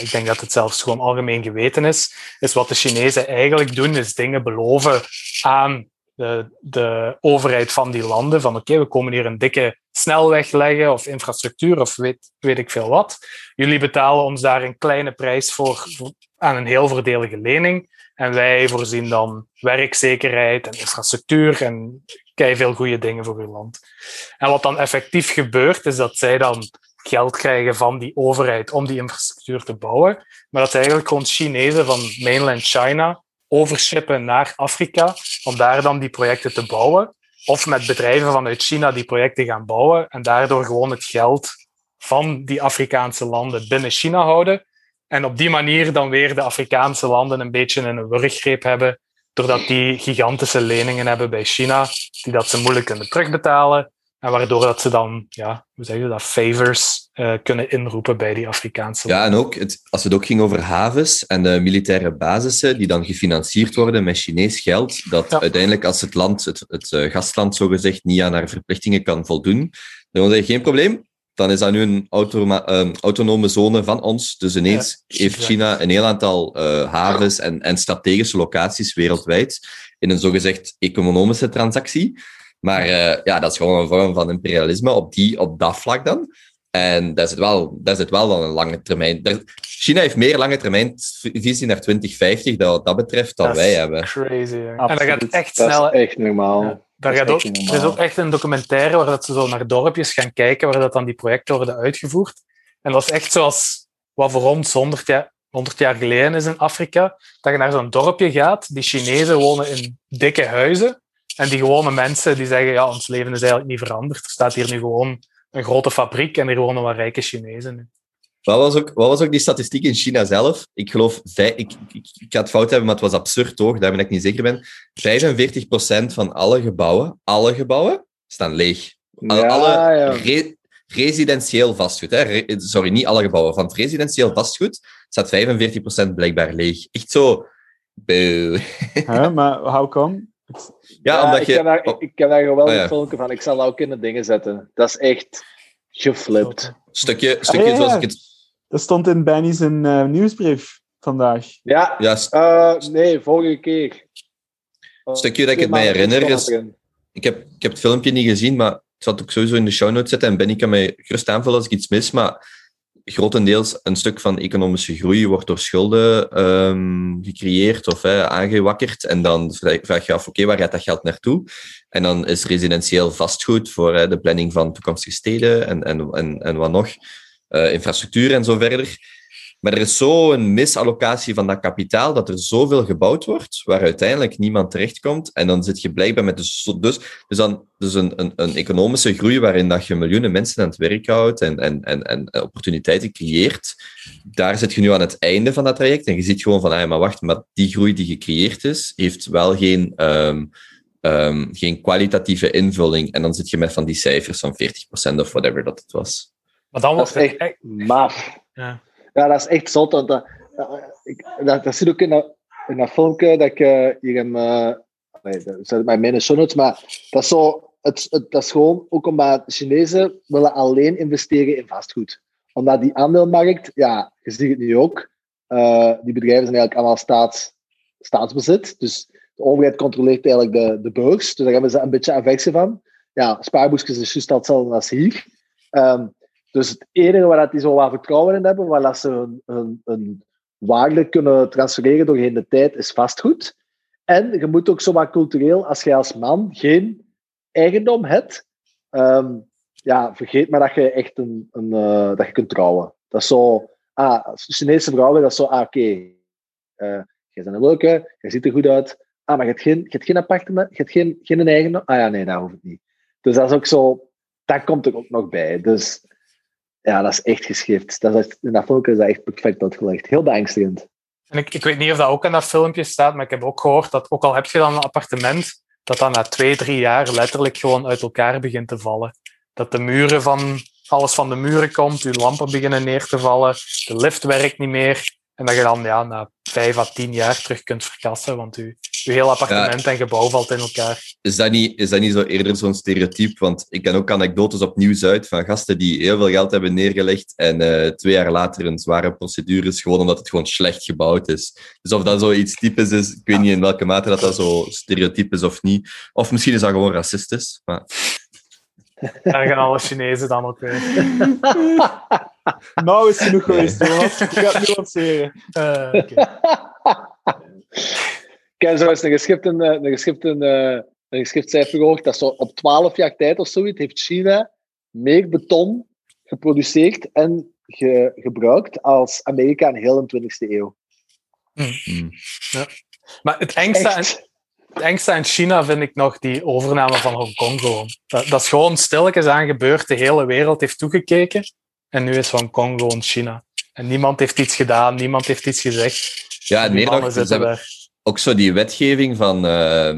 Speaker 11: ik denk dat het zelfs gewoon algemeen geweten is, is wat de Chinezen eigenlijk doen, is dingen beloven aan de, de overheid van die landen. Van oké, we komen hier een dikke snelweg leggen of infrastructuur of weet, weet ik veel wat. Jullie betalen ons daar een kleine prijs voor, voor- aan een heel voordelige lening. En wij voorzien dan werkzekerheid en infrastructuur en veel goede dingen voor uw land. En wat dan effectief gebeurt, is dat zij dan geld krijgen van die overheid om die infrastructuur te bouwen. Maar dat eigenlijk gewoon Chinezen van mainland China overshippen naar Afrika om daar dan die projecten te bouwen. Of met bedrijven vanuit China die projecten gaan bouwen en daardoor gewoon het geld van die Afrikaanse landen binnen China houden. En op die manier dan weer de Afrikaanse landen een beetje in een wurggreep hebben, doordat die gigantische leningen hebben bij China, die dat ze moeilijk kunnen terugbetalen. En waardoor dat ze dan, ja, hoe zeg je dat, favors eh, kunnen inroepen bij die Afrikaanse
Speaker 8: Ja, en ook het, als het ook ging over havens en de militaire basissen die dan gefinancierd worden met Chinees geld, dat
Speaker 11: Ja.
Speaker 8: uiteindelijk als het land, het, het eh, gastland zogezegd, niet aan haar verplichtingen kan voldoen, dan is geen probleem. Dan is dat nu een automa- eh, autonome zone van ons. Dus ineens
Speaker 11: Ja,
Speaker 8: heeft. China een heel aantal eh, havens en, en strategische locaties wereldwijd in een zogezegd economische transactie. Maar eh, ja, dat is gewoon een vorm van imperialisme op, die, op dat vlak dan. En daar zit wel, daar zit wel dan een lange termijn. daar- China heeft meer lange termijn visie naar 2050 dat wat dat betreft dan
Speaker 11: Dat
Speaker 8: wij hebben.
Speaker 11: Crazy. En dat gaat echt
Speaker 10: Dat
Speaker 11: snel.
Speaker 10: is echt normaal.
Speaker 11: Ja. Daar gaat ook, er is ook echt een documentaire waar dat ze zo naar dorpjes gaan kijken, waar dat dan die projecten worden uitgevoerd. En dat is echt zoals wat voor ons 100 jaar, 100 jaar geleden is in Afrika. Dat je naar zo'n dorpje gaat, die Chinezen wonen in dikke huizen. En die gewone mensen die zeggen, ja, ons leven is eigenlijk niet veranderd. Er staat hier nu gewoon een grote fabriek en er wonen wat rijke Chinezen.
Speaker 8: Wat was, ook, wat was ook die statistiek in China zelf? Ik geloof, ik, ik, ik ga het fout hebben, maar het was absurd toch, daar ben ik niet zeker ben. 45% van alle gebouwen, alle gebouwen, staan leeg.
Speaker 10: Ja,
Speaker 8: alle
Speaker 10: ja.
Speaker 8: re- residentieel vastgoed, hè? Re- sorry, niet alle gebouwen. Van het residentieel vastgoed staat 45% blijkbaar leeg. Echt zo.
Speaker 9: Maar how come?
Speaker 8: Ja, omdat
Speaker 10: ik,
Speaker 8: je.
Speaker 10: heb daar, ik, ik heb daar gewoon wel
Speaker 8: Oh,
Speaker 10: van. Ik zal dat ook in de dingen zetten. Dat is echt geflipt.
Speaker 8: Stukje, stukje
Speaker 9: Ah, ja,
Speaker 8: zoals ik het.
Speaker 9: Dat stond in Benny zijn eh, nieuwsbrief vandaag.
Speaker 10: Ja, eh, nee, vorige keer. Eh,
Speaker 8: stukje dat ik
Speaker 10: twee
Speaker 8: het mij herinner is. ik, heb, ik heb het filmpje niet gezien, maar het zat ook sowieso in de show notes zetten. En Benny kan mij gerust aanvullen als ik iets mis. Maar grotendeels een stuk van economische groei wordt door schulden ehm, gecreëerd of hè, aangewakkerd. En dan vraag je af, oké, waar gaat dat geld naartoe? En dan is residentieel vastgoed voor hè, de planning van toekomstige steden en, en, en, en wat nog, eh, infrastructuur en zo verder. Maar er is zo'n misallocatie van dat kapitaal dat er zoveel gebouwd wordt, waar uiteindelijk niemand terechtkomt. En dan zit je blijkbaar met dus, dus, dus, dan, dus een, een, een economische groei waarin dat je miljoenen mensen aan het werk houdt en, en, en, en opportuniteiten creëert. Daar zit je nu aan het einde van dat traject. En je ziet gewoon van, ah, maar wacht, maar die groei die gecreëerd is, heeft wel geen, ehm, ehm, geen kwalitatieve invulling. En dan zit je met van die cijfers van 40% of whatever dat het was.
Speaker 11: Maar dan
Speaker 10: Dat is
Speaker 11: het
Speaker 10: echt.
Speaker 11: Ja.
Speaker 10: Ja, dat is echt zot. Want dat, dat, dat, dat zit ook in dat, in dat filmpje dat ik eh, hier in mijn... Nee, dat zet bij mijn show notes, maar dat is zo... Het, het, dat is gewoon ook omdat Chinezen willen alleen investeren in vastgoed. Omdat die aandeelmarkt, ja, je ziet het nu ook, eh, die bedrijven zijn eigenlijk allemaal staats, staatsbezit. Dus de overheid controleert eigenlijk de, de beurs. Dus daar hebben ze een beetje aversie van. Ja, spaarboekjes is juist hetzelfde als hier. Ehm, dus het enige waar dat die zo wat vertrouwen in hebben, waar ze hun, hun waarde kunnen transfereren doorheen de tijd, is vastgoed. En je moet ook zo wat cultureel, als je als man geen eigendom hebt, ehm, ja, vergeet maar dat je echt een, een eh, dat je kunt trouwen. Dat is zo, ah, Chinese vrouwen, dat is zo, ah, oké, eh, jij bent een leuke, jij ziet er goed uit, ah, maar je hebt geen, je hebt geen appartement, je hebt geen, geen eigen, ah ja, nee, dat hoeft niet. Dus dat is ook zo, dat komt er ook nog bij. Dus ja, dat is echt geschift. Dat is in dat filmpje is dat echt perfect uitgelegd. Heel beangstigend.
Speaker 11: En ik, ik weet niet of dat ook in dat filmpje staat, maar ik heb ook gehoord dat ook al heb je dan een appartement, dat dat na twee, drie jaar letterlijk gewoon uit elkaar begint te vallen. Dat de muren van, alles van de muren komt, je lampen beginnen neer te vallen, de lift werkt niet meer. En dat je dan ja, na vijf à tien jaar terug kunt verkassen, want je, je heel appartement en gebouw valt in elkaar.
Speaker 8: Is dat niet, is dat niet zo eerder zo'n stereotype? Want ik ken ook anekdotes op Nieuws-uit van gasten die heel veel geld hebben neergelegd en eh, twee jaar later een zware procedure is gewoon omdat het gewoon slecht gebouwd is. Dus of dat zoiets typisch is, ik weet niet in welke mate dat, dat zo stereotype is of niet. Of misschien is dat gewoon racistisch. Maar...
Speaker 11: Daar gaan alle Chinezen dan ook weer.
Speaker 9: nou is genoeg geweest, Jonas. Ik ga het nuanceren.
Speaker 11: Uh, okay.
Speaker 10: Ik heb zo eens een geschipte, een geschipte, een geschikt cijfer gehoord dat zo op 12 jaar tijd of zoiets heeft China meer beton geproduceerd en ge, gebruikt als Amerika in heel de 20e eeuw.
Speaker 11: Hmm. Ja. Maar het engste, het engste aan China vind ik nog die overname van Hongkong gewoon. Dat, dat is gewoon stilletjes aan gebeurd. De hele wereld heeft toegekeken. En nu is Hongkong gewoon China. En niemand heeft iets gedaan, niemand heeft iets gezegd.
Speaker 8: Ja, en meer nog, ook zo die wetgeving van... Uh,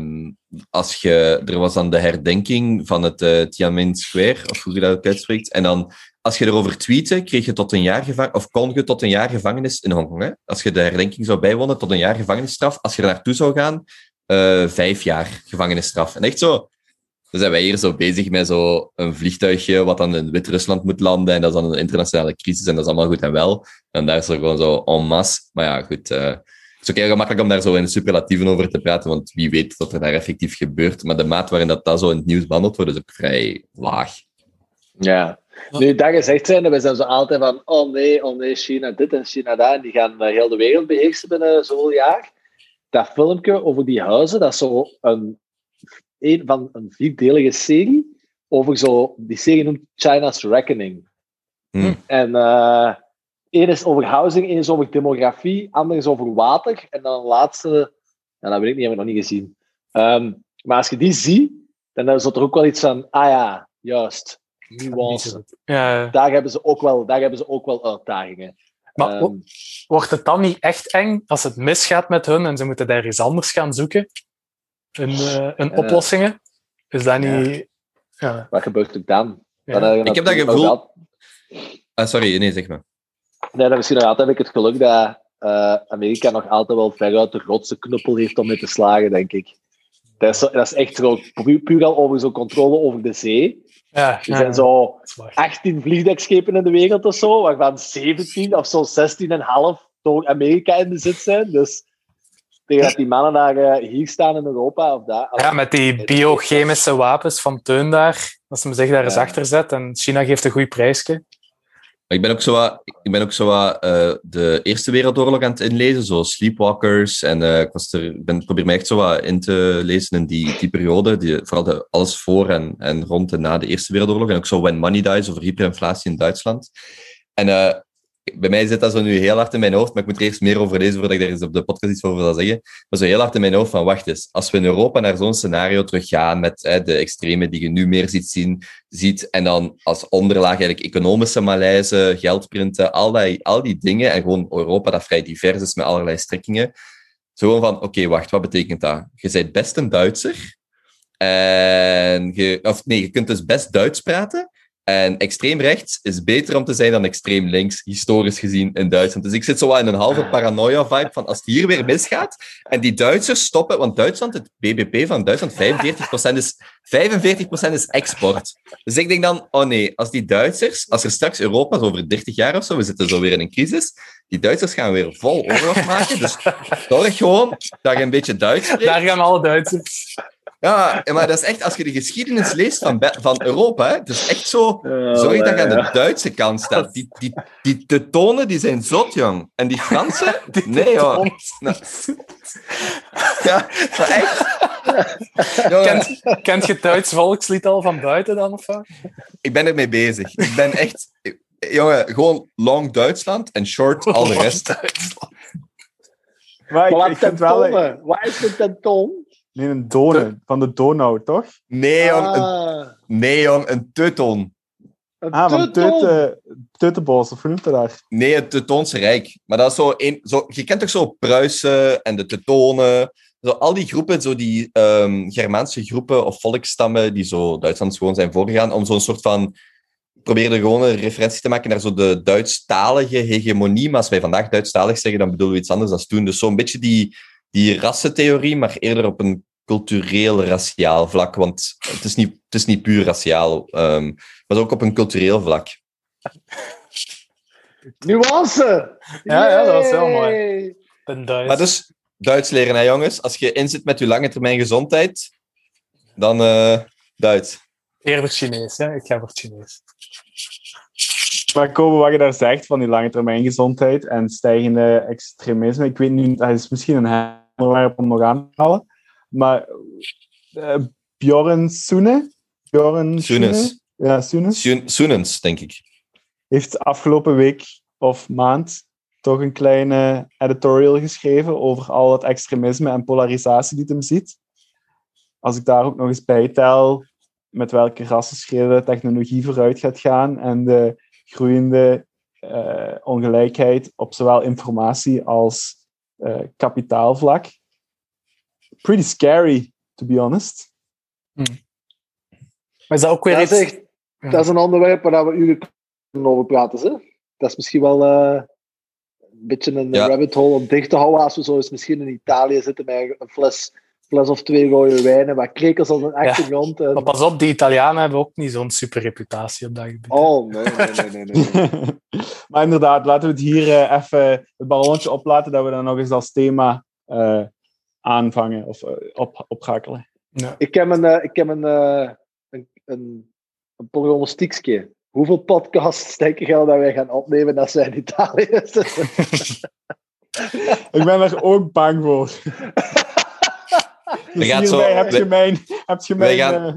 Speaker 8: als je, er was dan de herdenking van het uh, Tiananmen Square, of hoe je dat ook uitspreekt. En dan, als je erover tweette, kreeg je tot een jaar gevangenis, of kon je tot een jaar gevangenis in Hongkong. Hè? Als je de herdenking zou bijwonen, tot een jaar gevangenisstraf. Als je er naartoe zou gaan, uh, vijf jaar gevangenisstraf. En echt zo, dan zijn wij hier zo bezig met zo een vliegtuigje wat dan in Wit-Rusland moet landen. En dat is dan een internationale crisis en dat is allemaal goed en wel. En daar is er gewoon zo en masse. Maar ja, goed. Uh, het is ook heel gemakkelijk om daar zo in superlatieven over te praten, want wie weet wat er daar effectief gebeurt. Maar de maat waarin dat, dat zo in het nieuws behandeld wordt, is ook vrij laag.
Speaker 10: Ja. Nu, dat gezegd zijn, we zijn zo altijd van, oh nee, oh nee, China dit en China dat. En die gaan heel de wereld beheersen binnen zoveel jaar. Dat filmpje over die huizen, dat is zo een, een van een vierdelige serie over zo, die serie noemt China's Reckoning.
Speaker 8: Hmm.
Speaker 10: En uh, één is over housing, één is over demografie, ander is over water. En dan een laatste, ja, dat weet ik niet, heb ik nog niet gezien. Um, maar als je die ziet, dan is er ook wel iets van, ah ja, juist, nuance.
Speaker 11: Ja.
Speaker 10: Daar, hebben ze ook wel, daar hebben ze ook wel uitdagingen.
Speaker 11: Maar um, wordt het dan niet echt eng als het misgaat met hun en ze moeten daar iets anders gaan zoeken? Een, uh, een oplossingen? Is dat niet... Ja.
Speaker 10: Wat gebeurt er dan?
Speaker 11: Ja.
Speaker 10: Dan
Speaker 8: Ik heb dat gevoel... Ah, sorry, nee, zeg maar.
Speaker 10: Nee, dan misschien nog altijd heb ik het geluk dat eh, Amerika nog altijd wel veruit de grootste knuppel heeft om mee te slagen, denk ik. Dat is, dat is echt zo, puur al over zo'n controle over de zee.
Speaker 11: Ja,
Speaker 10: Er
Speaker 11: ja,
Speaker 10: zijn zo
Speaker 11: Dat is waar.
Speaker 10: 18 vliegdekschepen in de wereld of zo, waarvan 17 of zo 16,5 door Amerika in bezit zijn. Dus tegen dat die mannen daar eh, hier staan in Europa of daar.
Speaker 11: Ja, met die biochemische wapens van Teun daar, als ze me zich daar eens achter zet en China geeft een goed prijsje.
Speaker 8: Ik ben ook zo wat, ik ben ook zo wat, eh, de Eerste Wereldoorlog aan het inlezen, zo Sleepwalkers. En eh, ik, was er, ben, probeer me echt zo wat in te lezen in die, die periode. Die, vooral de, alles voor en, en rond en na de Eerste Wereldoorlog. En ook zo When Money Dies over hyperinflatie in Duitsland. En eh, bij mij zit dat zo nu heel hard in mijn hoofd, maar ik moet er eerst meer over lezen voordat ik daar eens op de podcast iets over zal zeggen. Maar zo heel hard in mijn hoofd van, wacht eens, als we in Europa naar zo'n scenario teruggaan met eh, de extreme die je nu meer ziet zien, ziet. En dan als onderlaag eigenlijk economische malaise, geldprinten, al die, al die dingen. En gewoon Europa dat vrij divers is met allerlei strekkingen. Zo gewoon van, oké, wacht, wat betekent dat? Je bent best een Duitser. En je, of nee, je kunt dus best Duits praten. En extreem rechts is beter om te zijn dan extreem links, historisch gezien in Duitsland. Dus ik zit zo wat in een halve paranoia-vibe van als het hier weer misgaat en die Duitsers stoppen, want Duitsland, het BBP van Duitsland, 45% is, 45% is export. Dus ik denk dan, oh nee, als die Duitsers, als er straks Europa, zo over 30 jaar of zo, we zitten zo weer in een crisis, die Duitsers gaan weer vol oorlog maken. Dus zorg gewoon dat je een beetje Duits.
Speaker 11: Daar gaan alle Duitsers.
Speaker 8: Ja, maar dat is echt, als je de geschiedenis leest van, van Europa, hè, het is echt zo, zorg dat je aan
Speaker 10: ja.
Speaker 8: de Duitse kant staat. Die, die, die tetonen, die zijn zot, jong. En die Fransen, nee, hoor. Nou, ja, maar echt. Jongen,
Speaker 11: Kent, kent je het Duits volkslied al van buiten dan? Of wat?
Speaker 8: ik ben ermee bezig. Ik ben echt... Jongen, gewoon long Duitsland en short al de rest.
Speaker 9: Maar ik,
Speaker 10: Maar
Speaker 9: ik
Speaker 10: wat
Speaker 9: vind wel...
Speaker 10: Waar is de tentoon?
Speaker 9: Nee, een Done, van de Donau, toch?
Speaker 8: Nee, jong, een,
Speaker 10: Ah,
Speaker 8: nee, jong, een teuton.
Speaker 10: een
Speaker 9: Ah, van
Speaker 10: tentoon.
Speaker 9: Teute, Teutebos, of hoe noemt dat daar?
Speaker 8: Nee, het Teutoonse Rijk. Maar dat is zo, een, zo... Je kent toch zo Pruisen en de Teutonen? Zo, al die groepen, zo die ehm, Germaanse groepen of volksstammen die zo Duitsland gewoon zijn voorgegaan, om zo'n soort van... Probeerde gewoon een referentie te maken naar zo de Duitsstalige hegemonie. Maar als wij vandaag Duitsstalig zeggen, dan bedoelen we iets anders dan toen. Dus zo'n beetje die, die rassentheorie, maar eerder op een cultureel, raciaal vlak. Want het is niet, het is niet puur raciaal, ehm, maar ook op een cultureel vlak.
Speaker 10: Nuance!
Speaker 11: Ja, ja, dat was heel mooi. Ben Duits.
Speaker 8: Maar dus, Duits leren, hè, jongens. Als je inzit met je lange termijn gezondheid, dan eh Duits.
Speaker 11: Eerder Chinees, hè? Ik ga voor het Chinees.
Speaker 9: Maar komen wat je daar zegt van die lange termijn gezondheid en stijgende extremisme. Ik weet niet, dat is misschien een onderwerp om nog aan te halen. Maar eh Bjorn Soene, Bjorn
Speaker 8: Soenes.
Speaker 9: Ja,
Speaker 8: Soenens, denk ik.
Speaker 9: heeft afgelopen week of maand toch een kleine editorial geschreven over al het extremisme en polarisatie die het hem ziet. Als ik daar ook nog eens bij tel met welke rassenschillen technologie vooruit gaat gaan en de groeiende eh, ongelijkheid op zowel informatie als kapitaalvlak. Pretty scary, to be honest.
Speaker 11: Maar is dat ook weer
Speaker 10: Dat
Speaker 11: iets...
Speaker 10: is, echt, dat is een onderwerp waar we uren kunnen over praten. Hè? Dat is misschien wel eh, een beetje een
Speaker 8: Ja.
Speaker 10: rabbit hole om dicht te houden als we zo eens misschien in Italië zitten met een fles, fles of twee rode wijnen, wat krekels op een achtergrond. En...
Speaker 11: Maar pas op, die Italianen hebben ook niet zo'n super reputatie op dat gebied.
Speaker 10: Oh, nee, nee, nee, nee. nee.
Speaker 9: maar inderdaad, laten we het hier eh, even het ballonnetje oplaten, dat we dan nog eens als thema eh, aanvangen of eh, op, opgakelen.
Speaker 10: Ik heb een, ik heb een, een, een, een pronostiekje. Hoeveel podcasts denk je al dat wij gaan opnemen als wij in Italië zitten?
Speaker 9: Ik ben er ook bang voor. Dus
Speaker 8: gaat zo-
Speaker 9: heb je
Speaker 8: we-
Speaker 9: mijn... Heb je
Speaker 8: wij
Speaker 9: mijn
Speaker 8: gaan-
Speaker 9: eh,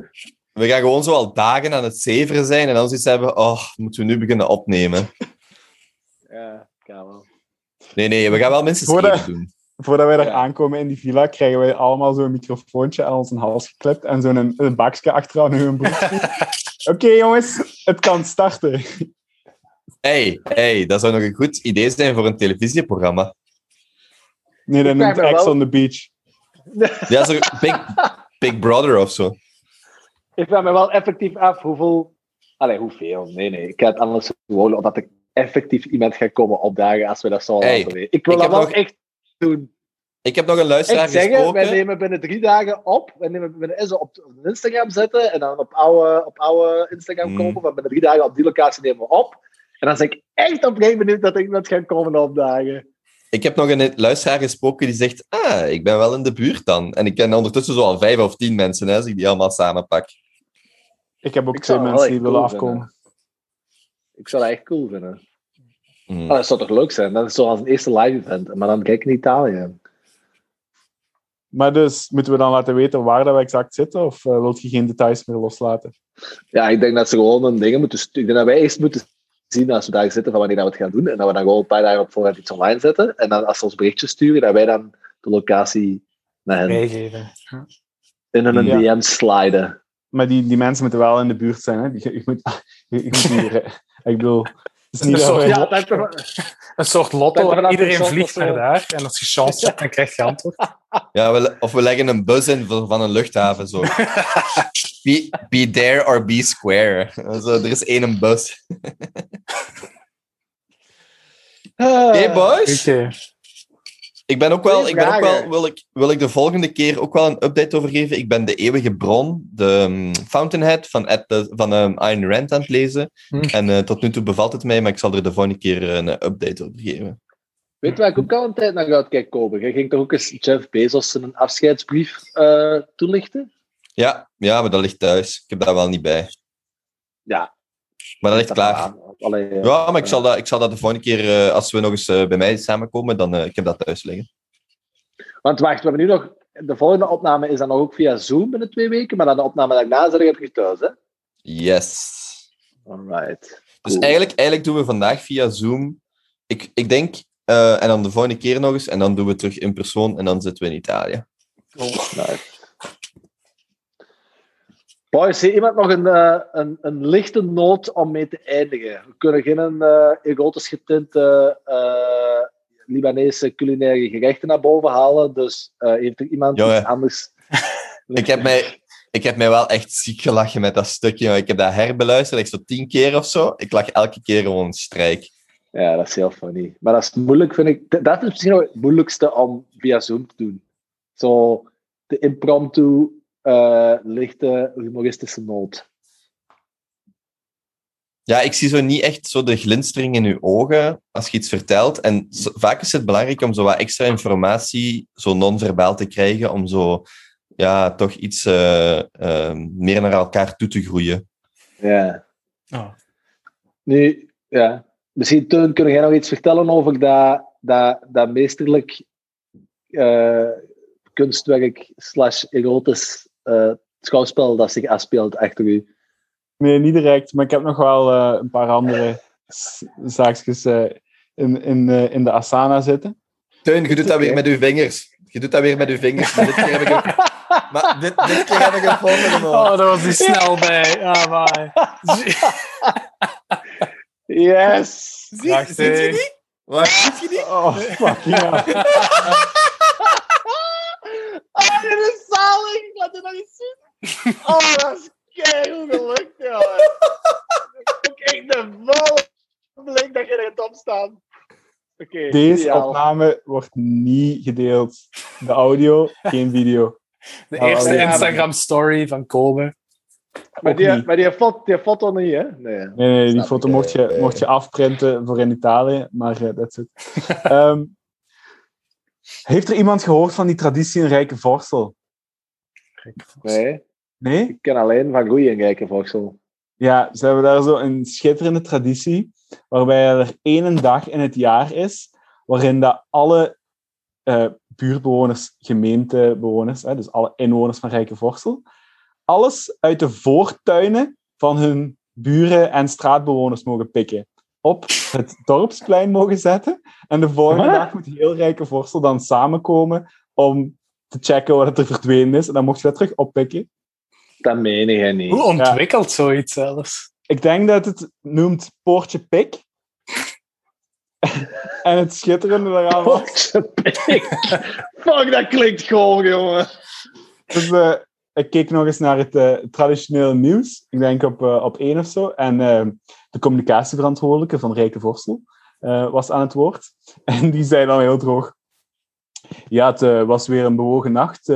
Speaker 8: We gaan gewoon zo al dagen aan het zeveren zijn en dan zoiets hebben, oh, moeten we nu beginnen opnemen?
Speaker 10: ja, kan wel.
Speaker 8: Nee, nee, we gaan wel minstens
Speaker 9: Voor de-
Speaker 8: één doen.
Speaker 9: voordat wij daar
Speaker 10: Ja.
Speaker 9: aankomen in die villa, krijgen wij allemaal zo'n microfoontje aan onze hals geklipt en zo'n een, een bakje achteraan hun broekje. Oké jongens, het kan starten.
Speaker 8: hey, hey, dat zou nog een goed idee zijn voor een televisieprogramma.
Speaker 9: Nee, dat
Speaker 10: Ik
Speaker 9: noemt Ex
Speaker 10: wel-
Speaker 9: on the Beach.
Speaker 8: Ja, zo Big, Big Brother of zo.
Speaker 10: Ik vraag me wel effectief af hoeveel... Allee, hoeveel? Nee, nee. Ik ga het anders gewoon omdat ik effectief iemand ga komen opdagen als we dat zo
Speaker 8: Hey,
Speaker 10: laten weten. Ik wil
Speaker 8: ik
Speaker 10: dat wel
Speaker 8: nog-
Speaker 10: echt doen.
Speaker 8: Ik heb nog een luisteraar
Speaker 10: zeggen,
Speaker 8: gesproken.
Speaker 10: wij nemen binnen drie dagen op. Wij nemen binnen zo op Instagram zetten en dan op oude, op oude Instagram
Speaker 8: Hmm.
Speaker 10: komen. Maar binnen drie dagen op die locatie nemen we op. En dan ben ik echt oprecht benieuwd dat er iemand gaat komen opdagen.
Speaker 8: Ik heb nog een luisteraar gesproken die zegt, ah, ik ben wel in de buurt dan. En ik ken ondertussen zo al vijf of tien mensen, hè, als ik die allemaal samenpak.
Speaker 9: Ik heb ook
Speaker 10: Ik
Speaker 9: twee mensen die willen
Speaker 10: cool
Speaker 9: afkomen.
Speaker 10: Ik zou dat echt cool vinden.
Speaker 8: Hmm.
Speaker 10: Ah, dat zou toch leuk zijn? Dat is zoals een eerste live event. Maar dan kijk ik in Italië.
Speaker 9: Maar dus, moeten we dan laten weten waar dat we exact zitten? Of uh, wilt je geen details meer loslaten?
Speaker 10: Ja, ik denk dat ze gewoon een dingen moeten sturen. Ik denk dat wij eerst moeten zien als we daar zitten van wanneer dat we het gaan doen. En dat we dan gewoon een paar dagen op voorhand iets online zetten. En dan als ze ons berichtje sturen, dat wij dan de locatie naar hen
Speaker 11: Meegeven.
Speaker 10: in een
Speaker 9: Ja.
Speaker 10: DM sliden.
Speaker 9: Maar die, die mensen moeten wel in de buurt zijn. Hè? Je, je moet, je, je moet niet, eh, ik bedoel, het is niet
Speaker 11: Een soort-
Speaker 10: Ja,
Speaker 11: Een soort lotto.
Speaker 10: er
Speaker 11: Iedereen vliegt naar daar. En als je chance hebt, dan krijg je antwoord.
Speaker 8: Ja, we, of we leggen een bus in van een luchthaven. Zo. Be, be there or be square. Zo, er is één bus. Hey boys, ik ben ook wel, ik ben ook wel wil, ik, wil ik de volgende keer ook wel een update over geven. Ik ben de eeuwige bron, de um, Fountainhead van, Ed, de- van um, Ayn Rand aan het lezen.
Speaker 11: Hm.
Speaker 8: En eh, tot nu toe bevalt het mij, maar ik zal er de volgende keer eh, een update over geven.
Speaker 10: Weet je waar ik ook al een tijd naar uitkijk, Kobe? Je ging toch ook eens Jeff Bezos een afscheidsbrief eh, toelichten?
Speaker 8: Ja, ja, maar dat ligt thuis. Ik heb daar wel niet bij.
Speaker 10: Ja.
Speaker 8: Maar dat ligt klaar.
Speaker 10: Allee,
Speaker 8: Ja, maar ik zal dat, ik zal dat de volgende keer, eh, als we nog eens eh, bij mij samenkomen, dan ik heb dat thuis liggen.
Speaker 10: Want wacht, we hebben nu nog de volgende opname is dan ook via Zoom binnen twee weken, maar dan de opname daarna zit ik thuis, hè?
Speaker 8: Yes.
Speaker 10: Alright.
Speaker 8: Dus
Speaker 10: Cool.
Speaker 8: eigenlijk, eigenlijk doen we vandaag via Zoom. Ik, ik denk, eh, en dan de volgende keer nog eens, en dan doen we terug in persoon en dan zitten we in Italië.
Speaker 10: Nice. Boys, heeft iemand nog een, eh, een, een lichte noot om mee te eindigen? We kunnen geen uh, erotisch getinte Libanese culinaire gerechten naar boven halen, dus heeft er iemand
Speaker 8: Jongen.
Speaker 10: iets anders?
Speaker 8: Ik heb, mij, ik heb mij wel echt ziek gelachen met dat stukje. Ik heb dat herbeluisterd, echt zo tien keer of zo. Ik lag elke keer gewoon een strijk.
Speaker 10: Ja, dat is heel funny. Maar dat is moeilijk, vind ik. Dat is misschien nog het moeilijkste om via Zoom te doen. Zo de impromptu, eh, lichte, humoristische noot.
Speaker 8: Ja, ik zie zo niet echt zo de glinstering in uw ogen als je iets vertelt. En zo- vaak is het belangrijk om zo wat extra informatie, zo non-verbaal te krijgen, om zo, ja, toch iets eh, eh, meer naar elkaar toe te groeien.
Speaker 10: Ja.
Speaker 11: Oh.
Speaker 10: Nu, ja. Misschien, Teun, kun jij nog iets vertellen over dat, dat, dat meesterlijk eh, kunstwerk slash erotisch eh, schouwspel dat zich afspeelt achter u?
Speaker 9: Nee, niet direct, maar ik heb nog wel eh, een paar andere zaakjes eh, in, in, in de Asana zitten.
Speaker 8: Teun, je doet dat weer met uw vingers. Je doet dat weer met uw vingers. Maar dit keer heb ik een, maar dit, dit keer heb ik een foto
Speaker 11: Oh, daar was hij snel bij. Ah, maar.
Speaker 10: Yes!
Speaker 11: Prachtig.
Speaker 8: Ziet je niet? Waar ziet je niet?
Speaker 9: Oh, fucking hell.
Speaker 10: Ah, dit is zalig! Laat het nog eens zien. Oh, dat is keigoed gelukt. Ook echt de volle blik dat je er op staat. Oké,
Speaker 9: Deze
Speaker 10: ideaal.
Speaker 9: opname wordt niet gedeeld. De audio, geen video.
Speaker 11: De
Speaker 9: Oh,
Speaker 11: eerste Instagram-story van Kobe.
Speaker 10: Maar die, maar die, foto, die foto niet, hè? Nee.
Speaker 9: Nee, nee, die foto mocht je, mocht je afprinten voor in Italië, maar that's it. Ehm, heeft er iemand gehoord van die traditie in Rijke Vorsel?
Speaker 10: Nee,
Speaker 9: Nee?
Speaker 10: ik ken alleen van goeie en rijke voksel.
Speaker 9: Ja, ze hebben daar zo een schitterende traditie, waarbij er één dag in het jaar is, waarin dat alle eh, buurtbewoners, gemeentebewoners, hè, dus alle inwoners van Rijke Vorsel, alles uit de voortuinen van hun buren en straatbewoners mogen pikken. Op het dorpsplein mogen zetten. En de volgende dag moet heel Rijke Vorsel dan samenkomen om te checken wat er verdwenen is. En dan mocht je dat terug oppikken.
Speaker 10: Dat meen jij niet.
Speaker 11: Hoe ontwikkelt zoiets zelfs?
Speaker 9: Ik denk dat het noemt Poortje Pik. en het schitterende daaraan was...
Speaker 10: Potje pik. Fuck, dat klinkt gewoon, jongen.
Speaker 9: Dus eh, ik keek nog eens naar het traditionele nieuws. Ik denk op, eh, op één of zo. En eh, de communicatieverantwoordelijke van Rijke Vorsel eh, was aan het woord. En die zei dan heel droog... Ja, het was weer een bewogen nacht.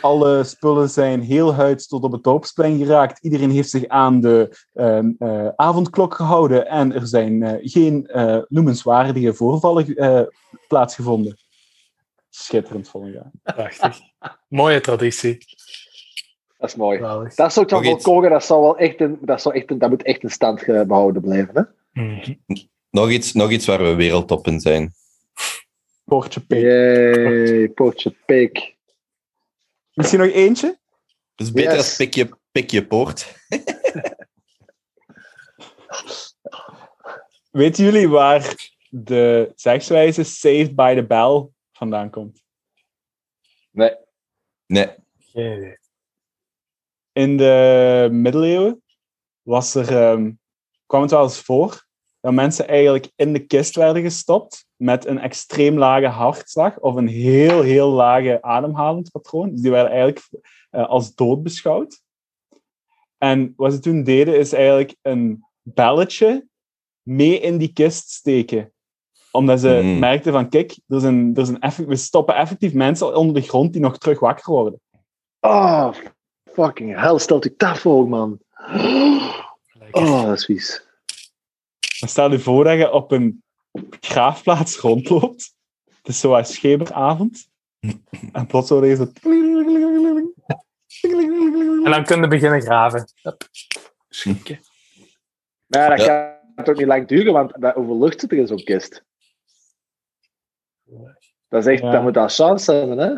Speaker 9: Alle spullen zijn heel huids tot op het dorpsplein geraakt. Iedereen heeft zich aan de ehm, eh, avondklok gehouden. En er zijn geen noemenswaardige voorvallen plaatsgevonden. Schitterend, vond ik. ja.
Speaker 11: Prachtig. Mooie traditie.
Speaker 10: Dat is mooi. Dat zou ik dan
Speaker 8: iets.
Speaker 10: koken, dat, zou wel echt een, dat, zou echt een, dat moet echt een stand behouden blijven. Hè?
Speaker 8: Nog iets, nog iets waar we wereldtop in zijn.
Speaker 9: Poortje Pik.
Speaker 10: Yay, potje pik.
Speaker 9: Misschien nog eentje?
Speaker 8: Dus beter
Speaker 10: Yes.
Speaker 8: als pik je, pik je poort.
Speaker 9: Weten jullie waar de zegswijze Saved by the Bell vandaan komt?
Speaker 10: Nee.
Speaker 8: Nee.
Speaker 11: Geen idee.
Speaker 9: In de middeleeuwen was er, ehm, kwam het wel eens voor dat mensen eigenlijk in de kist werden gestopt met een extreem lage hartslag of een heel, heel lage ademhalingspatroon. Dus die werden eigenlijk eh, als dood beschouwd. En wat ze toen deden, is eigenlijk een belletje mee in die kist steken. Omdat ze
Speaker 8: Mm.
Speaker 9: merkten van, kijk, er is een, er is een effe- we stoppen effectief mensen onder de grond die nog terug wakker worden.
Speaker 10: Oh, fucking hell, stelt u dat voor, man. Oh, dat is vies.
Speaker 9: Dan stel je voor dat je op een begraafplaats rondloopt. Het is zo een schemeravond. En plots hoor je zo...
Speaker 11: En dan kunnen we beginnen graven. Schikken.
Speaker 10: Maar ja, dat
Speaker 8: Ja.
Speaker 10: kan toch niet lang duren, want dat, hoeveel lucht zit er in zo'n kist? Dat is echt,
Speaker 9: Ja.
Speaker 10: dat moet aan chance hebben, hè?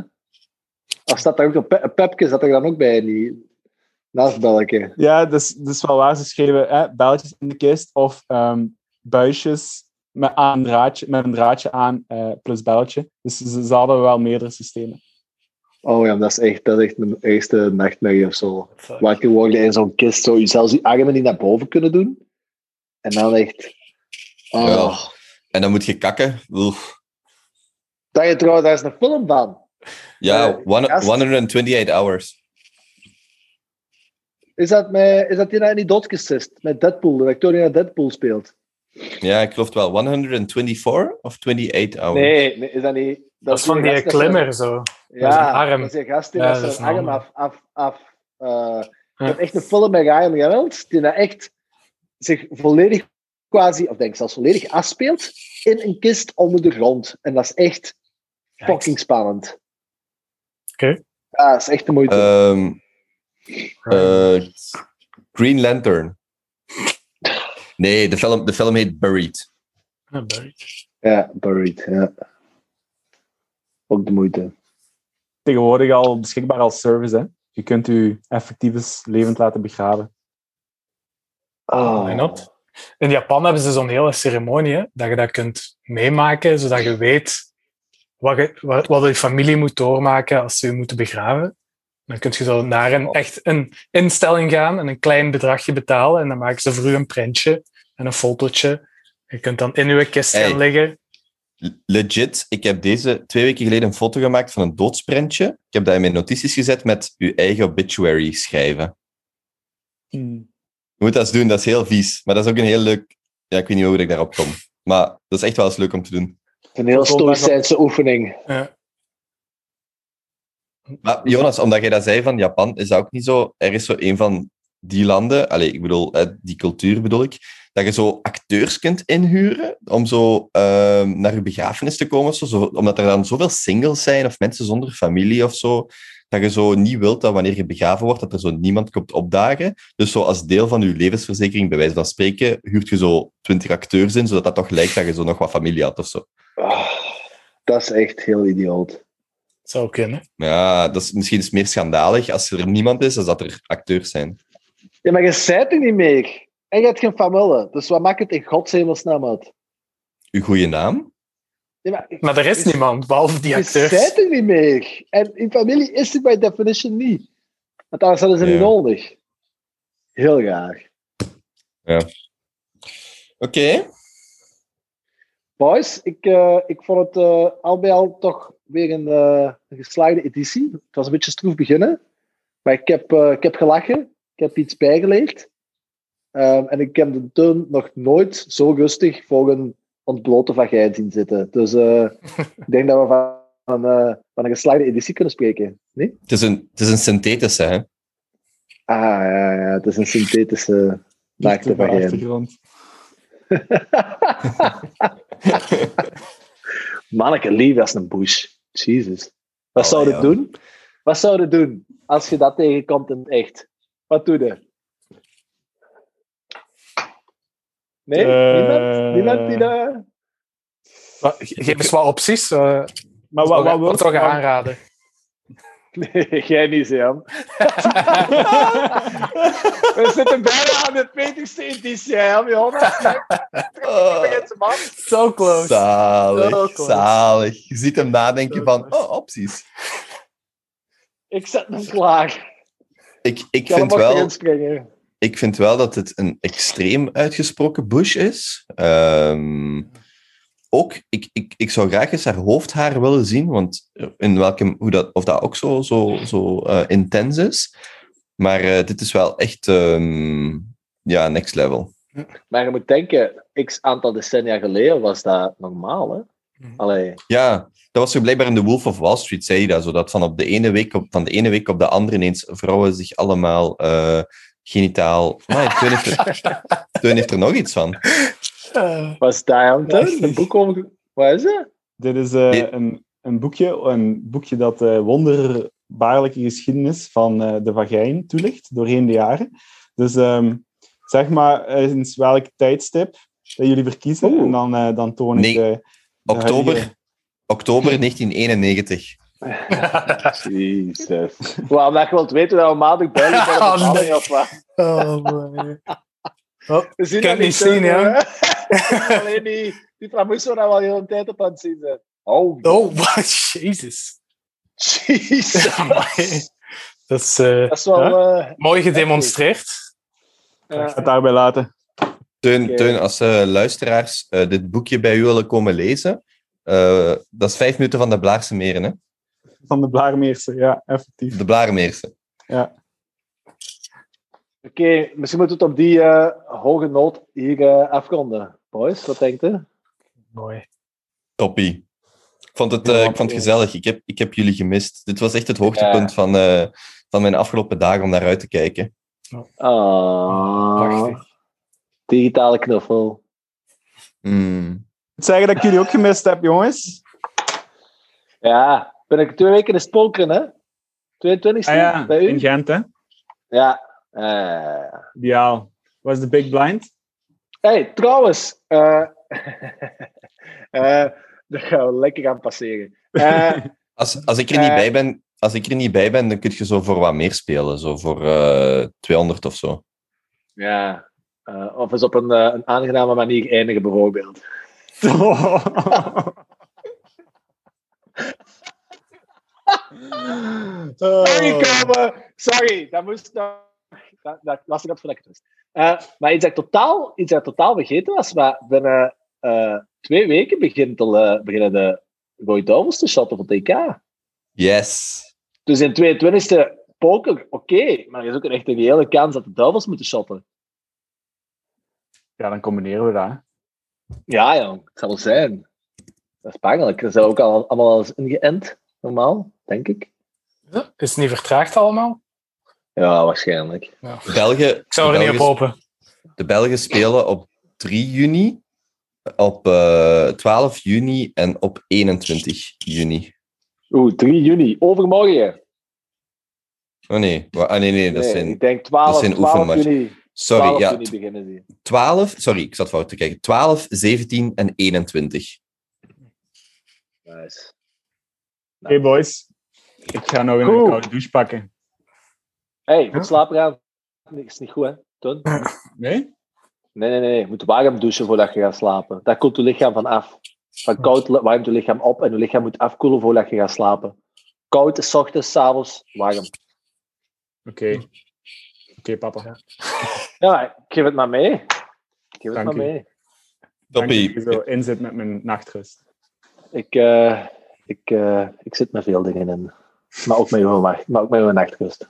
Speaker 10: Of staat daar ook een, pe een Pepke, zat er dan ook bij? Die, naast Belke.
Speaker 9: Ja, dat is wel waar. Ze schreven hè, belletjes in de kist of ehm, buisjes met, aan een draadje, met een draadje aan eh, plus belletje. Dus ze, ze hadden wel meerdere systemen.
Speaker 10: Oh ja, dat is echt, dat is echt mijn eerste nachtmerrie of zo. Wakker worden in zo'n kist, zo zelfs die armen niet naar boven kunnen doen. En dan echt... Oh.
Speaker 8: Ja. En dan moet je kakken. Oef.
Speaker 10: Dat je trouwens, daar is een film van.
Speaker 8: Ja,
Speaker 10: Eh,
Speaker 8: one-
Speaker 10: gast-
Speaker 8: 128 hours.
Speaker 10: Is dat, met, is dat die nou niet doodgesist? Met Deadpool, de acteur die naar Deadpool speelt.
Speaker 8: Ja, ik geloof het wel. 124 of 28 hours?
Speaker 10: Nee, nee, is dat niet...
Speaker 11: Dat is van die klimmer zo.
Speaker 10: zijn-
Speaker 11: Dat is een
Speaker 10: Ja,
Speaker 11: arm.
Speaker 10: dat is een gast die
Speaker 11: Ja,
Speaker 10: zijn
Speaker 11: een
Speaker 10: arm af... af, af eh,
Speaker 11: Ja.
Speaker 10: Echt een film met Ryan Reynolds, die nou echt zich volledig quasi, of denk ik zelfs volledig afspeelt, in een kist onder de grond. En dat is echt fucking spannend.
Speaker 11: Oké.
Speaker 10: Ja, dat is echt de moeite.
Speaker 8: Ehm, eh, Green Lantern. Nee, de film, de film heet Buried.
Speaker 11: Ja, buried.
Speaker 10: ja, Buried, ja. Ook de moeite.
Speaker 9: Tegenwoordig al beschikbaar als service. Hè. Je kunt je effectief eens levend laten begraven.
Speaker 10: Oh.
Speaker 11: Why not? In Japan hebben ze zo'n hele ceremonie, hè, dat je dat kunt meemaken, zodat je weet wat, je, wat, wat je familie moet doormaken als ze je moeten begraven. Dan kun je zo naar een, echt een instelling gaan en een klein bedragje betalen. En dan maken ze voor u een printje en een fotootje. Je kunt dan in uw kist
Speaker 8: Hey.
Speaker 11: gaan liggen.
Speaker 8: Legit, ik heb deze twee weken geleden een foto gemaakt van een doodsprentje. Ik heb dat in mijn notities gezet met uw eigen obituary schrijven. Je moet dat eens doen, dat is heel vies. Maar dat is ook een heel leuk... Ja, ik weet niet hoe ik daarop kom. Maar dat is echt wel eens leuk om te doen.
Speaker 10: Een heel stoïcijnse oefening.
Speaker 11: Ja.
Speaker 8: Maar Jonas, omdat jij dat zei van Japan, is dat ook niet zo... Er is zo een van die landen, allez, ik bedoel, eh, die cultuur bedoel ik, dat je zo acteurs kunt inhuren om zo ehm, naar je begrafenis te komen. zo, omdat er dan zoveel singles zijn of mensen zonder familie of zo, dat je zo niet wilt dat wanneer je begraven wordt, dat er zo niemand komt opdagen. Dus zo als deel van je levensverzekering, bij wijze van spreken, huurt je zo twintig acteurs in, zodat dat toch lijkt dat je zo nog wat familie had of zo.
Speaker 10: Ah, dat is echt heel idioot.
Speaker 11: Zou kunnen.
Speaker 8: Ja, dat is misschien is meer schandalig als er niemand is, dan dat er acteurs zijn.
Speaker 10: Ja, maar je zijt er niet meer. En je hebt geen familie. Dus wat maakt het in godshemelsnaam uit?
Speaker 8: Uw goede naam?
Speaker 10: Ja, maar
Speaker 11: Maar er is niemand, behalve die
Speaker 10: je
Speaker 11: acteurs.
Speaker 10: zijt er niet meer. En in familie is het by definition niet. Want anders hadden ze
Speaker 8: Ja.
Speaker 10: niet nodig. Heel raar.
Speaker 8: Oké.
Speaker 10: Boys, ik, eh, ik vond het eh, al bij al toch weer een, eh, een geslaagde editie. Het was een beetje stroef beginnen. Maar ik heb, ik heb gelachen. Ik heb iets bijgeleerd. Ehm, en ik heb de toon nog nooit zo rustig voor een ontblote vagijn zien zitten. Dus eh, ik denk dat we van, een, eh, van een geslaagde editie kunnen spreken. Nee?
Speaker 8: Het is een, het is een synthetische, hè?
Speaker 10: Ah, ja, ja, het is een synthetische naakte vagijn.
Speaker 9: achtergrond.
Speaker 10: Manneke, lief als een bush. Jezus. Wat
Speaker 8: Oh,
Speaker 10: zou je
Speaker 8: ja.
Speaker 10: doen? Wat zou je doen als je dat tegenkomt in het echt? Wat doe je? Nee?
Speaker 9: Eh,
Speaker 10: Niemand? Niemand die dat...
Speaker 11: Wat- Geef eens wat opties. eh,
Speaker 9: Maar wat,
Speaker 11: wat, zou je aanraden?
Speaker 10: Nee, jij niet, Sam. We zitten bijna aan de 20ste editie, hè, Jonas.
Speaker 11: So close.
Speaker 8: Zalig,
Speaker 11: Zo close.
Speaker 8: zalig. Je ziet hem nadenken
Speaker 11: Zo
Speaker 8: van,
Speaker 11: close.
Speaker 8: oh, opties.
Speaker 10: Ik zet hem klaar.
Speaker 8: Ik, ik, vind wel. Ik vind wel dat het een extreem uitgesproken bush is. Ehm, ook, ik, ik, ik zou graag eens haar hoofdhaar willen zien, want in welke, hoe dat, of dat ook zo, zo, zo eh, intens is. Maar eh, dit is wel echt ehm, ja, next level.
Speaker 10: Maar je moet denken, x aantal decennia geleden was dat normaal, hè?
Speaker 11: Mhm.
Speaker 10: Allee.
Speaker 8: Ja, dat was zo blijkbaar in The Wolf of Wall Street, zei hij dat, zo, dat van, op de ene week op, van de ene week op de andere ineens vrouwen zich allemaal eh, genitaal... Maar Teun heeft, er, Teun heeft er nog iets van.
Speaker 11: Eh,
Speaker 10: Was Diamond een boek over... Wat is dat?
Speaker 9: Dit is eh, een, een, boekje, een boekje dat de wonderbaarlijke geschiedenis van eh, de vagijn toelicht doorheen de jaren. Dus ehm, zeg maar eens welk tijdstip dat jullie verkiezen
Speaker 10: Oeh.
Speaker 9: en dan, eh, dan toon ik
Speaker 8: Nee.
Speaker 9: de,
Speaker 8: Oktober,
Speaker 9: huidige-
Speaker 8: oktober 1991.
Speaker 10: Jezus. Waarom dat je wilt weten dat we maandag voor de
Speaker 11: Oh, nee.
Speaker 10: of wat?
Speaker 11: Oh, boy. Oh,
Speaker 10: We zien
Speaker 11: kan niet zien,
Speaker 10: hè?
Speaker 11: ja.
Speaker 10: Alleen die, die Framusso dat we al heel een tijd op aan het zien zijn. Oh,
Speaker 11: Oh, wat? Jezus.
Speaker 10: Jezus.
Speaker 11: Amai. Dat is eh,
Speaker 10: Dat is wel...
Speaker 11: ja,
Speaker 10: eh,
Speaker 11: mooi gedemonstreerd.
Speaker 10: ja.
Speaker 9: het daarbij laten.
Speaker 8: Teun,
Speaker 10: Oké.
Speaker 8: Teun als eh, luisteraars eh, dit boekje bij u willen komen lezen, eh, dat is vijf minuten van de Blaarse Meren, hè?
Speaker 9: Van de Blaarmeerse, ja, effectief.
Speaker 8: De Blaarmeerse.
Speaker 10: Oké, misschien moeten we het op die eh, hoge noot hier eh, afronden. Boys, wat denkt u?
Speaker 11: Mooi.
Speaker 8: Toppie. Ik vond het, eh, ik vond het gezellig. Ik heb, ik heb jullie gemist. Dit was echt het hoogtepunt
Speaker 10: Ja.
Speaker 8: van, eh, van mijn afgelopen dagen om naar uit te kijken.
Speaker 10: Ah,
Speaker 11: Prachtig.
Speaker 10: digitale knuffel.
Speaker 8: Mm.
Speaker 9: Ik moet zeggen dat ik jullie ook gemist heb, jongens.
Speaker 10: Ja, ben ik twee weken in het pokeren, hè? 22e
Speaker 9: Ah ja,
Speaker 10: bij u?
Speaker 9: in Gent, hè.
Speaker 10: Ja. Eh,
Speaker 9: Ideaal. Was de Big Blind?
Speaker 10: hey, trouwens. eh eh, dat gaan we lekker gaan passeren. Eh,
Speaker 8: Als, als, ik er niet bij ben, als ik er niet bij ben, dan kun je zo voor wat meer spelen. Zo voor eh 200 of zo.
Speaker 10: ja. eh, of eens op een, een aangename manier eindigen, bijvoorbeeld. Sorry, Kobe. Sorry, dat moest nog. Dat, dat was ik dat voor lekker. Eh, maar iets dat ik totaal, iets dat ik totaal vergeten was, maar binnen eh, twee weken begint al, beginnen de Roy Duivels te shotten voor TK.
Speaker 8: Yes.
Speaker 10: Dus in 22e poker, oké, maar er is ook een echt een reële kans dat de Duivels moeten shotten.
Speaker 9: Ja, dan combineren we dat. hè.
Speaker 10: Ja, jong, het zal wel zijn. Dat is pijnlijk. Dat zijn we ook al, allemaal al eens ingeënt, normaal, denk ik.
Speaker 11: Ja, Is het niet vertraagd allemaal?
Speaker 10: Ja, waarschijnlijk.
Speaker 8: Belgen,
Speaker 11: Ik zou er
Speaker 8: de
Speaker 11: niet op
Speaker 8: Belgen-
Speaker 11: hopen.
Speaker 8: De Belgen spelen op 3 juni, op eh 12 juni en op 21 juni.
Speaker 10: Oeh, 3 juni, overmorgen.
Speaker 8: Oh nee, ah, nee, nee, dat
Speaker 10: Nee,
Speaker 8: zijn...
Speaker 10: ik denk 12,
Speaker 8: dat zijn
Speaker 10: 12
Speaker 8: oefenmatch.
Speaker 10: juni.
Speaker 8: Sorry,
Speaker 10: 12
Speaker 8: ja,
Speaker 10: juni beginnen die.
Speaker 8: 12, sorry, ik zat fout te kijken. 12, 17 en 21.
Speaker 10: Nice.
Speaker 9: Oké, boys. Ik ga nog een
Speaker 10: Goed.
Speaker 9: koude douche pakken.
Speaker 10: hey, goed slapen gaan. Is niet goed, hè, Ton?
Speaker 9: Nee?
Speaker 10: Nee, nee, nee. Je moet warm douchen voordat je gaat slapen. Daar koelt je lichaam van af. Van koud warmt je lichaam op en je lichaam moet afkoelen voordat je gaat slapen. Koud is 's ochtends, 's avonds, warm.
Speaker 9: Oké. Oké, papa.
Speaker 10: Ja, ik geef het maar mee. Ik geef het maar
Speaker 9: u.
Speaker 10: mee.
Speaker 9: Dank dat je zo inzit met mijn nachtrust.
Speaker 10: Ik, eh, ik, eh, ik zit met veel dingen in. Maar ook met uw, wacht- maar ook met uw nachtrust.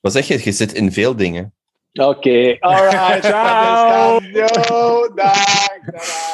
Speaker 8: Wat zeg je? Je zit in veel dingen.
Speaker 10: Oké, alright.
Speaker 9: Ciao.
Speaker 10: Yo, dag, dag.